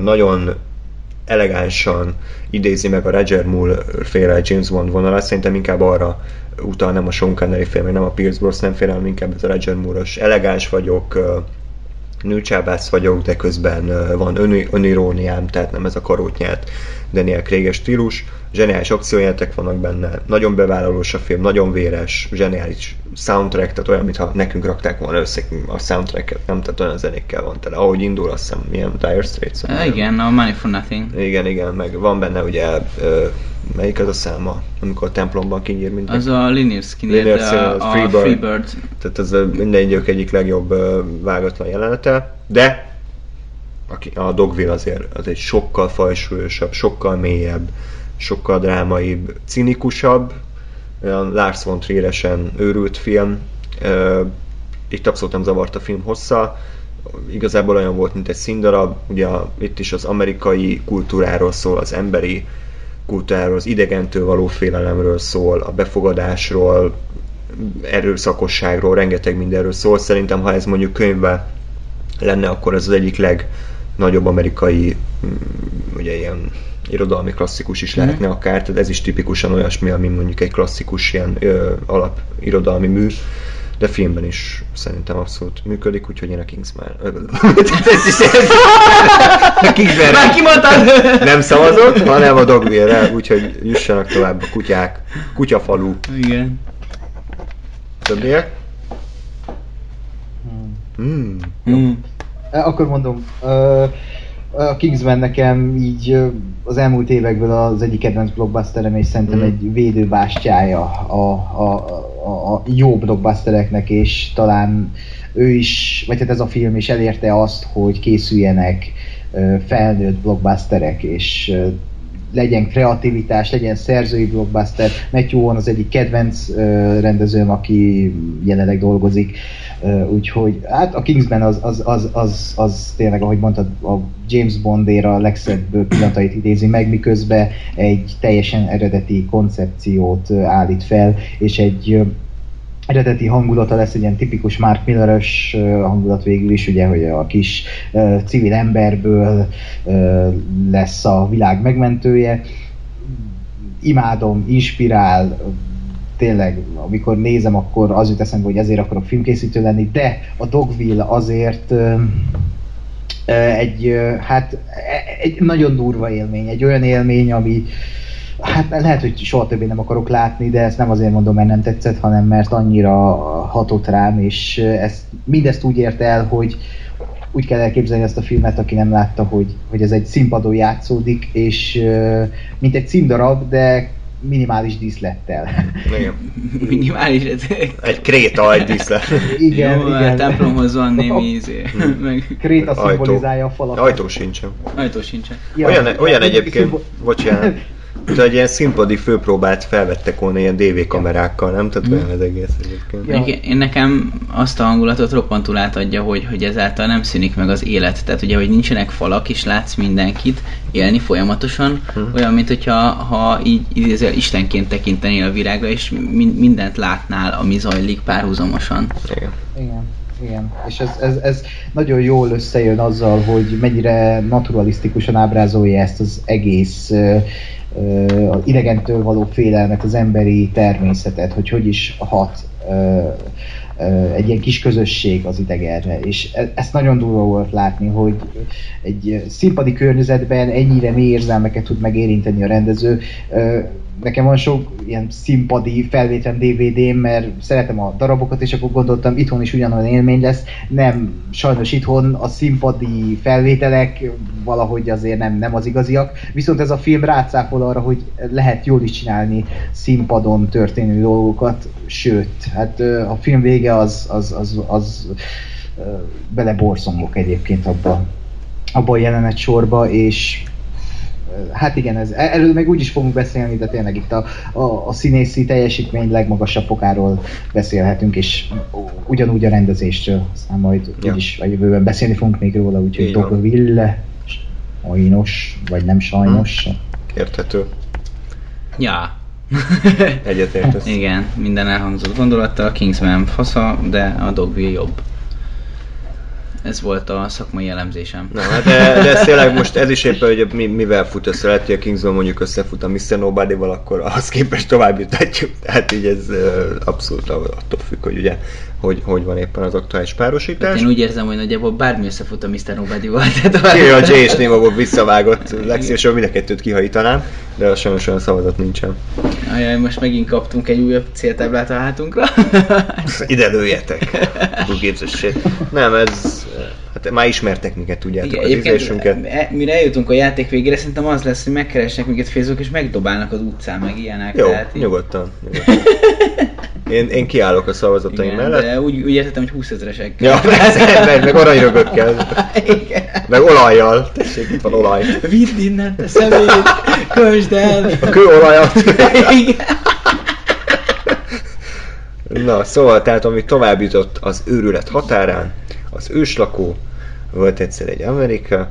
Nagyon elegánsan idézi meg a Roger Moore féle James Bond vonalat, szerintem inkább arra utal nem a Sean Connery fél, meg nem a Pierce Brosnan fél, hanem inkább ez a Roger Moore-os elegáns vagyok, nőcsábász vagyok, de közben van ön, öniróniám, tehát nem ez a karótnyát Daniel craig stílus. Zseniális akciójátek vannak benne, nagyon bevállalós a film, nagyon véres, zseniális soundtrack, tehát olyan, mintha nekünk rakták volna össze a soundtracket, nem? Tehát olyan zenékkel van tele. Ahogy indul, azt hiszem, milyen Dire Straits. Uh, igen, a Money for Nothing. Igen, igen, meg van benne ugye, ö, melyik az a száma, amikor a templomban kinyír mindenki. Az a Linear Skinner, Linear de Skinner, a, a Freebird. Freebird. Tehát ez a minden idők egyik legjobb ö, vágatlan jelenete, de aki- a Dogville azért az egy sokkal fajsúlyosabb, sokkal mélyebb, sokkal drámaibb, cinikusabb, olyan Lars von Trieresen őrült film. Itt abszolút nem zavart a film hossza, igazából olyan volt, mint egy színdarab, ugye itt is az amerikai kultúráról szól, az emberi kultúráról, az idegentől való félelemről szól, a befogadásról, erőszakosságról, rengeteg mindenről szól. Szerintem, ha ez mondjuk könyvben lenne, akkor ez az egyik legnagyobb amerikai mm, ugye ilyen irodalmi klasszikus is lehetne akár, tehát ez is tipikusan olyasmi, ami mondjuk egy klasszikus ilyen ö, alap irodalmi mű, de filmben is szerintem abszolút működik, úgyhogy én a Kingsman... a Kingsman Már kimondtad! nem szavazok, hanem a Dogville-re, úgyhogy jussanak tovább a kutyák, kutyafalu Igen. többiek. Hmm. Mm. Akkor mondom, ö, a Kingsman nekem így az elmúlt évekből az egyik kedvenc blockbusterem, és szerintem Mm. egy védőbástyája a, a, a, a jó blockbustereknek, és talán ő is, vagy hát ez a film is elérte azt, hogy készüljenek felnőtt blockbusterek, és legyen kreativitás, legyen szerzői blockbuster. Matthew Vaughn az egyik kedvenc ö, rendezőm, aki jelenleg dolgozik. Ö, úgyhogy hát a Kingsman az, az, az, az, az tényleg, ahogy mondtad, a James Bondéra a legszebb pillanatait idézi meg, miközben egy teljesen eredeti koncepciót állít fel, és egy eredeti hangulata lesz, egy ilyen tipikus Mark Milleres hangulat végül is, ugye, hogy a kis ö, civil emberből lesz a világ megmentője. Imádom, inspirál, tényleg, amikor nézem, akkor az jut eszembe, hogy ezért akarok filmkészítő lenni, de a Dogville azért egy, hát e- egy nagyon durva élmény, egy olyan élmény, ami Hát lehet, hogy soha többé nem akarok látni, de ezt nem azért mondom, mert nem tetszett, hanem mert annyira hatott rám, és ezt, mindezt úgy ért el, hogy úgy kell elképzelni ezt a filmet, aki nem látta, hogy, hogy ez egy színpadon játszódik, és mint egy címdarab, de minimális díszlettel. Igen. Minimális. Egy kréta, egy díszlet. igen, Jó, igen. a templomhoz van némi izé. Meg Kréta Ajtó. szimbolizálja a falakat. Ajtó sincsen. ajtó sincsen. Ja, olyan, olyan ja, egyébként, szimbol- bocsánat, egy ilyen színpadi főpróbát felvettek volna ilyen DV kamerákkal, nem? Tehát Mhm. olyan az egész egyébként. Ja. Én, én nekem azt a hangulatot roppantul átadja, hogy, hogy ezáltal nem szűnik meg az élet. Tehát ugye, hogy nincsenek falak, és látsz mindenkit élni folyamatosan, Mhm. olyan, mint hogyha ha így idézel, Istenként tekintenél a világra, és min- mindent látnál, ami zajlik párhuzamosan. Igen. Igen, igen. És ez, ez, ez nagyon jól összejön azzal, hogy mennyire naturalisztikusan ábrázolja ezt az egész az idegentől való félelmet, az emberi természetet, hogy hogy is hat egy ilyen kis közösség az idegenre, és e- ezt nagyon durva volt látni, hogy egy színpadi környezetben ennyire mély érzelmeket tud megérinteni a rendező. Nekem van sok ilyen színpadi felvétlen DVD-m, mert szeretem a darabokat, és akkor gondoltam, itthon is ugyanolyan élmény lesz. Nem, sajnos itthon a színpadi felvételek valahogy azért nem, nem az igaziak. Viszont ez a film rácáfol arra, hogy lehet jól is csinálni színpadon történő dolgokat, sőt, hát a film vége az, az, az, az ö, beleborszongok egyébként abba, abba a jelenet sorba, és hát igen, ez, erről meg úgy is fogunk beszélni, de tényleg itt a, a, a színészi teljesítmény legmagasabb fokáról beszélhetünk, és ugyanúgy a rendezésről, aztán majd Ja. úgyis a jövőben beszélni fogunk még róla, úgyhogy. Dogville, sajnos, vagy nem sajnos. Érthető. Ja. Egyetértesz. Igen, minden elhangzott gondolattal, Kingsman fasza, de a Dogville jobb. Ez volt a szakmai elemzésem. Na, hát de, de ez tényleg most ez is éppen, hogy mi, mivel fut össze, lehet, hogy a Kingsman mondjuk összefut a Mr. Nobody-val, akkor ahhoz képest tovább jutatjuk. Tehát így ez abszolút attól függ, hogy ugye, hogy, hogy van éppen az aktuális párosítás. Én úgy érzem, hogy nagyjából bármi összefut a Mr. Nobody-val. Ki a J és volt visszavágott, legszívesebben mind a kettőt kihajítanám, de a sajnos olyan szavazat nincsen. Ajaj, most megint kaptunk egy újabb céltáblát a hátunkra. Ide lőjetek! Who gives a shit? Nem, ez... Hát már ismertek minket, tudjátok, Igen, az ízlésünket. e- mire eljutunk a játék végére, szerintem az lesz, hogy megkeresnek minket Facebook és megdobálnak az utcán, meg ilyenek. Jó, tehát így- nyugodtan. nyugodtan. Én, én kiállok a szavazataim Igen, mellett. de úgy, úgy értettem, hogy 20 ezeresek. Ja, meg, meg aranyrögökkel. Igen. Meg olajjal. Tessék, itt van olaj. Vidd innen te szemét, kösd el. A kőolajat. Igen. Na, szóval, tehát ami tovább jutott az őrület határán, az őslakó, volt egyszer egy Amerika,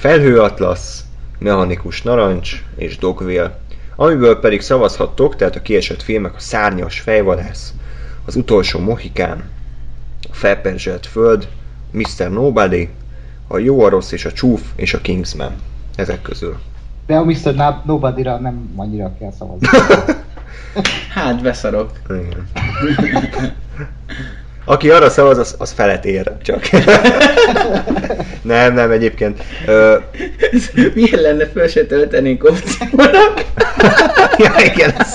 felhőatlasz, mechanikus narancs és dogville, amiből pedig szavazhattok, tehát a kiesett filmek a szárnyas fejvadász, az utolsó mohikán, a felperzselt föld, Mr. Nobody, a jó, a rossz és a csúf és a Kingsman. Ezek közül. De a Mr. Nobody-ra nem annyira kell szavazni. Hát beszarok. Igen. Aki arra szavaz, az, az felet ér, csak. nem, nem, egyébként. Ö, Milyen lenne föl se töltenénk opciónak? ja, igen, ez,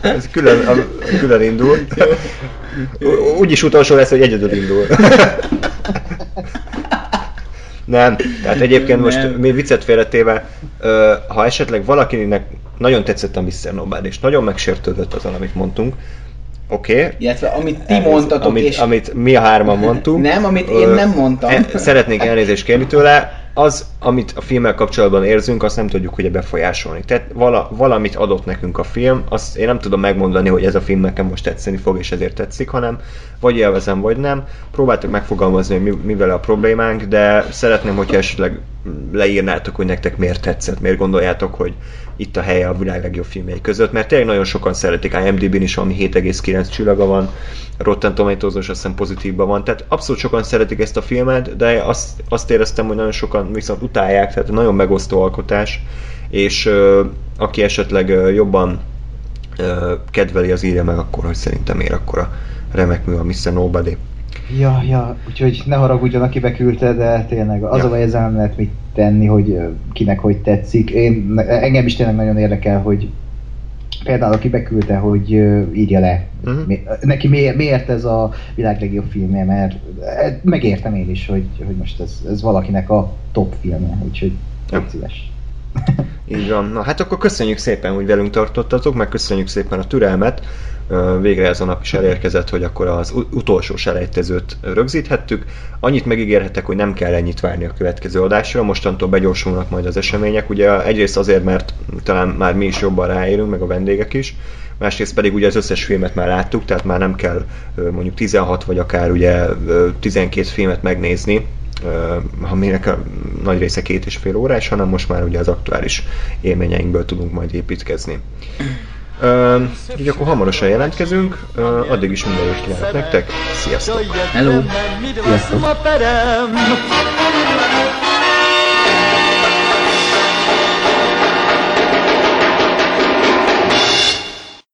ez külön, a, külön indul. Úgyis utolsó lesz, hogy egyedül indul. Nem, tehát egyébként most Nem. még viccet félretéve, ha esetleg valakinek nagyon tetszett a Mr. Nobel, és nagyon megsértődött azon, amit mondtunk, oké, okay, Illetve amit ti mondtatok, amit, és... amit mi a hárman mondtunk. Nem, amit én nem mondtam. e- Szeretnék elnézést kérni tőle. Az, amit a filmmel kapcsolatban érzünk, azt nem tudjuk ugye befolyásolni. Tehát vala, valamit adott nekünk a film, azt én nem tudom megmondani, hogy ez a film nekem most tetszeni fog, és ezért tetszik, hanem vagy élvezem, vagy nem. Próbáltuk megfogalmazni, hogy mi, mivel a problémánk, de szeretném, hogyha esetleg leírnátok, hogy nektek miért tetszett, miért gondoljátok, hogy itt a helye a világ legjobb filmjei között, mert tényleg nagyon sokan szeretik, IMDb-n is valami 7,9 csillaga van, Rotten tomatoes azt hiszem pozitívban van, tehát abszolút sokan szeretik ezt a filmet, de azt, azt éreztem, hogy nagyon sokan viszont utálják, tehát nagyon megosztó alkotás, és ö, aki esetleg ö, jobban ö, kedveli, az írja meg akkor, hogy szerintem miért akkor a remek mű a Mr. Nobody. Ja, ja, úgyhogy ne haragudjon, aki beküldte, de tényleg az Ja. a ezzel nem lehet mit tenni, hogy kinek hogy tetszik. Én, engem is tényleg nagyon érdekel, hogy például aki beküldte, hogy írja le. Mhm. Mi, neki miért, miért ez a világ legjobb filmje, mert eh, megértem én is, hogy, hogy most ez, ez valakinek a top filmje, úgyhogy ja. szíves. Így van. Na hát akkor köszönjük szépen, hogy velünk tartottatok, meg köszönjük szépen a türelmet. Végre ez a nap is elérkezett, hogy akkor az utolsó selejtezőt rögzíthettük. Annyit megígérhetek, hogy nem kell ennyit várni a következő adásra, mostantól begyorsulnak majd az események. Ugye egyrészt azért, mert talán már mi is jobban ráérünk, meg a vendégek is, másrészt pedig ugye az összes filmet már láttuk, tehát már nem kell mondjuk 16 vagy akár ugye ö, 12 filmet megnézni, ö, aminek a nagy része két és fél órás, hanem most már ugye az aktuális élményeinkből tudunk majd építkezni. Ö, Úgyhogy akkor hamarosan jelentkezünk, ö, addig is minden jót kívánok nektek, sziasztok! Hello. Perem.